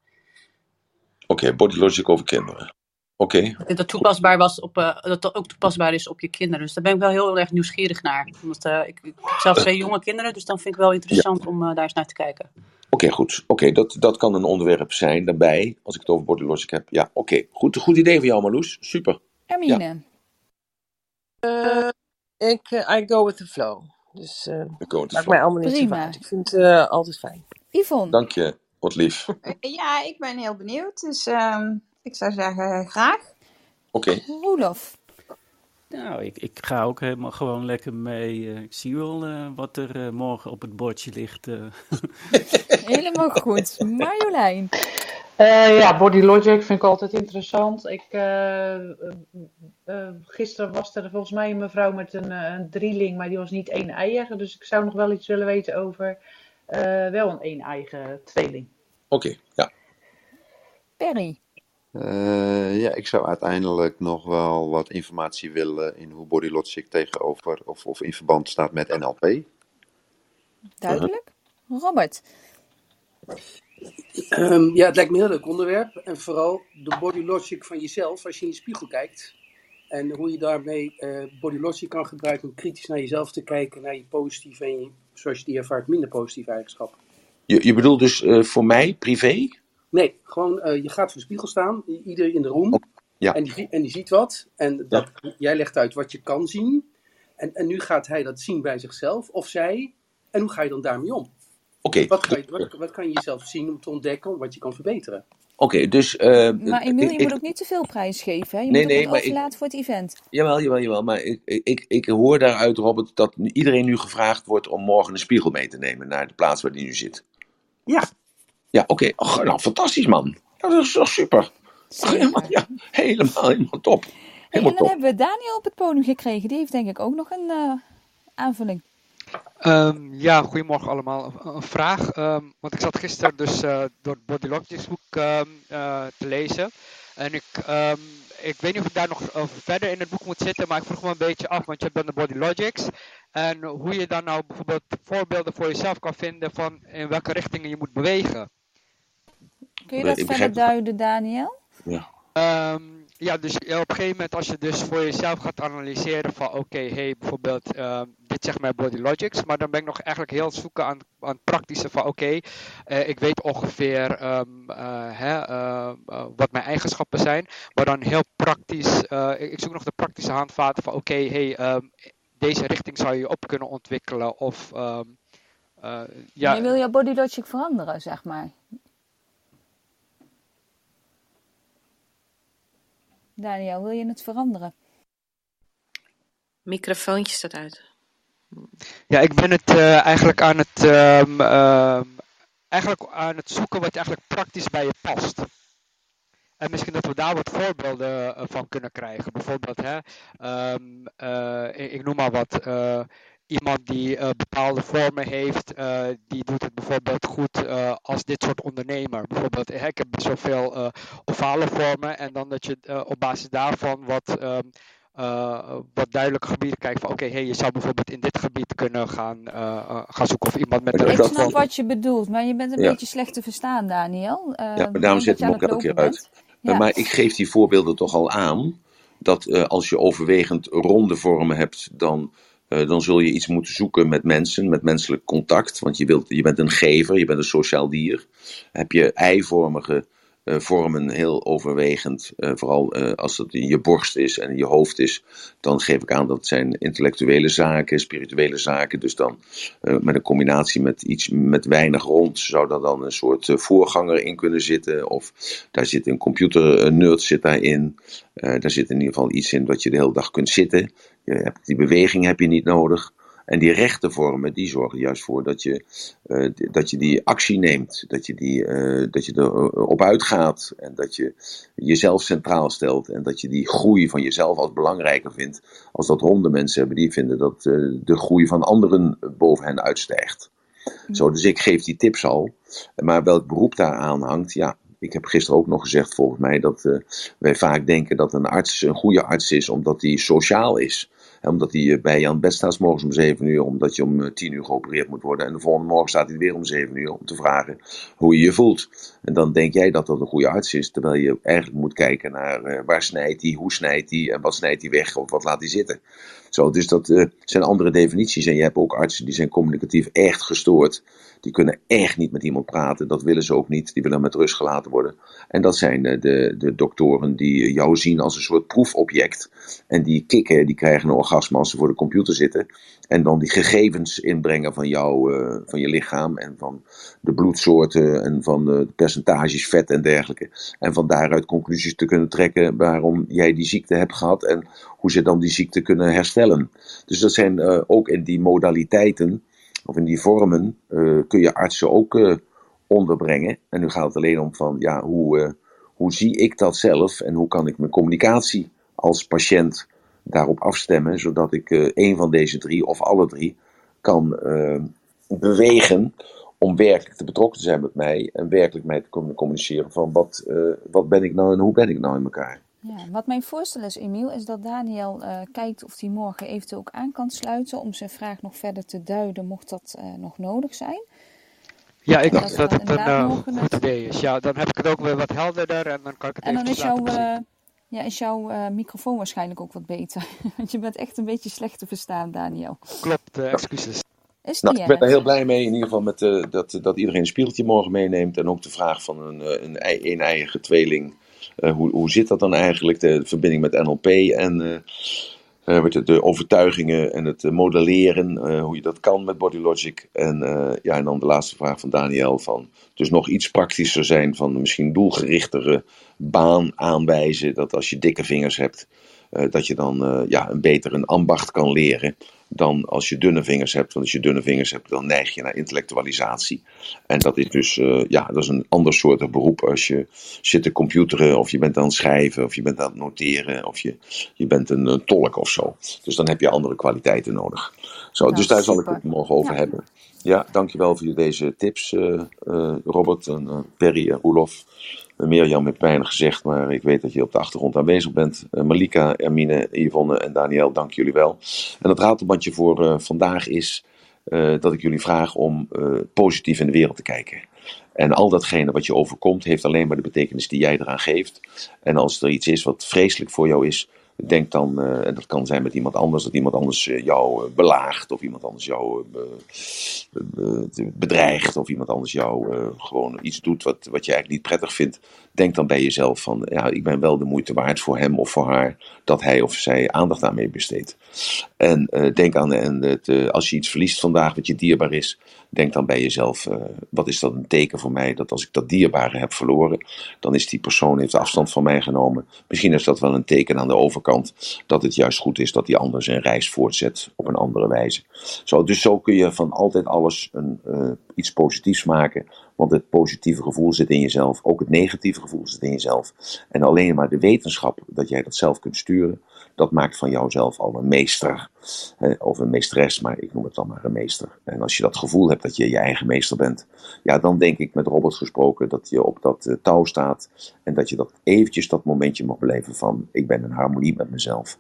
Oké, body logic over kinderen. Oké, Dat dat toepasbaar was op, eh, dat dat ook toepasbaar is op je kinderen. Dus daar ben ik wel heel erg nieuwsgierig naar. Omdat, eh, ik, ik heb zelf twee jonge kinderen, dus dan vind ik wel interessant om eh, daar eens naar te kijken. Oké, goed. Oké, dat, dat kan een onderwerp zijn daarbij, als ik het over body logic heb. Ja, oké. Goed, goed idee van jou, Marloes. Super. Hermine, Eh, ik, eh, I go with the flow. Dus eh te maakt mij allemaal niet zo Prima. uit. Ik vind het eh, altijd fijn. Yvonne, Dank je, wat lief. Ja, ik ben heel benieuwd. Dus ehm, ik zou zeggen, graag. Oké, Roelof. Nou, ik, ik ga ook helemaal gewoon lekker mee. eh, ik zie wel eh, wat er eh, morgen op het bordje ligt. eh. Helemaal goed. Marjolein. Eh, ja, Body Logic vind ik altijd interessant. Ik, eh, eh, eh, gisteren was er volgens mij een mevrouw met een, een drieling, maar die was niet één eigen. Dus ik zou nog wel iets willen weten over eh, wel een één eigen tweeling. oké. Ja. Perry. Eh, ja, ik zou uiteindelijk nog wel wat informatie willen in hoe Body Logic tegenover of, of in verband staat met NLP. Duidelijk. Robert. Ehm, ja, het lijkt me een heel leuk onderwerp. En vooral de body logic van jezelf als je in de spiegel kijkt. En hoe je daarmee eh, body logic kan gebruiken om kritisch naar jezelf te kijken. Naar je positieve en je, zoals je die ervaart, minder positieve eigenschappen. Je, je bedoelt dus eh, voor mij, privé? Nee, gewoon eh, je gaat voor de spiegel staan, i- ieder in de room. Ja. En, die, en die ziet wat. En dat, jij legt uit wat je kan zien. En, en nu gaat hij dat zien bij zichzelf of zij. En hoe ga je dan daarmee om? Oké, Wat kan, je, wat, wat kan je jezelf zien om te ontdekken wat je kan verbeteren? oké. Dus, eh, Maar Emiel, je ik- moet ook niet te veel prijs geven. Hè? Je Nee, moet ook nee, maar ik- overlaten voor het event. Jawel, jawel, jawel. Maar ik, ik, ik hoor daaruit, Robert, dat iedereen nu gevraagd wordt om morgen een spiegel mee te nemen naar de plaats waar die nu zit. Ja. Ja, oké. Och, nou, fantastisch, man. Ja, dat is toch super. Helemaal, ja, helemaal, helemaal top. Hey, en dan top. hebben we Daniel op het podium gekregen. Die heeft denk ik ook nog een eh, aanvulling. Ehm, ja, goedemorgen allemaal. Een, vraag, ehm, want ik zat gisteren dus uh, door het Body Logics boek um, uh, te lezen. En ik, ik weet niet of ik daar nog verder in het boek moet zitten, maar ik vroeg me een beetje af, want je hebt dan de Body Logics. En hoe je dan nou bijvoorbeeld voorbeelden voor jezelf kan vinden van in welke richtingen je moet bewegen. Kun je dat verder duiden, Daniel? Ja. Ja, dus op een gegeven moment als je dus voor jezelf gaat analyseren van oké, okay, hey, bijvoorbeeld uh, dit zegt mijn body logics, maar dan ben ik nog eigenlijk heel zoeken aan, aan het praktische van oké, okay, uh, ik weet ongeveer um, uh, hè, wat mijn eigenschappen zijn, maar dan heel praktisch, ik, ik, zoek nog de praktische handvaten van oké, okay, hey, um, deze richting zou je op kunnen ontwikkelen of um, ja. Je wil je body logic veranderen, zeg maar. Daniel, wil je het veranderen? Microfoontje staat uit. Ja, ik ben het uh, eigenlijk aan het, um, uh, eigenlijk aan het zoeken wat eigenlijk praktisch bij je past. En misschien dat we daar wat voorbeelden uh, van kunnen krijgen. Bijvoorbeeld, hè, um, ik, ik, noem maar wat iemand die uh, bepaalde vormen heeft, uh, die doet het bijvoorbeeld goed uh, als dit soort ondernemer. Bijvoorbeeld, ik heb best wel veel ovale vormen en dan dat je op basis daarvan wat, um, wat duidelijke gebieden kijkt van oké, okay, hey, je zou bijvoorbeeld in dit gebied kunnen gaan, gaan zoeken of iemand met een... Ik snap wat je bedoelt, maar je bent een ja. beetje slecht te verstaan, Daniel. ja, maar daarom zet ik hem ook elke keer uit. Ja. Maar ik geef die voorbeelden toch al aan, dat als je overwegend ronde vormen hebt, dan uh, dan zul je iets moeten zoeken met mensen, met menselijk contact. Want je, wilt, je bent een gever, je bent een sociaal dier. Heb je eivormige uh, vormen heel overwegend, uh, vooral als het in je borst is en in je hoofd is, dan geef ik aan dat het zijn intellectuele zaken, spirituele zaken. Dus dan met een combinatie met iets met weinig rond, zou daar dan een soort voorganger in kunnen zitten. Of daar zit een computernerd zit daarin. daar zit in ieder geval iets in dat je de hele dag kunt zitten. Je hebt, die beweging heb je niet nodig. En die rechte vormen, die zorgen juist voor dat je, uh, dat je die actie neemt. Dat je, die, uh, dat je erop uitgaat. En dat je jezelf centraal stelt. En dat je die groei van jezelf als belangrijker vindt. Als dat honden mensen hebben die vinden dat de groei van anderen boven hen uitstijgt. Zo, dus ik geef die tips al. Maar welk beroep daar aan hangt, ja, ik heb gisteren ook nog gezegd, volgens mij, dat wij vaak denken dat een arts een goede arts is omdat hij sociaal is omdat hij eh, bij Jan bed staat morgens om 7 uur, omdat je om 10 eh, uur geopereerd moet worden. En de volgende morgen staat hij weer om 7 uur om te vragen hoe je je voelt. En dan denk jij dat dat een goede arts is, terwijl je eigenlijk moet kijken naar uh, waar snijdt hij, hoe snijdt hij en wat snijdt hij weg of wat laat hij zitten. Zo, dus dat zijn andere definities. En je hebt ook artsen die zijn communicatief echt gestoord. Die kunnen echt niet met iemand praten. Dat willen ze ook niet. Die willen met rust gelaten worden. En dat zijn uh, de, de doktoren die jou zien als een soort proefobject. En die kikken, die krijgen een orgasme als ze voor de computer zitten. En dan die gegevens inbrengen van jou, uh, van je lichaam. En van de bloedsoorten en van de percentages vet en dergelijke. En van daaruit conclusies te kunnen trekken waarom jij die ziekte hebt gehad. En hoe ze dan die ziekte kunnen herstellen. Dus dat zijn ook in die modaliteiten, of in die vormen, uh, kun je artsen ook uh, onderbrengen. En nu gaat het alleen om van, ja, hoe, hoe zie ik dat zelf en hoe kan ik mijn communicatie als patiënt daarop afstemmen, zodat ik een van deze drie of alle drie kan bewegen om werkelijk te betrokken te zijn met mij en werkelijk mij te kunnen communiceren van wat, wat ben ik nou en hoe ben ik nou in elkaar. Ja, wat mijn voorstel is, Emiel, is dat Daniel uh, kijkt of hij morgen eventueel ook aan kan sluiten om zijn vraag nog verder te duiden, mocht dat uh, nog nodig zijn. Ja, ik denk dat, het een uh, goed idee is. Ja, dan heb ik het ook weer wat helderder en dan kan ik het en dan is jouw, ja, is jouw microfoon waarschijnlijk ook wat beter. Want je bent echt een beetje slecht te verstaan, Daniel. Klopt, excuses. Is nou, ik ben er heel blij mee, in ieder geval met, dat, dat iedereen een spiegeltje morgen meeneemt. En ook de vraag van een, een, een eigen tweeling uh, hoe, hoe zit dat dan eigenlijk, de verbinding met NLP en uh, uh, de overtuigingen en het modelleren, hoe je dat kan met Bodylogic. En, ja, en dan de laatste vraag van Daniel van, dus nog iets praktischer zijn van misschien doelgerichtere baan aanwijzen, dat als je dikke vingers hebt, dat je dan ja, een beter een ambacht kan leren. Dan als je dunne vingers hebt. Want als je dunne vingers hebt, dan neig je naar intellectualisatie. En dat is dus uh, ja, dat is een ander soort beroep. Als je zit te computeren, of je bent aan het schrijven, of je bent aan het noteren, of je, je bent een, een tolk of zo. Dus dan heb je andere kwaliteiten nodig. Zo, Nou, dus daar zal ik het morgen over Ja. hebben. Ja, dankjewel voor deze tips, eh, eh, Robert en eh, Perry en Roelof. Mirjam heeft weinig gezegd, maar ik weet dat je op de achtergrond aanwezig bent. Eh, Malika, Ermine, Yvonne en Daniel, dank jullie wel. En het ratelbandje voor eh, vandaag is eh, dat ik jullie vraag om positief in de wereld te kijken. En al datgene wat je overkomt, heeft alleen maar de betekenis die jij eraan geeft. En als er iets is wat vreselijk voor jou is, denk dan, eh, en dat kan zijn met iemand anders, dat iemand anders eh, jou eh, belaagt, of iemand anders jou be- be- bedreigt, of iemand anders jou gewoon iets doet wat, wat je eigenlijk niet prettig vindt. Denk dan bij jezelf van, ja, ik ben wel de moeite waard voor hem of voor haar, dat hij of zij aandacht aan mee besteedt. En eh, denk aan, en het, eh, als je iets verliest vandaag wat je dierbaar is, denk dan bij jezelf, eh, wat is dat een teken voor mij dat als ik dat dierbare heb verloren, dan is die persoon heeft afstand van mij genomen. Misschien is dat wel een teken aan de overkant dat het juist goed is dat die ander zijn reis voortzet op een andere wijze. Zo, dus zo kun je van altijd alles een, iets positiefs maken. Want het positieve gevoel zit in jezelf, ook het negatieve gevoel zit in jezelf. En alleen maar de wetenschap dat jij dat zelf kunt sturen, dat maakt van jouzelf al een meester. Of een meesteres, maar ik noem het dan maar een meester. En als je dat gevoel hebt dat je je eigen meester bent, ja, dan denk ik met Robert gesproken dat je op dat eh, touw staat. En dat je dat eventjes dat momentje mag beleven van ik ben in harmonie met mezelf.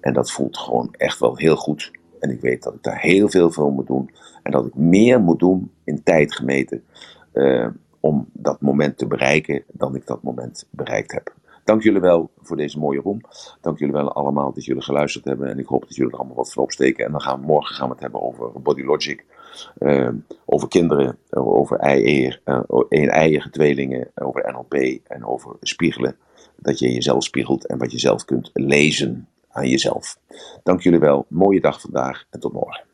En dat voelt gewoon echt wel heel goed. En ik weet dat ik daar heel veel voor moet doen. En dat ik meer moet doen in tijd gemeten. Eh, om dat moment te bereiken dan ik dat moment bereikt heb. Dank jullie wel voor deze mooie room. Dank jullie wel allemaal dat jullie geluisterd hebben. En ik hoop dat jullie er allemaal wat van opsteken. En dan gaan we morgen gaan we het hebben over Body Logic. eh, over kinderen, over eier, eh, een eigen tweelingen, over NLP en over spiegelen. Dat je jezelf spiegelt en wat je zelf kunt lezen aan jezelf. Dank jullie wel. Mooie dag vandaag en tot morgen.